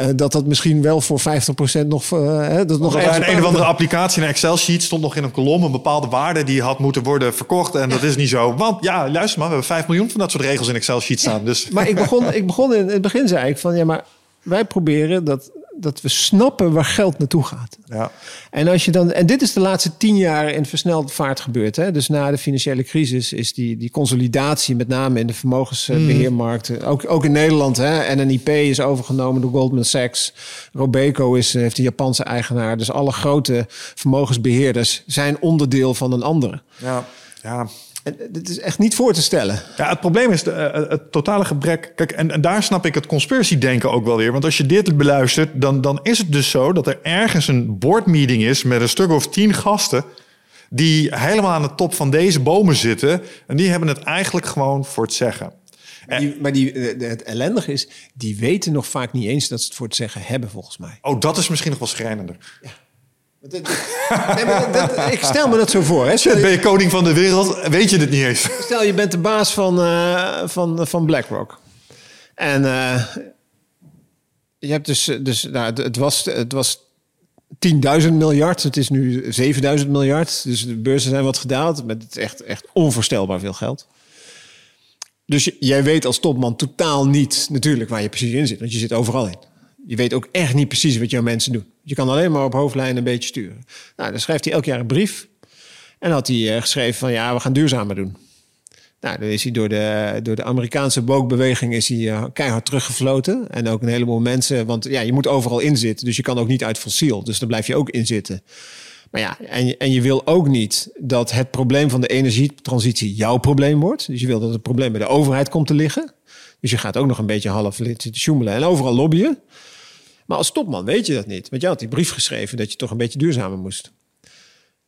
Uh, dat dat misschien wel voor 50% nog. Uh, dat nog ergens een, of andere applicatie, een Excel-sheet, stond nog in een kolom. Een bepaalde waarde die had moeten worden verkocht. En dat is niet zo. Want ja, luister maar, we hebben 5 miljoen van dat soort regels in Excel-sheet staan. Dus. Maar ik begon, ik begon in het begin, zei ik van ja, maar wij proberen dat dat we snappen waar geld naartoe gaat. Ja. En, als je dan, en dit is de laatste tien jaar in versnelde vaart gebeurd. Hè? Dus na de financiële crisis is die, die consolidatie, met name in de vermogensbeheermarkten, ook, ook in Nederland. Hè? NNIP is overgenomen door Goldman Sachs. Robeco is, heeft de Japanse eigenaar. Dus alle grote vermogensbeheerders zijn onderdeel van een andere. Ja, ja. Dit is echt niet voor te stellen. Ja, het probleem is de, uh, het totale gebrek. Kijk, en, en, daar snap ik het conspiracy-denken ook wel weer. Want als je dit beluistert, dan, dan is het dus zo dat er ergens een boardmeeting is met een stuk of tien gasten. die helemaal aan de top van deze bomen zitten. En die hebben het eigenlijk gewoon voor het zeggen. Maar, die, maar die, het ellendige is, die weten nog vaak niet eens dat ze het voor het zeggen hebben, volgens mij. Oh, dat is misschien nog wel schrijnender. Ja. Nee, dat, ik stel me dat zo voor. Hè. Stel, ben je koning van de wereld, weet je het niet eens. Stel, je bent de baas van, uh, van, van BlackRock. En uh, je hebt dus, dus nou, het was, het was 10.000 miljard, het is nu 7.000 miljard. Dus de beurzen zijn wat gedaald, met het echt, echt onvoorstelbaar veel geld. Dus jij weet als topman totaal niet natuurlijk waar je precies in zit, want je zit overal in. Je weet ook echt niet precies wat jouw mensen doen. Je kan alleen maar op hoofdlijnen een beetje sturen. Nou, dan schrijft hij elk jaar een brief. En had hij uh, geschreven van ja, we gaan duurzamer doen. Nou, dan is hij door de, door de Amerikaanse woke is hij uh, keihard teruggefloten. En ook een heleboel mensen, want ja, je moet overal inzitten. Dus je kan ook niet uit fossiel. Dus daar blijf je ook in zitten. Maar ja, en je, en je wil ook niet dat het probleem van de energietransitie jouw probleem wordt. Dus je wil dat het probleem bij de overheid komt te liggen. Dus je gaat ook nog een beetje half zitten sjoemelen en overal lobbyen. Maar als topman weet je dat niet. Want jij had die brief geschreven dat je toch een beetje duurzamer moest.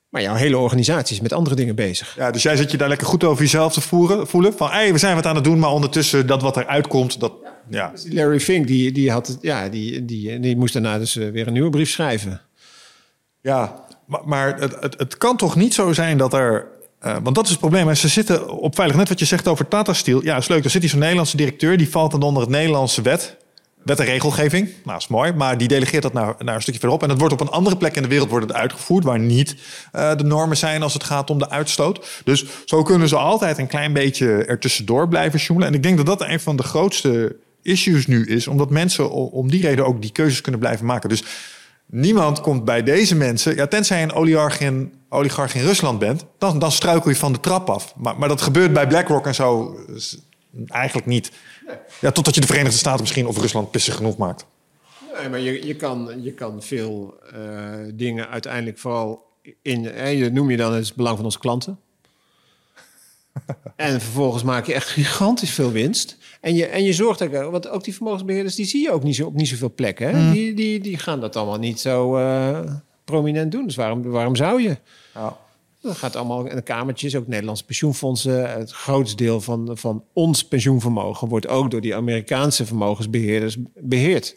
Maar jouw hele organisatie is met andere dingen bezig. Ja, dus jij zit je daar lekker goed over jezelf te voeren, voelen. Van, hey, we zijn wat aan het doen, maar ondertussen dat wat eruit komt, dat... Ja. Dus Larry Fink, die, die, had het, ja, die, die, die moest daarna dus eh, weer een nieuwe brief schrijven. Ja, maar, maar het, het, het kan toch niet zo zijn dat er... Uh, want dat is het probleem. Ze zitten op veilig net wat je zegt over Tata Steel. Ja, is leuk. Er zit hier zo'n Nederlandse directeur. Die valt dan onder het Nederlandse wet wet en regelgeving. Nou, is mooi, maar die delegeert dat naar, naar een stukje verderop. En dat wordt op een andere plek in de wereld wordt het uitgevoerd, waar niet uh, de normen zijn als het gaat om de uitstoot. Dus zo kunnen ze altijd een klein beetje ertussendoor blijven sjoemelen. En ik denk dat dat een van de grootste issues nu is, omdat mensen om die reden ook die keuzes kunnen blijven maken. Dus niemand komt bij deze mensen, ja, tenzij je een oligarch in, oligarch in Rusland bent, dan, dan struikel je van de trap af. Maar, maar dat gebeurt bij BlackRock en zo eigenlijk niet. Ja, totdat je de Verenigde Staten misschien of Rusland pissig genoeg maakt. Nee, maar je, je, kan, je kan veel uh, dingen uiteindelijk vooral in... je noem je dan het belang van onze klanten. en vervolgens maak je echt gigantisch veel winst. En je, en je zorgt ook... Want ook die vermogensbeheerders, die zie je ook niet zo, op niet zoveel plekken. Hè? Mm. Die, die, die gaan dat allemaal niet zo uh, prominent doen. Dus waarom, waarom zou je? Ja. Dat gaat allemaal in de kamertjes, ook Nederlandse pensioenfondsen. Het grootste deel van, van ons pensioenvermogen wordt ook door die Amerikaanse vermogensbeheerders beheerd.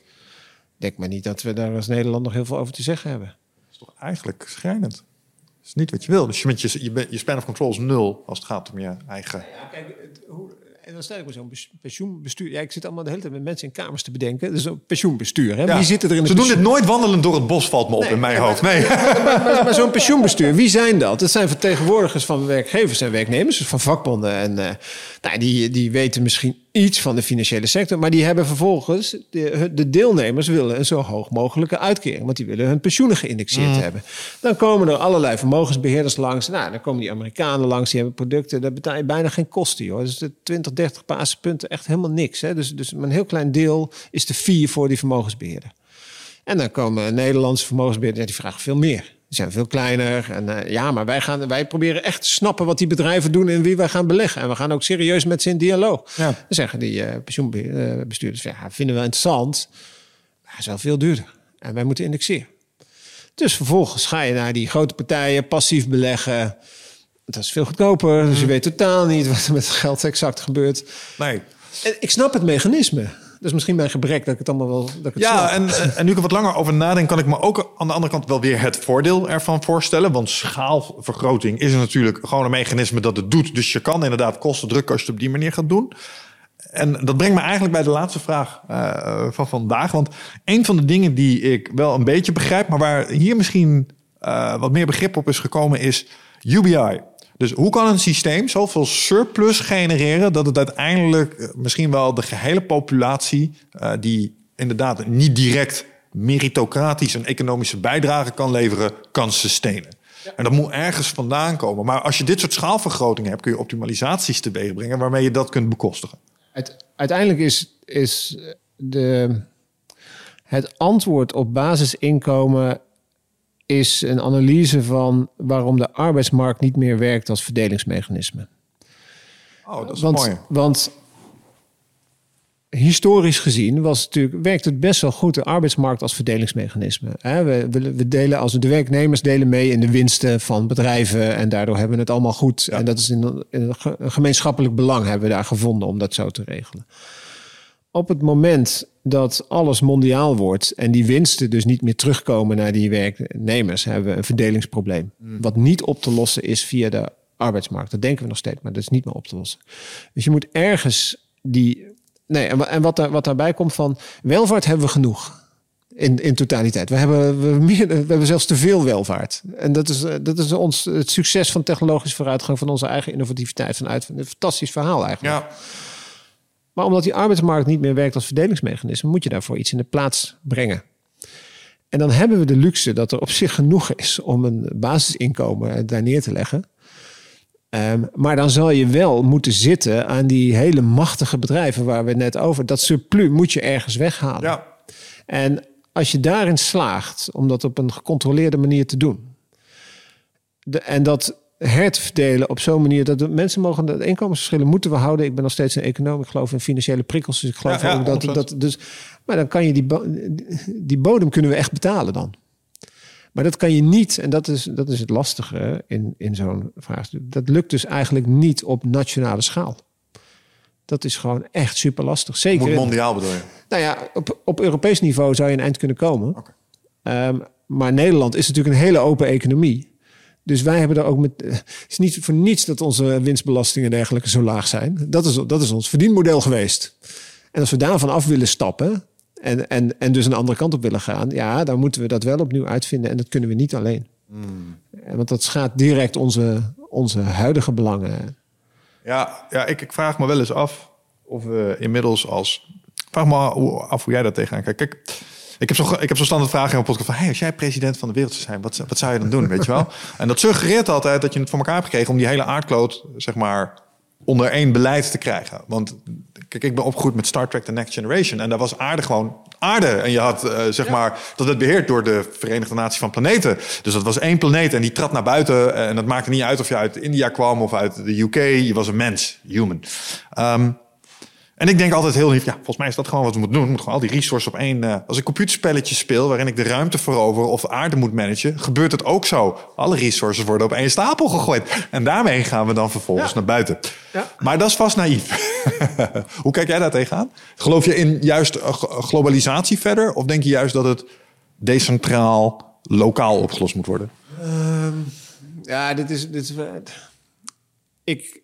Denk maar niet dat we daar als Nederland nog heel veel over te zeggen hebben. Dat is toch eigenlijk schrijnend. Dat is niet wat je wil. Dus je, je, je span of control is nul als het gaat om je eigen... Ja, kijk, hoe, en dan stel ik me zo'n pensioenbestuur. Ja, ik zit allemaal de hele tijd met mensen in kamers te bedenken. Dus een pensioenbestuur. Hè? Wie zitten er in Ze doen dit nooit wandelen door het bos, valt me op in mijn hoofd. Nee. Maar, maar, zo'n pensioenbestuur, wie zijn dat? Dat zijn vertegenwoordigers van werkgevers en werknemers, dus van vakbonden. En uh, nou, die, die weten misschien iets van de financiële sector. Maar die hebben vervolgens, de, de deelnemers willen een zo hoog mogelijke uitkering. Want die willen hun pensioenen geïndexeerd hebben. Dan komen er allerlei vermogensbeheerders langs. Nou, dan komen die Amerikanen langs, die hebben producten. Daar betaal je bijna geen kosten, joh. Dus de 20, 30 basispunten, echt helemaal niks. Hè? Dus, dus een heel klein deel is de fee voor die vermogensbeheerder. En dan komen Nederlandse vermogensbeheerders, die vragen veel meer. Zijn veel kleiner. En uh, ja, maar wij, gaan, wij proberen echt te snappen wat die bedrijven doen en wie wij gaan beleggen. En we gaan ook serieus met ze in dialoog. Ja. Dan zeggen die uh, pensioenbestuurders, ja, vinden we interessant. Maar het is wel veel duurder. En wij moeten indexeren. Dus vervolgens ga je naar die grote partijen, passief beleggen. Dat is veel goedkoper. Dus je weet totaal niet wat er met het geld exact gebeurt. Nee. En ik snap het mechanisme. Is misschien mijn gebrek dat ik het allemaal wel. Dat ik het ja, en, en nu ik er wat langer over nadenk, kan ik me ook aan de andere kant wel weer het voordeel ervan voorstellen. Want schaalvergroting is natuurlijk gewoon een mechanisme dat het doet. Dus je kan inderdaad kosten drukken als je het op die manier gaat doen. En dat brengt me eigenlijk bij de laatste vraag uh, van vandaag. Want een van de dingen die ik wel een beetje begrijp, maar waar hier misschien uh, wat meer begrip op is gekomen, is UBI. Dus hoe kan een systeem zoveel surplus genereren dat het uiteindelijk eh, misschien wel de gehele populatie, uh, die inderdaad niet direct meritocratisch een economische bijdrage kan leveren, kan sustainen? En dat moet ergens vandaan komen. Maar als je dit soort schaalvergrotingen hebt, kun je optimalisaties teweeg brengen waarmee je dat kunt bekostigen. Uiteindelijk is, is de, het antwoord op basisinkomen is een analyse van waarom de arbeidsmarkt niet meer werkt als verdelingsmechanisme. Oh, dat is want, mooi. Want historisch gezien was natuurlijk, werkt het best wel goed, de arbeidsmarkt als verdelingsmechanisme. We, we, delen als de werknemers delen mee in de winsten van bedrijven en daardoor hebben we het allemaal goed. En dat is in, in een gemeenschappelijk belang hebben we daar gevonden om dat zo te regelen. Op het moment dat alles mondiaal wordt en die winsten dus niet meer terugkomen naar die werknemers, hebben we een verdelingsprobleem. Wat niet op te lossen is via de arbeidsmarkt. Dat denken we nog steeds, maar dat is niet meer op te lossen. Dus je moet ergens die. Nee, en wat, daar, wat daarbij komt van welvaart hebben we genoeg. In, in totaliteit. We hebben, we, meer, we hebben zelfs te veel welvaart. En dat is, dat is ons, het succes van technologische vooruitgang, van onze eigen innovativiteit, vanuit een fantastisch verhaal eigenlijk. Ja. Maar omdat die arbeidsmarkt niet meer werkt als verdelingsmechanisme, moet je daarvoor iets in de plaats brengen. En dan hebben we de luxe dat er op zich genoeg is om een basisinkomen daar neer te leggen. Um, maar dan zal je wel moeten zitten aan die hele machtige bedrijven waar we het net over. Dat surplus moet je ergens weghalen. Ja. En als je daarin slaagt om dat op een gecontroleerde manier te doen. De, en dat herverdelen op zo'n manier dat de mensen mogen de inkomensverschillen moeten we houden. Ik ben nog steeds een econoom, ik geloof in financiële prikkels, dus ik geloof Ja, ja, ook dat, 100%. dat dus. Maar dan kan je die, die bodem kunnen we echt betalen dan. Maar dat kan je niet, en dat is, dat is het lastige in, in zo'n vraagstuk. Dat lukt dus eigenlijk niet op nationale schaal. Dat is gewoon echt super lastig. Zeker. Moet mondiaal bedoel je? nou ja, op, op Europees niveau zou je een eind kunnen komen. Ehm, maar Nederland is natuurlijk een hele open economie. Dus wij hebben er ook met. eh, Het is niet voor niets dat onze winstbelastingen en dergelijke zo laag zijn. Dat is, dat is ons verdienmodel geweest. En als we daarvan af willen stappen. En, en, en dus een andere kant op willen gaan. Ja, dan moeten we dat wel opnieuw uitvinden. En dat kunnen we niet alleen. Eh, Want dat schaadt direct onze, onze huidige belangen. Ja, ja ik, ik vraag me wel eens af of we inmiddels als... Vraag me af hoe jij daar tegenaan kijkt. Kijk, ik heb zo, ik heb zo standaard vragen in mijn podcast van... Hey, als jij president van de wereld zou zijn, wat, wat zou je dan doen, weet je wel? En dat suggereert altijd dat je het voor elkaar hebt gekregen... om die hele aardkloot, zeg maar, onder één beleid te krijgen. Want kijk, ik ben opgegroeid met Star Trek The Next Generation... en daar was aarde gewoon aarde. En je had, eh, zeg maar, dat werd beheerd door de Verenigde Naties van Planeten. Dus dat was één planeet en die trad naar buiten. En dat maakte niet uit of je uit India kwam of uit de UK. Je was een mens, human. Ehm, en ik denk altijd heel lief, ja, volgens mij is dat gewoon wat we moeten doen. We moeten gewoon al die resources op één... eh, als ik computerspelletjes speel waarin ik de ruimte verover of de aarde moet managen... gebeurt het ook zo. Alle resources worden op één stapel gegooid. En daarmee gaan we dan vervolgens Ja. naar buiten. Ja. Maar dat is vast naïef. Hoe kijk jij daar tegenaan? Geloof je in juist eh, globalisatie verder? Of denk je juist dat het decentraal, lokaal opgelost moet worden? Ja, dit is. Dit is ik, eh,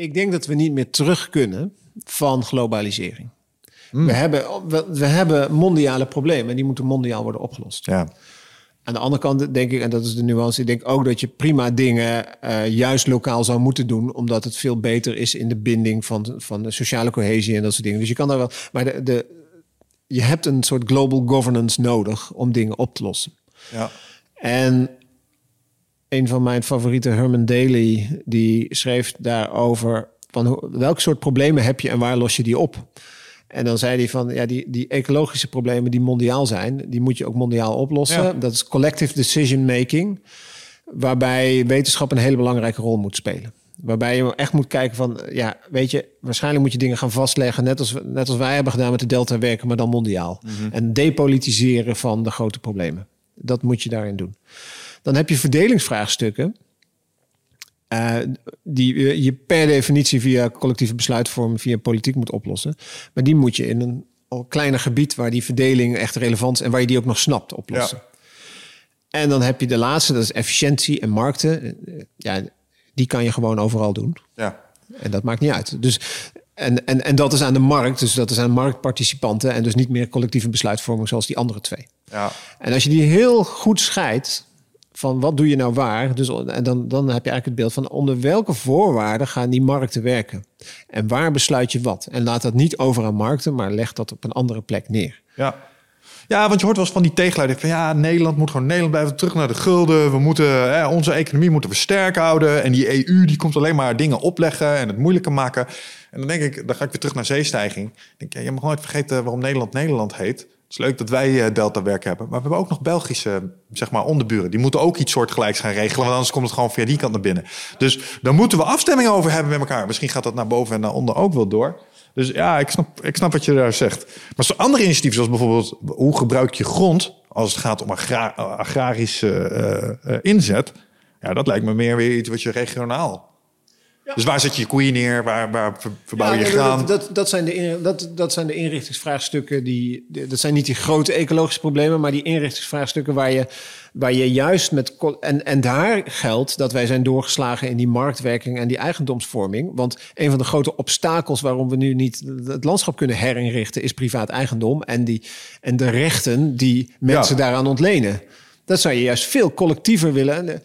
ik denk dat we niet meer terug kunnen van globalisering. We, hebben, we, we hebben mondiale problemen en die moeten mondiaal worden opgelost. Ja. Aan de andere kant denk ik, en dat is de nuance, ik denk ook dat je prima dingen eh, juist lokaal zou moeten doen, omdat het veel beter is in de binding van, van de sociale cohesie en dat soort dingen. Dus je kan daar wel, maar de, de, je hebt een soort global governance nodig om dingen op te lossen. Ja. En een van mijn favorieten, Herman Daly, die schreef daarover van hoe, welke soort problemen heb je en waar los je die op? En dan zei hij van, ja, die, die ecologische problemen die mondiaal zijn, die moet je ook mondiaal oplossen. Ja. Dat is collective decision making, waarbij wetenschap een hele belangrijke rol moet spelen. Waarbij je echt moet kijken van, ja, weet je, waarschijnlijk moet je dingen gaan vastleggen, net als, net als wij hebben gedaan met de Delta werken, maar dan mondiaal. En depolitiseren van de grote problemen. Dat moet je daarin doen. Dan heb je verdelingsvraagstukken. eh, die je per definitie via collectieve besluitvorming, via politiek moet oplossen. Maar die moet je in een al kleiner gebied waar die verdeling echt relevant is en waar je die ook nog snapt oplossen. En dan heb je de laatste, dat is efficiëntie en markten. Eh, Ja, die kan je gewoon overal doen. Ja. En dat maakt niet uit. Dus, en, en, en dat is aan de markt, dus dat is aan marktparticipanten en dus niet meer collectieve besluitvorming zoals die andere twee. Ja. En als je die heel goed scheidt van wat doe je nou waar, dus, en dan, dan heb je eigenlijk het beeld van onder welke voorwaarden gaan die markten werken. En waar besluit je wat. En laat dat niet over aan markten, maar leg dat op een andere plek neer. Ja. Ja, want je hoort wel eens van die tegenleiding van ja, Nederland moet gewoon Nederland blijven terug naar de gulden. We moeten hè, onze economie moeten we sterk houden. En die EU die komt alleen maar dingen opleggen en het moeilijker maken. En dan denk ik, dan ga ik weer terug naar zeestijging. Ik denk, ja, je mag nooit vergeten waarom Nederland Nederland heet. Het is leuk dat wij eh, Delta werk hebben. Maar we hebben ook nog Belgische zeg maar, onderburen. Die moeten ook iets soortgelijks gaan regelen. Want anders komt het gewoon via die kant naar binnen. Dus daar moeten we afstemmingen over hebben met elkaar. Misschien gaat dat naar boven en naar onder ook wel door. Dus ja, ik snap, ik snap wat je daar zegt. Maar zo andere initiatieven, zoals bijvoorbeeld hoe gebruik je grond als het gaat om agra agrarische eh, eh, inzet. Ja, dat lijkt me meer weer iets wat je regionaal. Dus waar zet je je koeien neer? Waar, waar ver- verbouw je Ja, graan? dat, dat, zijn de, in- dat, dat zijn de inrichtingsvraagstukken. Die, dat zijn niet die grote ecologische problemen, maar die inrichtingsvraagstukken waar je, waar je juist met. En, en daar geldt dat wij zijn doorgeslagen in die marktwerking en die eigendomsvorming. Want een van de grote obstakels waarom we nu niet het landschap kunnen herinrichten, is privaat eigendom en, die, en de rechten die mensen Ja. daaraan ontlenen. Dat zou je juist veel collectiever willen.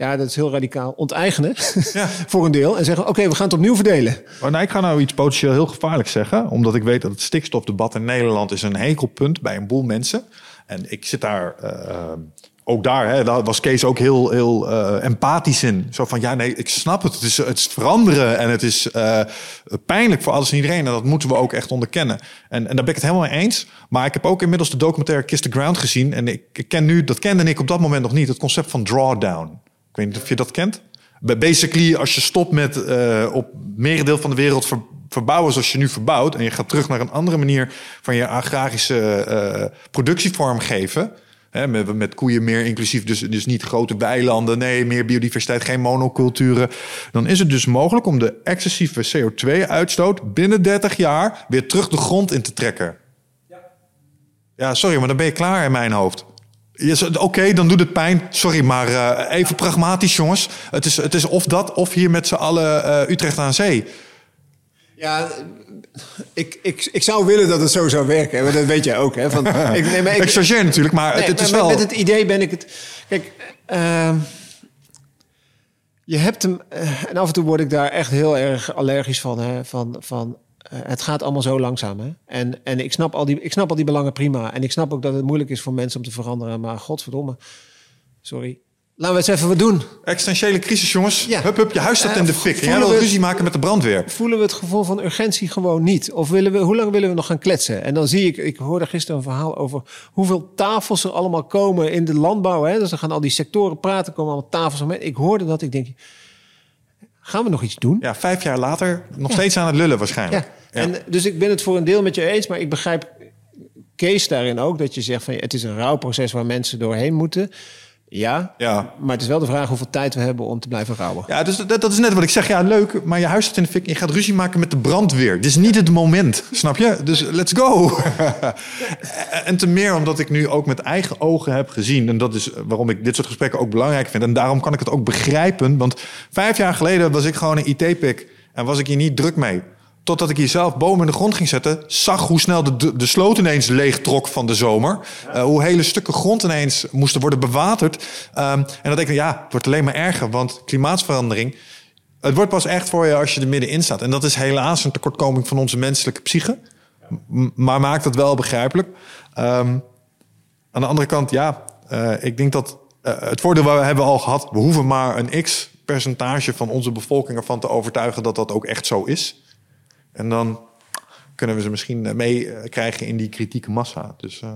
Ja, dat is heel radicaal. Onteigenen Ja. voor een deel. En zeggen, oké, we gaan het opnieuw verdelen. Maar nou, ik ga nou iets potentieel heel gevaarlijk zeggen. Omdat ik weet dat het stikstofdebat in Nederland is een hekelpunt bij een boel mensen. En ik zit daar, eh, ook daar, hè, daar was Kees ook heel, heel eh, empathisch in. Zo van, ja nee, ik snap het. Het is, het is veranderen en het is eh, pijnlijk voor alles en iedereen. En dat moeten we ook echt onderkennen. En, en daar ben ik het helemaal mee eens. Maar ik heb ook inmiddels de documentaire Kiss the Ground gezien. En ik, ik ken nu, dat kende ik op dat moment nog niet, het concept van drawdown. Weet niet of je dat kent. Basically, als je stopt met eh, op merendeel van de wereld ver- verbouwen zoals je nu verbouwt... en je gaat terug naar een andere manier van je agrarische eh, productievorm geven... Hè, met, met koeien meer inclusief, dus, dus niet grote weilanden... nee, meer biodiversiteit, geen monoculturen... dan is het dus mogelijk om de excessieve CO2-uitstoot... binnen 30 jaar weer terug de grond in te trekken. Ja, sorry, maar dan ben je klaar in mijn hoofd. Oké, dan doet het pijn. Sorry, maar eh, even pragmatisch, jongens. Het is, het is of dat, of hier met z'n allen eh, Utrecht aan zee. Ja, ik, ik, ik zou willen dat het zo zou werken. Maar dat weet jij ook. Hè? Van, ik, nee, maar Ik chargeer natuurlijk, maar nee, het, het is maar wel... Met het idee ben ik het... Kijk, ehm, je hebt hem... eh, en af en toe word ik daar echt heel erg allergisch van. Hè? Van, van het gaat allemaal zo langzaam. Hè? En, en ik, snap al die, ik snap al die belangen prima. En ik snap ook dat het moeilijk is voor mensen om te veranderen. Maar godverdomme, sorry. Laten we eens even wat doen. Existentiële crisis, jongens. Ja. Hup, hup, je huis staat Eh, in de fik. En jij wil ruzie maken met de brandweer. voelen we het gevoel van urgentie gewoon niet? Of willen we, hoe lang willen we nog gaan kletsen? En dan zie ik, ik hoorde gisteren een verhaal over hoeveel tafels er allemaal komen in de landbouw. Hè? Dus dan gaan al die sectoren praten, komen allemaal tafels omheen. Ik hoorde dat, ik denk, gaan we nog iets doen? Ja, vijf jaar later nog steeds aan het lullen waarschijnlijk. Ja. En, dus ik ben het voor een deel met je eens, maar ik begrijp Kees daarin ook dat je zegt van het is een rouwproces waar mensen doorheen moeten. Ja, Ja. maar het is wel de vraag hoeveel tijd we hebben om te blijven rouwen. Ja, dus dat, dat is net wat ik zeg. Ja, leuk, maar je huis staat in de fik. en Je gaat ruzie maken met de brandweer. Dit is niet het moment, snap je? Dus let's go. en te meer omdat ik nu ook met eigen ogen heb gezien. En dat is waarom ik dit soort gesprekken ook belangrijk vind. En daarom kan ik het ook begrijpen. Want vijf jaar geleden was ik gewoon een IT-pik. En was ik hier niet druk mee. Totdat ik hier zelf bomen in de grond ging zetten, zag hoe snel de, de, de sloot ineens leeg trok van de zomer. Uh, hoe hele stukken grond ineens moesten worden bewaterd. Um, en dan denk ik, ja, het wordt alleen maar erger, want klimaatverandering. Het wordt pas echt voor je als je er middenin staat. En dat is helaas een tekortkoming van onze menselijke psyche. Maar maakt het wel begrijpelijk. Um, aan de andere kant, ja, uh, ik denk dat uh, het voordeel waar we hebben al gehad, we hoeven maar een x percentage van onze bevolking ervan te overtuigen dat dat ook echt zo is. En dan kunnen we ze misschien meekrijgen in die kritieke massa. Dus, uh...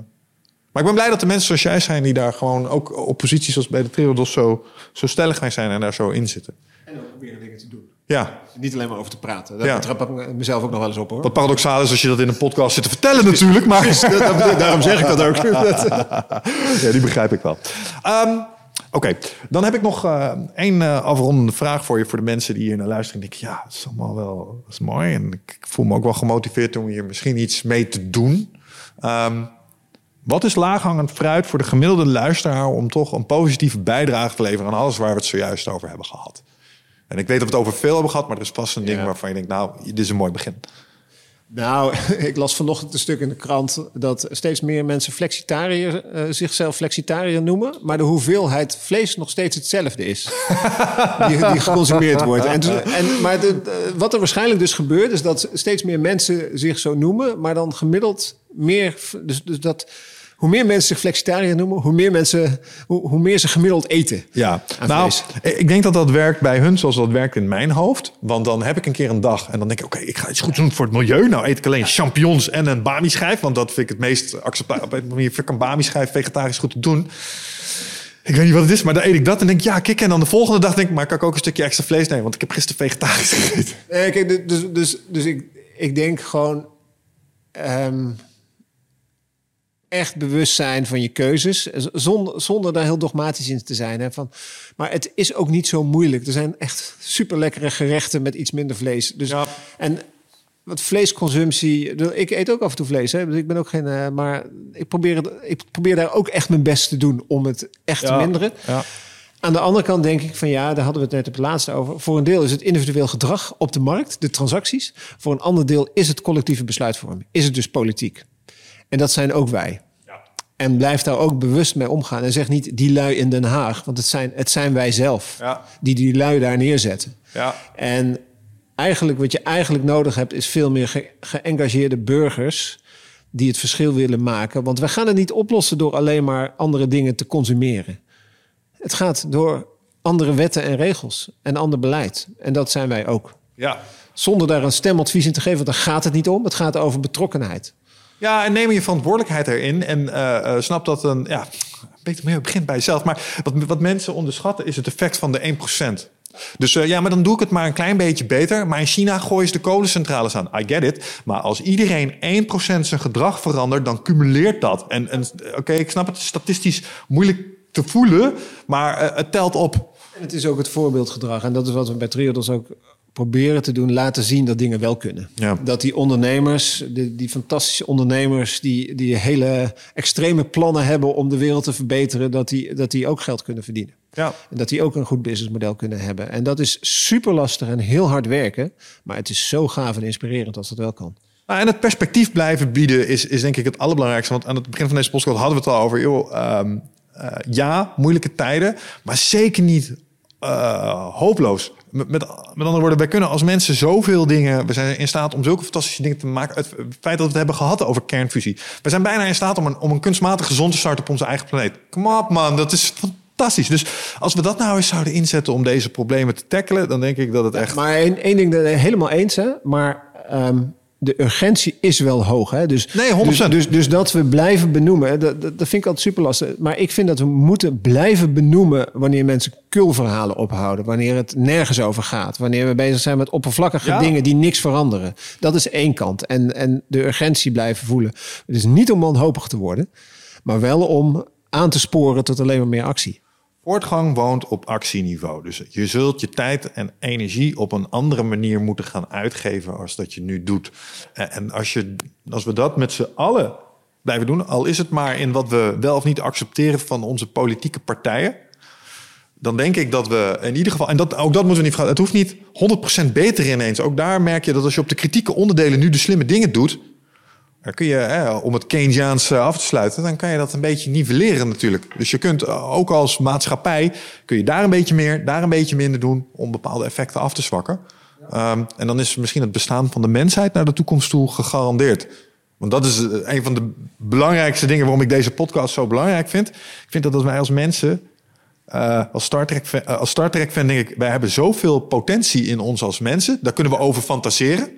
maar ik ben blij dat de mensen zoals jij zijn die daar gewoon ook op posities zoals bij de Triodos zo, zo stellig mee zijn en daar zo in zitten. En ook proberen dingen te doen. Ja. Niet alleen maar over te praten. Daar ja. trap ik mezelf ook nog wel eens op hoor. Wat paradoxaal is als je dat in een podcast zit te vertellen natuurlijk. Maar... Precies, daarom zeg ik dat ook. ja, die begrijp ik wel. Um, Oké, okay. dan heb ik nog uh, één uh, afrondende vraag voor je, voor de mensen die hier naar luisteren. En denken, ja, dat is allemaal wel dat is mooi. En ik voel me ook wel gemotiveerd om hier misschien iets mee te doen. Um, wat is laaghangend fruit voor de gemiddelde luisteraar om toch een positieve bijdrage te leveren aan alles waar we het zojuist over hebben gehad? En ik weet dat we het over veel hebben gehad, maar er is vast een ding ja. waarvan je denkt, nou, dit is een mooi begin. Nou, ik las vanochtend een stuk in de krant dat steeds meer mensen flexitariër, uh, zichzelf flexitariër noemen, maar de hoeveelheid vlees nog steeds hetzelfde is die, die, geconsumeerd wordt. En, dus, en, maar de, wat er waarschijnlijk dus gebeurt, is dat steeds meer mensen zich zo noemen, maar dan gemiddeld meer. Dus, dus dat hoe meer mensen zich flexitariër noemen, hoe meer mensen, hoe, hoe meer ze gemiddeld eten. Ja, nou, ik denk dat dat werkt bij hun zoals dat werkt in mijn hoofd. Want dan heb ik een keer een dag en dan denk ik, oké, okay, ik ga iets goed doen voor het milieu. Nou eet ik alleen champignons en een bami-schijf, want dat vind ik het meest acceptabel. Op een manier vind ik een bami-schijf vegetarisch goed te doen. Ik weet niet wat het is, maar dan eet ik dat en denk ja, kijk. En dan de volgende dag denk ik, maar kan ik ook een stukje extra vlees nemen? Want ik heb gisteren vegetarisch gegeten. Nee, kijk, dus, dus, dus ik, ik denk gewoon... Um, echt bewust zijn van je keuzes. Zonder, zonder daar heel dogmatisch in te zijn. Hè, van, maar het is ook niet zo moeilijk. Er zijn echt super lekkere gerechten met iets minder vlees. Dus, ja. En wat vleesconsumptie. Ik eet ook af en toe vlees. Hè, dus ik ben ook geen. Uh, maar ik probeer, het, ik probeer daar ook echt mijn best te doen om het echt ja. te minderen. Ja. Aan de andere kant denk ik van ja, daar hadden we het net op het laatste over. Voor een deel is het individueel gedrag op de markt, de transacties. Voor een ander deel is het collectieve besluitvorming. Is het dus politiek. En dat zijn ook wij. Ja. En blijf daar ook bewust mee omgaan. En zeg niet die lui in Den Haag, want het zijn, het zijn wij zelf ja. die die lui daar neerzetten. Ja. En eigenlijk wat je eigenlijk nodig hebt, is veel meer ge geëngageerde burgers die het verschil willen maken. Want we gaan het niet oplossen door alleen maar andere dingen te consumeren. Het gaat door andere wetten en regels en ander beleid. En dat zijn wij ook. Ja. Zonder daar een stemadvies in te geven, want daar gaat het niet om. Het gaat over betrokkenheid. Ja, en neem je verantwoordelijkheid erin. En uh, snap dat een. Ja, beter meer begint bij jezelf. Maar wat, wat mensen onderschatten is het effect van de 1%. Dus uh, ja, maar dan doe ik het maar een klein beetje beter. Maar in China gooien ze de kolencentrales aan. I get it. Maar als iedereen 1% zijn gedrag verandert, dan cumuleert dat. En, en oké, ik snap het statistisch moeilijk te voelen, maar het telt op. En het is ook het voorbeeldgedrag. En dat is wat we bij Triodos ook proberen te doen, laten zien dat dingen wel kunnen. Ja. Dat die ondernemers, die, die fantastische ondernemers, die, die hele extreme plannen hebben om de wereld te verbeteren, dat die, dat die ook geld kunnen verdienen. Ja. En dat die ook een goed businessmodel kunnen hebben. En dat is super lastig en heel hard werken, maar het is zo gaaf en inspirerend als dat wel kan. Nou, en het perspectief blijven bieden is, is denk ik het allerbelangrijkste. Want aan het begin van deze podcast hadden we het al over. Joh, um, uh, ja, moeilijke tijden, maar zeker niet uh, hopeloos. Met, met, andere woorden, wij kunnen als mensen zoveel dingen. We zijn in staat om zulke fantastische dingen te maken. Het feit dat we het hebben gehad over kernfusie. We zijn bijna in staat om een, om een kunstmatig gezond te starten op onze eigen planeet. Kom op, man, dat is fantastisch. Dus als we dat nou eens zouden inzetten om deze problemen te tackelen, dan denk ik dat het echt. Maar één, één ding, helemaal eens, hè? Maar. Um de urgentie is wel hoog. Hè? Dus, nee, 100%. Dus, dus, dus, dat we blijven benoemen, dat, dat, dat, vind ik altijd super lastig. Maar ik vind dat we moeten blijven benoemen wanneer mensen kulverhalen ophouden. Wanneer het nergens over gaat. Wanneer we bezig zijn met oppervlakkige ja. dingen die niks veranderen. Dat is één kant. En, en de urgentie blijven voelen. Het is niet om wanhopig te worden, maar wel om aan te sporen tot alleen maar meer actie. Voortgang woont op actieniveau. Dus je zult je tijd en energie op een andere manier moeten gaan uitgeven als dat je nu doet. En als, je, als we dat met z'n allen blijven doen, al is het maar in wat we wel of niet accepteren van onze politieke partijen, dan denk ik dat we in ieder geval, en dat, ook dat moeten we niet vergeten, het hoeft niet 100% beter ineens. Ook daar merk je dat als je op de kritieke onderdelen nu de slimme dingen doet, kun je, om het Keynesiaans eh, af te sluiten, dan kan je dat een beetje nivelleren natuurlijk. Dus je kunt eh, ook als maatschappij, kun je daar een beetje meer, daar een beetje minder doen om bepaalde effecten af te zwakken. Ehm, en dan is misschien het bestaan van de mensheid naar de toekomst toe gegarandeerd. Want dat is eh, een van de belangrijkste dingen waarom ik deze podcast zo belangrijk vind. Ik vind dat wij als mensen, uh, als Star Trek, als Star Trek denk ik, wij hebben zoveel potentie in ons als mensen. Daar kunnen we over fantaseren.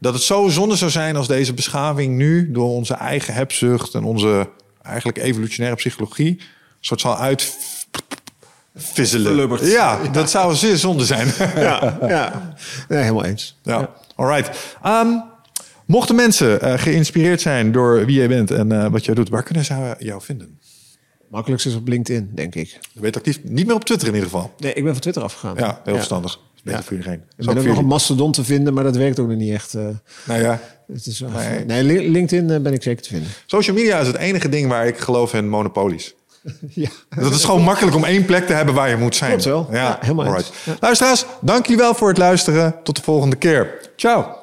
Dat het zo zonde zou zijn als deze beschaving nu door onze eigen hebzucht en onze eigenlijk evolutionaire psychologie een soort zal uitvisselen. Ja, dat zou zeer zonde zijn. Ja, ja. Nee, helemaal eens. Ja, alright. Ehm, mochten mensen eh, geïnspireerd zijn door wie jij bent en eh, wat jij doet, waar kunnen ze jou vinden? Makkelijkst is op LinkedIn, denk ik. Je bent actief, niet meer op Twitter in ieder geval. Nee, ik ben van Twitter afgegaan. Ja, heel verstandig. Is beter Ja. voor iedereen. Ik Zou ben ook nog een mastodon te vinden, maar dat werkt ook nog niet echt. eh. Nou ja, het is Nee. nee, Li- LinkedIn eh, ben ik zeker te vinden. social media is het enige ding waar ik geloof in monopolies. ja. Dat is gewoon makkelijk om één plek te hebben waar je moet zijn. Klopt wel. Ja, helemaal eens. alright. Luisteraars, dank jullie wel voor het luisteren. Tot de volgende keer. Ciao.